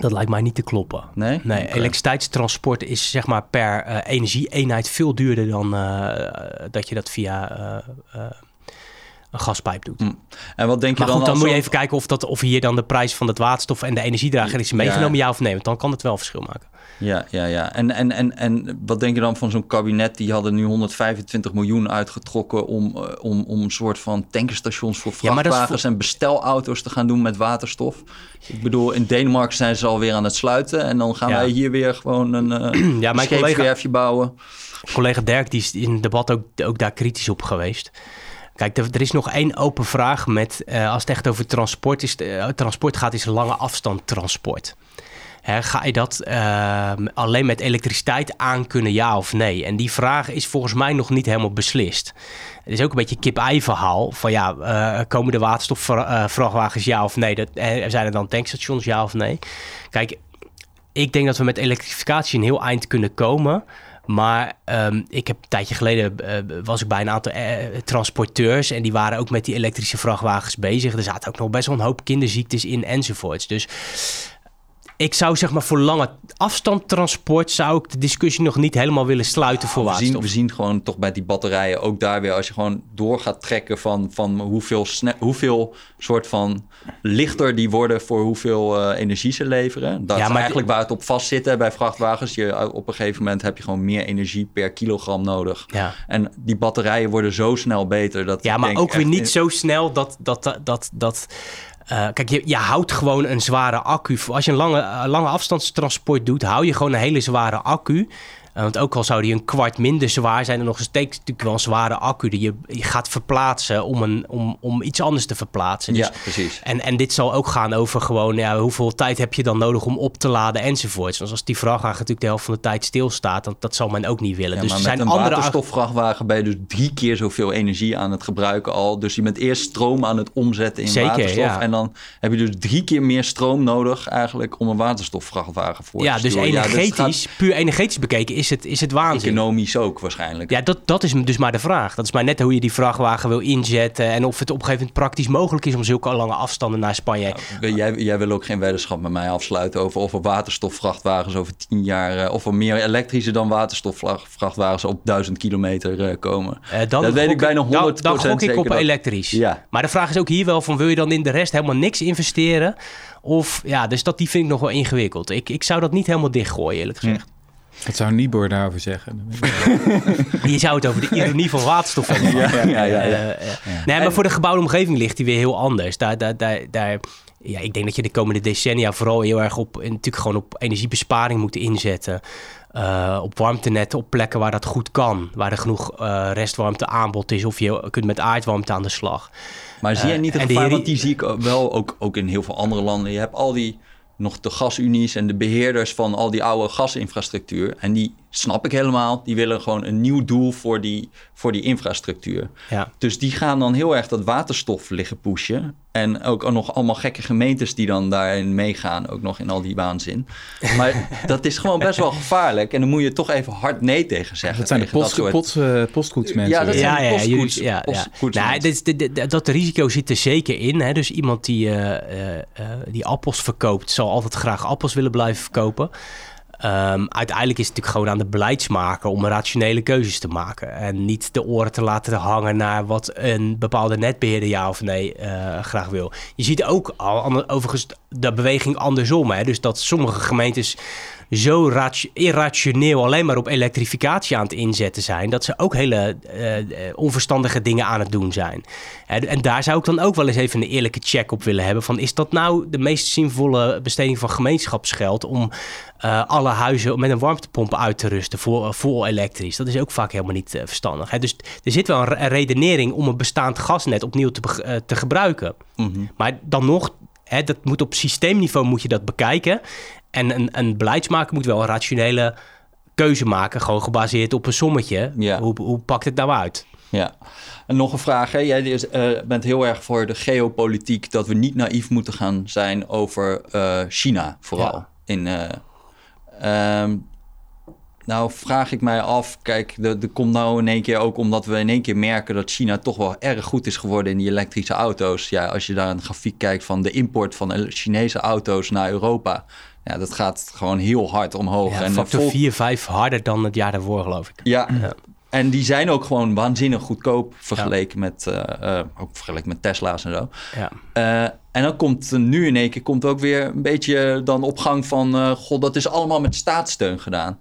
Dat lijkt mij niet te kloppen. Nee? Nee, okay. elektriciteitstransport is zeg maar per uh, energie-eenheid veel duurder dan dat je dat via een gaspijp doet. Mm. En wat denk je maar dan? Goed, dan moet je even kijken of, dat, of hier dan de prijs van het waterstof en de energiedrager is meegenomen, ja, ja of nee. Want dan kan het wel verschil maken. Ja, ja, ja. En, en, en, en wat denk je dan van zo'n kabinet? Die hadden nu 125 miljoen uitgetrokken om, uh, om, om een soort van tankerstations voor vrachtwagens ja, en bestelauto's te gaan doen met waterstof. Ik bedoel, in Denemarken zijn ze alweer aan het sluiten. En dan gaan ja. wij hier weer gewoon een, uh, ja, mijn collega, bouwen. Collega Dirk die is in het debat ook, ook daar kritisch op geweest. Kijk, er is nog één open vraag met, uh, als het echt over transport, is, uh, transport gaat, is lange afstand transport. Ga je dat uh, alleen met elektriciteit aankunnen, ja of nee? En die vraag is volgens mij nog niet helemaal beslist. Het is ook een beetje kip-ei verhaal. Van ja, uh, komen de waterstofvrachtwagens ja of nee? Dat, zijn er dan tankstations ja of nee? Kijk, ik denk dat we met elektrificatie een heel eind kunnen komen. Maar ehm, ik heb een tijdje geleden was ik bij een aantal transporteurs en die waren ook met die elektrische vrachtwagens bezig. Er zaten ook nog best wel een hoop kinderziektes in enzovoorts. Dus ik zou zeg maar voor lange afstandtransport zou ik de discussie nog niet helemaal willen sluiten voor we zien, we zien gewoon toch bij die batterijen ook daar weer als je gewoon door gaat trekken van, van hoeveel, hoeveel soort van lichter die worden voor hoeveel uh, energie ze leveren. Dat ja, is eigenlijk waar het op vast zit bij vrachtwagens. Je, eh, op een gegeven moment heb je gewoon meer energie per kilogram nodig. Ja. En die batterijen worden zo snel beter. Dat ja, maar ook weer niet zo snel dat, dat, dat, dat uh, kijk, je, je houdt gewoon een zware accu. Als je een lange, lange afstandstransport doet, hou je gewoon een hele zware accu. Eh, want ook al zou die een kwart minder zwaar zijn, er nog steeds natuurlijk wel een zware accu die je, je gaat verplaatsen om, een, om, om iets anders te verplaatsen. Dus, ja, precies. En, en dit zal ook gaan over gewoon ja, hoeveel tijd heb je dan nodig om op te laden enzovoorts. Dus als die vrachtwagen natuurlijk de helft van de tijd stilstaat, dan dat zal men ook niet willen. Ja, dus maar er zijn met een andere waterstofvrachtwagen ben je dus drie keer zoveel energie aan het gebruiken al. Dus je bent eerst stroom aan het omzetten in Zeker, waterstof. Ja. En dan heb je dus drie keer meer stroom nodig eigenlijk om een waterstofvrachtwagen voor ja, te sturen. Dus energetisch, ja, dus puur energetisch bekeken is het, is het waanzin. Economisch ook waarschijnlijk. Ja, dat, dat is dus maar de vraag. Dat is maar net hoe je die vrachtwagen wil inzetten. En of het op een gegeven moment praktisch mogelijk is om zulke lange afstanden naar Spanje. Nou, jij, jij wil ook geen weddenschap met mij afsluiten over of er waterstofvrachtwagens over tien jaar. Uh, of er meer elektrische dan waterstofvrachtwagens op duizend kilometer uh, komen. Uh, dan dat weet ik bijna 100% Dan, dan gok ik op elektrisch. Ja. Maar de vraag is ook hier wel van wil je dan in de rest helemaal niks investeren? Of ja, dus dat die vind ik nog wel ingewikkeld. Ik, ik zou dat niet helemaal dichtgooien, eerlijk gezegd. Wat zou Nibor daarover zeggen? Je zou het over de ironie van waterstof hebben. Ja, ja, ja, ja, Nee, maar voor de gebouwde omgeving ligt die weer heel anders. Daar, daar, daar, daar, ja, ik denk dat je de komende decennia vooral heel erg op, natuurlijk gewoon op energiebesparing moet inzetten. Uh, op warmtenetten, op plekken waar dat goed kan. Waar er genoeg uh, restwarmte aanbod is of je kunt met aardwarmte aan de slag. Maar zie je niet het uh, gevaar, want die zie ik wel ook, ook in heel veel andere landen. Je hebt al die nog de gasunies en de beheerders van al die oude gasinfrastructuur. En die snap ik helemaal. Die willen gewoon een nieuw doel voor die, voor die infrastructuur. Ja. Dus die gaan dan heel erg dat waterstof liggen pushen. En ook nog allemaal gekke gemeentes die dan daarin meegaan. Ook nog in al die waanzin. Maar dat is gewoon best wel gevaarlijk. En dan moet je toch even hard nee tegen zeggen. Dat zijn de post, post, uh, postkoetsmensen. Ja, dat zijn ja, postkoets, ja, ja, nou, dit, dat risico zit er zeker in. Hè? Dus iemand die, uh, uh, die appels verkoopt... zal altijd graag appels willen blijven verkopen. Um, uiteindelijk is het natuurlijk gewoon aan de beleidsmaker om rationele keuzes te maken. En niet de oren te laten hangen naar wat een bepaalde netbeheerder ja of nee uh, graag wil. Je ziet ook al, overigens de beweging andersom. Hè? Dus dat sommige gemeentes zo irrationeel alleen maar op elektrificatie aan het inzetten zijn, dat ze ook hele uh, onverstandige dingen aan het doen zijn. En, daar zou ik dan ook wel eens even een eerlijke check op willen hebben van is dat nou de meest zinvolle besteding van gemeenschapsgeld om uh, alle huizen met een warmtepomp uit te rusten voor vol elektrisch. Dat is ook vaak helemaal niet uh, verstandig. Hè? Dus er zit wel een, redenering om een bestaand gasnet opnieuw te, te gebruiken. Mm -hmm. Maar dan nog, dat moet op systeemniveau moet je dat bekijken. En een, een beleidsmaker moet wel een rationele keuze maken, gewoon gebaseerd op een sommetje. Ja. Hoe, hoe pakt het nou uit? Ja. En nog een vraag. Hè? Jij uh, bent heel erg voor de geopolitiek, dat we niet naïef moeten gaan zijn over uh, China, vooral. Ja. In, uh, um, nou, vraag ik mij af. Kijk, er komt nou in één keer ook omdat we in één keer merken dat China toch wel erg goed is geworden in die elektrische auto's. Ja, als je daar een grafiek kijkt van de import van Chinese auto's naar Europa ja, dat gaat gewoon heel hard omhoog. Ja, en factor volk... 4, 5 harder dan het jaar daarvoor, geloof ik. Ja, ja. en die zijn ook gewoon waanzinnig goedkoop vergeleken, met, uh, uh, ook vergeleken met Tesla's en zo. Ja. Uh, en dan komt nu in één keer komt ook weer een beetje dan op gang van... god, dat is allemaal met staatssteun gedaan.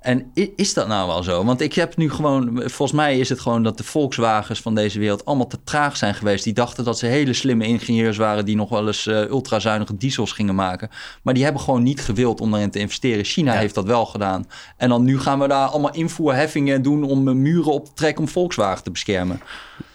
En is dat nou wel zo? Want ik heb nu gewoon, volgens mij is het gewoon dat de Volkswagens van deze wereld allemaal te traag zijn geweest. Die dachten dat ze hele slimme ingenieurs waren die nog wel eens uh, ultrazuinige diesels gingen maken. Maar die hebben gewoon niet gewild om daarin te investeren. China heeft dat wel gedaan. En dan nu gaan we daar allemaal invoerheffingen doen om muren op te trekken om Volkswagen te beschermen.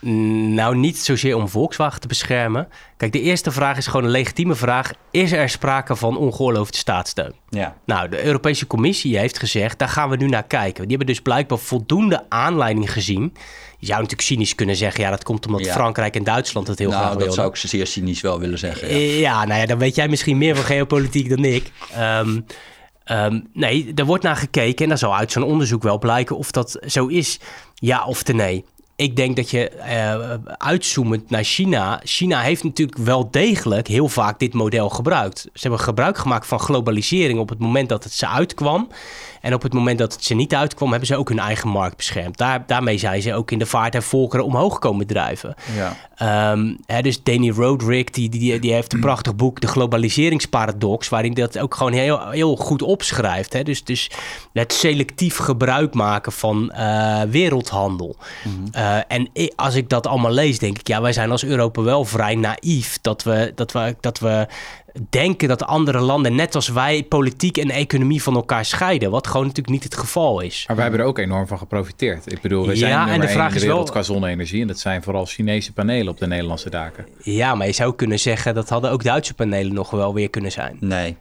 Nou, niet zozeer om Volkswagen te beschermen. Kijk, de eerste vraag is gewoon een legitieme vraag. Is er sprake van ongeoorloofde staatssteun? Ja. Nou, de Europese Commissie heeft gezegd, daar gaan we nu naar kijken. Die hebben dus blijkbaar voldoende aanleiding gezien. Je zou natuurlijk cynisch kunnen zeggen, ja, dat komt omdat Frankrijk en Duitsland het heel nou, graag willen. dat zou ik zeer cynisch wel willen zeggen. Ja. ja. nou ja, dan weet jij misschien meer van geopolitiek dan ik. Um, Ehm, nee, er wordt naar gekeken en dan zal uit zo'n onderzoek wel blijken of dat zo is, ja of nee ik denk dat je uh, uitzoomend naar China. China heeft natuurlijk wel degelijk heel vaak dit model gebruikt. Ze hebben gebruik gemaakt van globalisering op het moment dat het ze uitkwam. En op het moment dat het ze niet uitkwam, hebben ze ook hun eigen markt beschermd. Daar, daarmee zijn ze ook in de vaart en volkeren omhoog komen drijven. Ja. Um, hè, dus Danny Roderick, die, die, die heeft een prachtig boek, De Globaliseringsparadox, waarin dat ook gewoon heel, heel goed opschrijft. Hè. Dus, dus het selectief gebruik maken van uh, wereldhandel. Mm uh, en als ik dat allemaal lees, denk ik, ja, wij zijn als Europa wel vrij naïef dat we, dat we, dat we denken dat andere landen, net als wij, politiek en economie van elkaar scheiden. Wat gewoon natuurlijk niet het geval is. Maar wij hebben er ook enorm van geprofiteerd. Ik bedoel, we zijn ja, en de vraag de is wel qua zonne-energie. En dat zijn vooral Chinese panelen op de Nederlandse daken. Ja, maar je zou kunnen zeggen dat hadden ook Duitse panelen nog wel weer kunnen zijn. Nee,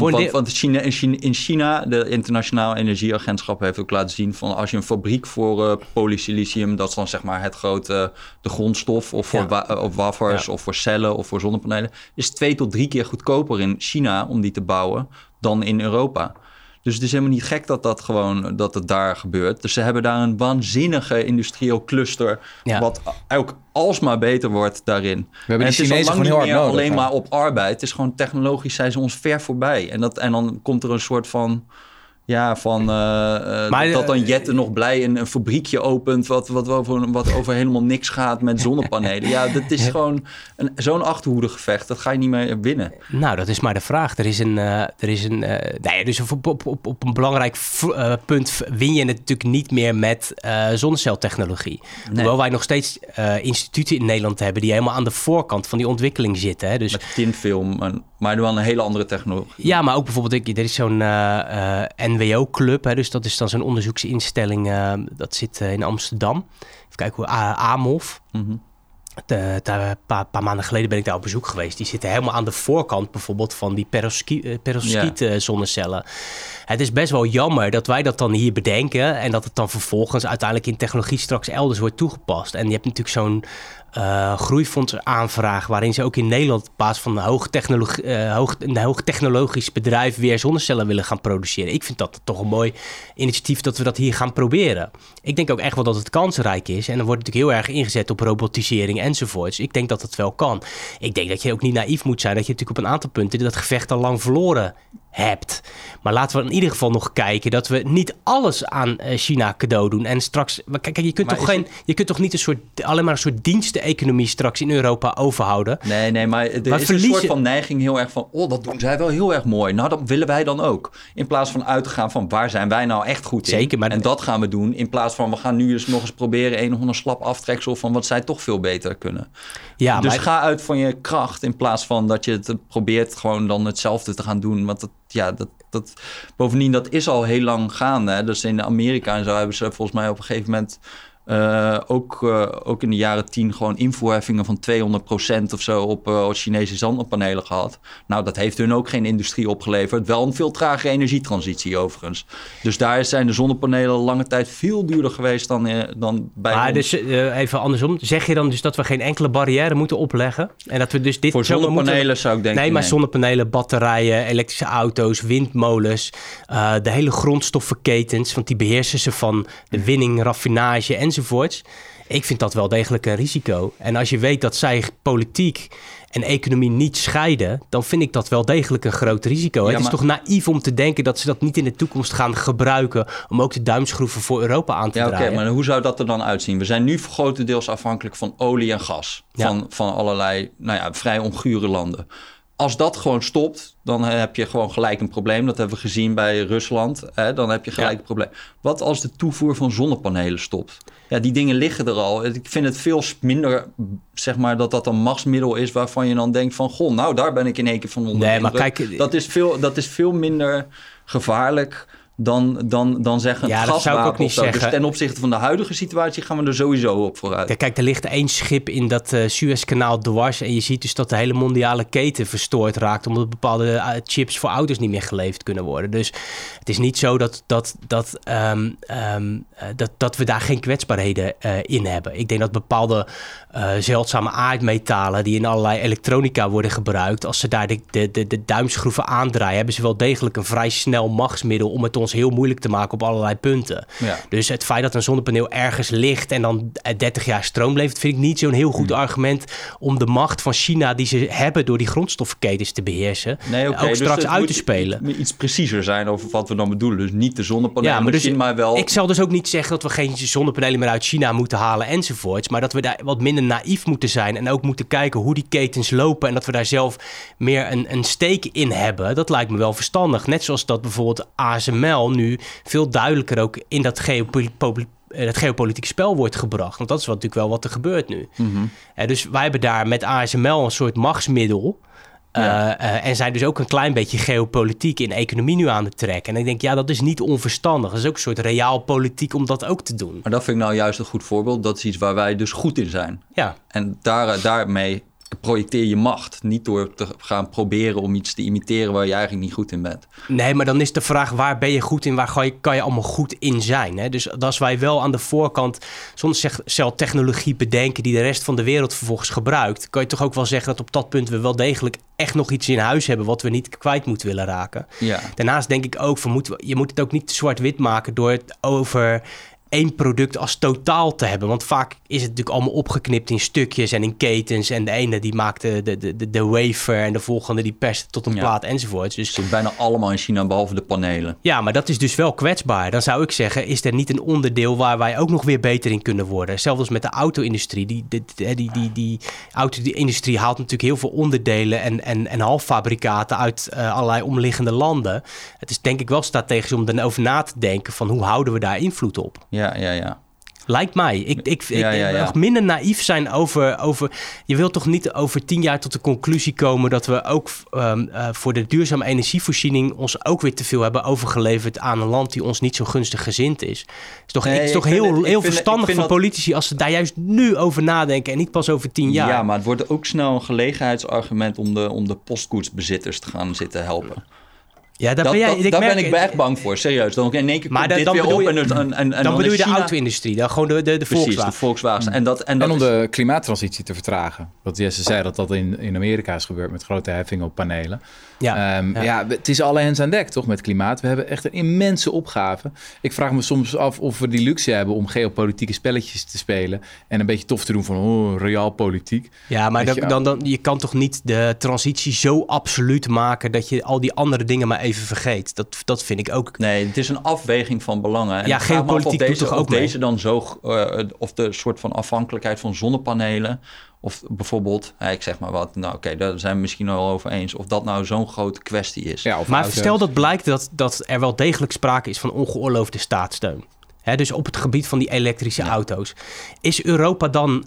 want, want, China, in, China, de Internationaal Energieagentschap heeft ook laten zien van als je een fabriek voor uh, polysilicium, dat is dan zeg maar het grote, de grondstof, of voor ja. of wafers, of voor cellen, of voor zonnepanelen, is twee tot drie keer goedkoper in China om die te bouwen dan in Europa. Dus het is helemaal niet gek dat dat gewoon dat het daar gebeurt. Dus ze hebben daar een waanzinnige industrieel cluster. Wat ook alsmaar beter wordt daarin. We hebben en het is al lang niet meer alleen maar op arbeid. Het is gewoon technologisch zijn ze ons ver voorbij. En, dat, en dan komt er een soort van ja, van uh, maar, dat dan eh, Jette nog blij een, een fabriekje opent... Wat, wat, over, wat over helemaal niks gaat met zonnepanelen. ja, dat is gewoon zo'n achterhoedegevecht. Dat ga je niet meer winnen. Nou, dat is maar de vraag. Er is een... Uh, er is een nee, dus op, op, op, op een belangrijk punt win je het natuurlijk niet meer met zonneceltechnologie. Nee. Hoewel wij nog steeds instituten in Nederland hebben... die helemaal aan de voorkant van die ontwikkeling zitten. Hè? Dus, met tinfilm, maar wel een hele andere technologie. Ja, maar ook bijvoorbeeld... Er is zo'n NWO-club. Dus dat is dan zo'n onderzoeksinstelling. Uh, dat zit uh, in Amsterdam. Even kijken hoe AMOF. Mm -hmm. De, een paar, paar, maanden geleden ben ik daar op bezoek geweest. Die zitten helemaal aan de voorkant bijvoorbeeld van die perovskiet-zonnecellen. Eh, het is best wel jammer dat wij dat dan hier bedenken... en dat het dan vervolgens uiteindelijk in technologie straks elders wordt toegepast. En je hebt natuurlijk zo'n uh, groeifonds aanvraag, waarin ze ook in Nederland op van een uh, hoog, een hoogtechnologisch bedrijf weer zonnecellen willen gaan produceren. Ik vind dat toch een mooi initiatief dat we dat hier gaan proberen. Ik denk ook echt wel dat het kansrijk is. En dan wordt natuurlijk heel erg ingezet op robotisering enzovoorts. Ik denk dat het wel kan. Ik denk dat je ook niet naïef moet zijn dat je natuurlijk op een aantal punten dat gevecht al lang verloren hebt. Maar laten we in ieder geval nog kijken dat we niet alles aan eh, China cadeau doen. En straks, kijk, je kunt, toch, geen, je kunt toch niet een soort, alleen maar een soort diensteconomie straks in Europa overhouden. Nee, nee, maar er is een soort van neiging heel erg van, oh, dat doen zij wel heel erg mooi. Nou, dat willen wij dan ook. In plaats van uit te gaan van, waar zijn wij nou echt goed in? Zeker, maar... En dat gaan we doen. In plaats van, we gaan nu eens nog eens proberen een of ander slap aftreksel van wat zij toch veel beter kunnen. Ja, dus ga uit van je kracht in plaats van dat je het probeert gewoon dan hetzelfde te gaan doen. Want dat ja, dat, dat, bovendien, dat is al heel lang gaande. Dus in Amerika en zo hebben ze volgens mij op een gegeven moment uh, ook, uh, ook in de jaren tien gewoon invoerheffingen van 200% of zo op, uh, op Chinese zonnepanelen gehad. Nou, dat heeft hun ook geen industrie opgeleverd. Wel een veel tragere energietransitie overigens. Dus daar zijn de zonnepanelen lange tijd veel duurder geweest dan, dan bij maar dus even andersom. Zeg je dan dus dat we geen enkele barrière moeten opleggen? En dat we dus dit Voor zonnepanelen moeten... zou ik denken Nee, maar zonnepanelen, batterijen, elektrische auto's, windmolens, de hele grondstoffenketens, want die beheersen ze van de winning, raffinage en enzovoorts. Ik vind dat wel degelijk een risico. En als je weet dat zij politiek en economie niet scheiden, dan vind ik dat wel degelijk een groot risico. het is toch naïef om te denken dat ze dat niet in de toekomst gaan gebruiken om ook de duimschroeven voor Europa aan te ja, draaien. Oké, maar hoe zou dat er dan uitzien? We zijn nu grotendeels afhankelijk van olie en gas van, van allerlei nou ja, vrij ongure landen als dat gewoon stopt, dan heb je gewoon gelijk een probleem. Dat hebben we gezien bij Rusland. Hè? Dan heb je gelijk een probleem. Wat als de toevoer van zonnepanelen stopt? Ja, die dingen liggen er al. Ik vind het veel minder, zeg maar, dat dat een machtsmiddel is waarvan je dan denkt van, goh, nou daar ben ik in één keer van onder. Nee, maar kijk, dat is veel, dat is veel minder gevaarlijk dan, dan, dan zeggen ja, dat zou ik ook niet dus zeggen. Dus ten opzichte van de huidige situatie gaan we er sowieso op vooruit. Kijk, er ligt één schip in dat uh, Suezkanaal dwars en je ziet dus dat de hele mondiale keten verstoord raakt omdat bepaalde eh, chips voor auto's niet meer geleverd kunnen worden. Dus het is niet zo dat, dat, dat, um, um, dat, dat we daar geen kwetsbaarheden uh, in hebben. Ik denk dat bepaalde zeldzame aardmetalen die in allerlei elektronica worden gebruikt, als ze daar de, de, de, de duimschroeven aandraaien, hebben ze wel degelijk een vrij snel machtsmiddel om het ons heel moeilijk te maken op allerlei punten. Ja. Dus het feit dat een zonnepaneel ergens ligt en dan 30 jaar stroom levert, vind ik niet zo'n heel goed hmm. argument om de macht van China die ze hebben door die grondstoffenketens te beheersen, nee, okay, ook dus straks uit te spelen. Iets preciezer zijn over wat we dan bedoelen. Dus niet de zonnepanelen, ja, maar, dus, maar wel. Ik zal dus ook niet zeggen dat we geen zonnepanelen meer uit China moeten halen enzovoorts, maar dat we daar wat minder naïef moeten zijn en ook moeten kijken hoe die ketens lopen en dat we daar zelf meer een, een steek in hebben. Dat lijkt me wel verstandig. Net zoals dat bijvoorbeeld ASML nu veel duidelijker ook in dat het geopolitieke spel wordt gebracht. Want dat is wat, natuurlijk wel wat er gebeurt nu. Mm dus wij hebben daar met ASML een soort machtsmiddel. Uh, en zijn dus ook een klein beetje geopolitiek in economie nu aan het trekken. En ik denk, ja, dat is niet onverstandig. Dat is ook een soort realpolitiek om dat ook te doen. Maar dat vind ik nou juist een goed voorbeeld. Dat is iets waar wij dus goed in zijn. Ja. En daar, daarmee projecteer je macht. Niet door te gaan proberen om iets te imiteren waar je eigenlijk niet goed in bent. Nee, maar dan is de vraag waar ben je goed in, waar kan je, kan je allemaal goed in zijn. Hè? Dus als wij wel aan de voorkant zonder technologie bedenken die de rest van de wereld vervolgens gebruikt, kan je toch ook wel zeggen dat op dat punt we wel degelijk echt nog iets in huis hebben wat we niet kwijt moeten willen raken. Ja. Daarnaast denk ik ook van moet, je moet het ook niet zwart-wit maken door het over één product als totaal te hebben. Want vaak is het natuurlijk allemaal opgeknipt in stukjes en in ketens. En de ene die maakt de, de, de, de wafer en de volgende die perst tot een plaat enzovoort. Dus het zit bijna allemaal in China, behalve de panelen. Ja, maar dat is dus wel kwetsbaar. Dan zou ik zeggen, is er niet een onderdeel waar wij ook nog weer beter in kunnen worden? Zelfs als met de auto-industrie. Die, die, die, die, die, die auto-industrie haalt natuurlijk heel veel onderdelen en, en, en halffabrikaten uit uh, allerlei omliggende landen. Het is denk ik wel strategisch om erover na te denken van hoe houden we daar invloed op? Ja, ja, ja, ja. Lijkt mij. Ik, ik, ja, ik, ja, ja. nog minder naïef zijn over, over. Je wilt toch niet over tien jaar tot de conclusie komen dat we ook um, uh, voor de duurzame energievoorziening ons ook weer te veel hebben overgeleverd aan een land die ons niet zo gunstig gezind is. Het is toch, nee, het is toch heel, het, heel verstandig dat... politici als ze daar juist nu over nadenken en niet pas over tien jaar. Ja, maar het wordt ook snel een gelegenheidsargument om de, om de postkoetsbezitters te gaan zitten helpen. Ja, daar ben, jij, ik daar ben ik echt bang voor, serieus. Dan in één keer maar dit dan weer op en, en, en, dan, dan bedoel je de auto-industrie, dan gewoon de, de, de Precies, Volkswagen. de Volkswagen. En, dat, en, dat en om de klimaattransitie te vertragen. Wat Jesse zei, dat dat in, in Amerika is gebeurd met grote heffingen op panelen. Ja, um, ja. ja. het is alle hens aan dek, toch, met klimaat. We hebben echt een immense opgave. Ik vraag me soms af of we die luxe hebben om geopolitieke spelletjes te spelen. En een beetje tof te doen van, oh, realpolitiek. Ja, maar dan, je, dan, dan, je kan toch niet de transitie zo absoluut maken dat je al die andere dingen maar even vergeet. Dat, dat vind ik ook. Nee, het is een afweging van belangen. En ja, geopolitiek deze, doet toch ook deze dan zo, uh, of de soort van afhankelijkheid van zonnepanelen of bijvoorbeeld, ik zeg maar wat, nou oké, daar zijn we misschien al over eens. Of dat nou zo'n grote kwestie is. Ja, maar stel dat blijkt dat, dat er wel degelijk sprake is van ongeoorloofde staatssteun. dus op het gebied van die elektrische auto's. Is Europa dan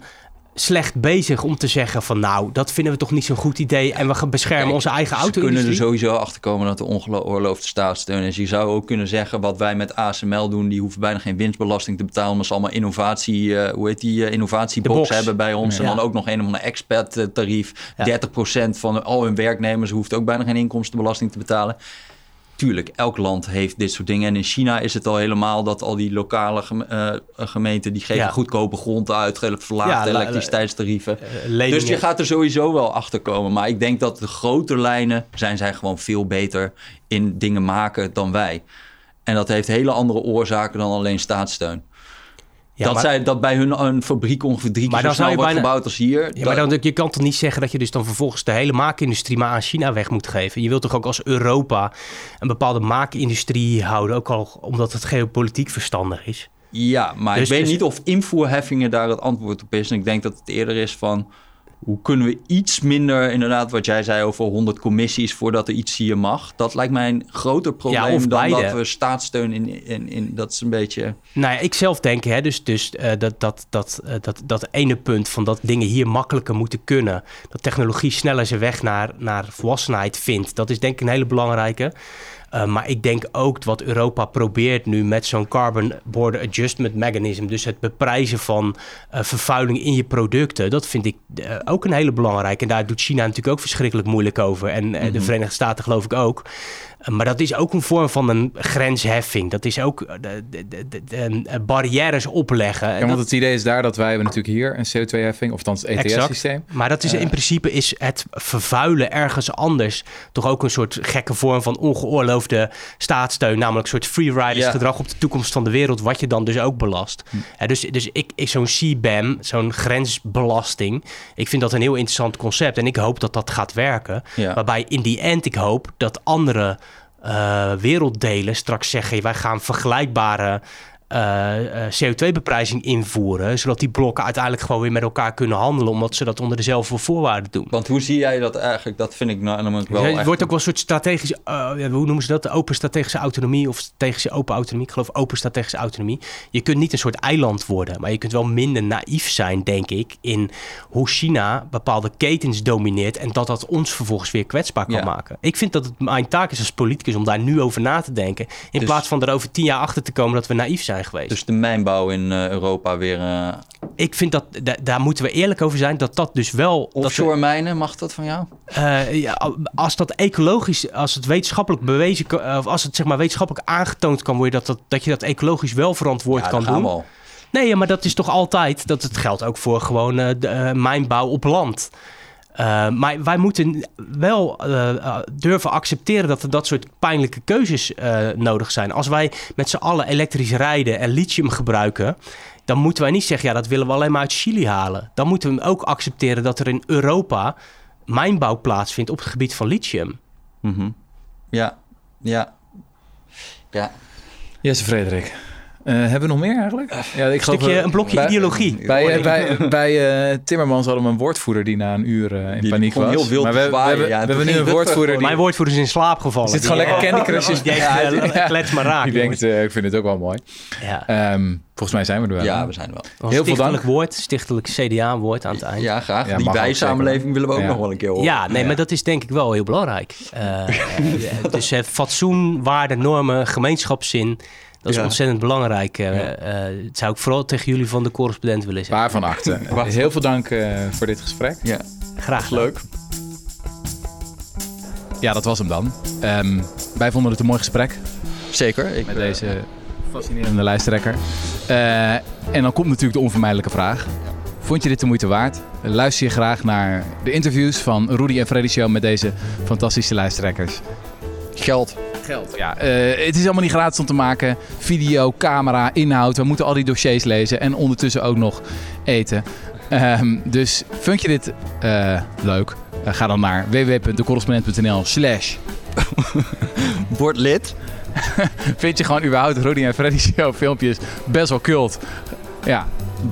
slecht bezig om te zeggen van nou, dat vinden we toch niet zo'n goed idee en we gaan beschermen onze eigen auto. We kunnen er sowieso achter komen dat er ongeoorloofde staatssteun is. Je zou ook kunnen zeggen wat wij met ASML doen, die hoeven bijna geen winstbelasting te betalen, omdat ze allemaal innovatie, uh, hoe heet die, uh, innovatiebox hebben bij ons. En dan ook nog een of ander expat tarief. 30% van al hun werknemers hoeft ook bijna geen inkomstenbelasting te betalen. Tuurlijk, elk land heeft dit soort dingen. En in China is het al helemaal dat al die lokale uh, gemeenten... die geven goedkope grond uit, verlaagde ja, elektriciteitstarieven. Uh, dus je gaat er sowieso wel achter komen. Maar ik denk dat de grote lijnen zijn zij gewoon veel beter in dingen maken dan wij. En dat heeft hele andere oorzaken dan alleen staatssteun. Ja, dat, maar, zij, dat bij hun een fabriek ongeveer drie keer zo snel wordt bijna, gebouwd als hier. Ja, maar dan, je kan toch niet zeggen dat je dus dan vervolgens de hele maakindustrie maar aan China weg moet geven. Je wilt toch ook als Europa een bepaalde maakindustrie houden, ook al omdat het geopolitiek verstandig is. Ja, maar dus, ik weet dus- niet of invoerheffingen daar het antwoord op is. En ik denk dat het eerder is van hoe kunnen we iets minder, inderdaad, wat jij zei over 100 commissies voordat er iets hier mag? Dat lijkt mij een groter probleem dan dat we staatssteun in, in, in, Dat is een beetje. Nou ja, ik zelf denk, hè, dus, dus uh, dat, dat, dat, uh, dat, dat ene punt van dat dingen hier makkelijker moeten kunnen, dat technologie sneller zijn weg naar, naar volwassenheid vindt, dat is denk ik een hele belangrijke. Uh, maar ik denk ook wat Europa probeert nu met zo'n Carbon Border Adjustment Mechanism, dus het beprijzen van uh, vervuiling in je producten, dat vind ik uh, ook een hele belangrijke. En daar doet China natuurlijk ook verschrikkelijk moeilijk over. En de mhm. Verenigde Staten geloof ik ook. Maar dat is ook een vorm van een grensheffing. Dat is ook de, de, de, barrières opleggen. Ja, want het idee is daar dat wij hebben natuurlijk hier een CO2-heffing, of dan het ETS-systeem. Maar dat is in principe is het vervuilen ergens anders toch ook een soort gekke vorm van ongeoorloofde staatssteun. Namelijk een soort freeriders gedrag op de toekomst van de wereld, wat je dan dus ook belast. Hm. dus dus ik, ik, zo'n CBAM, zo'n grensbelasting, ik vind dat een heel interessant concept. En ik hoop dat dat gaat werken. Waarbij in die end ik hoop dat andere werelddelen. Straks zeggen: wij gaan vergelijkbare CO2-beprijzing invoeren, zodat die blokken uiteindelijk gewoon weer met elkaar kunnen handelen, omdat ze dat onder dezelfde voorwaarden doen. Want hoe zie jij dat eigenlijk? Dat vind ik nou namelijk wel. Ja, het wordt ook wel een soort strategische, uh, hoe noemen ze dat? De open strategische autonomie of strategische open autonomie. Ik geloof open strategische autonomie. Je kunt niet een soort eiland worden, maar je kunt wel minder naïef zijn, denk ik, in hoe China bepaalde ketens domineert en dat dat ons vervolgens weer kwetsbaar kan maken. Ik vind dat het mijn taak is als politicus om daar nu over na te denken, in dus- plaats van er over tien jaar achter te komen dat we naïef zijn geweest. Dus de mijnbouw in uh, Europa weer... Uh... Ik vind dat, daar moeten we eerlijk over zijn, dat dat dus wel... Offshore dat mijnen, mag dat van jou? Uh, ja, als dat ecologisch, als het wetenschappelijk bewezen... of als het zeg maar wetenschappelijk aangetoond kan worden... dat, dat, dat je dat ecologisch wel verantwoord ja, kan doen... Nee, maar dat is toch altijd... dat het geldt ook voor gewoon de, mijnbouw op land... Uh, maar wij moeten wel uh, durven accepteren dat er dat soort pijnlijke keuzes uh, nodig zijn. Als wij met z'n allen elektrisch rijden en lithium gebruiken, dan moeten wij niet zeggen, ja, dat willen we alleen maar uit Chili halen. Dan moeten we ook accepteren dat er in Europa mijnbouw plaatsvindt op het gebied van lithium. Mm -hmm. Ja, ja, ja. Jesse Frederik. Uh, hebben we nog meer eigenlijk? Ja, ik een stukje, een blokje ideologie. Bij, bij, bij uh, Timmermans hadden we een woordvoerder die na een uur uh, in die paniek was. heel wild maar we, we, we, ja, we hebben nu een woordvoerder. Die... Mijn woordvoerder is in slaap gevallen. Zit gewoon lekker Candy Crush. Die ja, klets maar raak. Die denkt, ik vind het ook wel mooi. Ja. Um, volgens mij zijn we er wel. Ja, we zijn er wel. Heel veel dank. woord, stichtelijk CDA-woord aan het eind. Ja, graag. Ja, die bijsamenleving willen we ook nog wel een keer horen. Ja, nee, maar dat is denk ik wel heel belangrijk. dus fatsoen, waarden, normen, gemeenschapszin... Dat is ontzettend belangrijk. Uh, het zou ik vooral tegen jullie van de correspondent willen zeggen. Waarvan achter. Heel veel dank uh, voor dit gesprek. Ja. Graag. Leuk. Ja, dat was hem dan. Um, wij vonden het een mooi gesprek. Zeker. Ik, met deze fascinerende lijsttrekker. Uh, en dan komt natuurlijk de onvermijdelijke vraag. Vond je dit de moeite waard? Luister je graag naar de interviews van Rudy en Freddy Show met deze fantastische lijsttrekkers? Geld geld. Ja, uh, het is allemaal niet gratis om te maken. Video, camera, inhoud. We moeten al die dossiers lezen en ondertussen ook nog eten. Um, dus vind je dit uh, leuk? Uh, ga dan naar www.decorrespondent.nl slash Word lid. vind je gewoon überhaupt Rudy en Freddy show filmpjes best wel cult. Ja.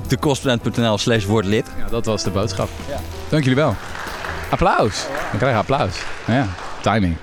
Decorrespondent.nl slash word lid. Ja, dat was de boodschap. Ja. Dank jullie wel. Applaus. Dan krijg je applaus. Ja, timing.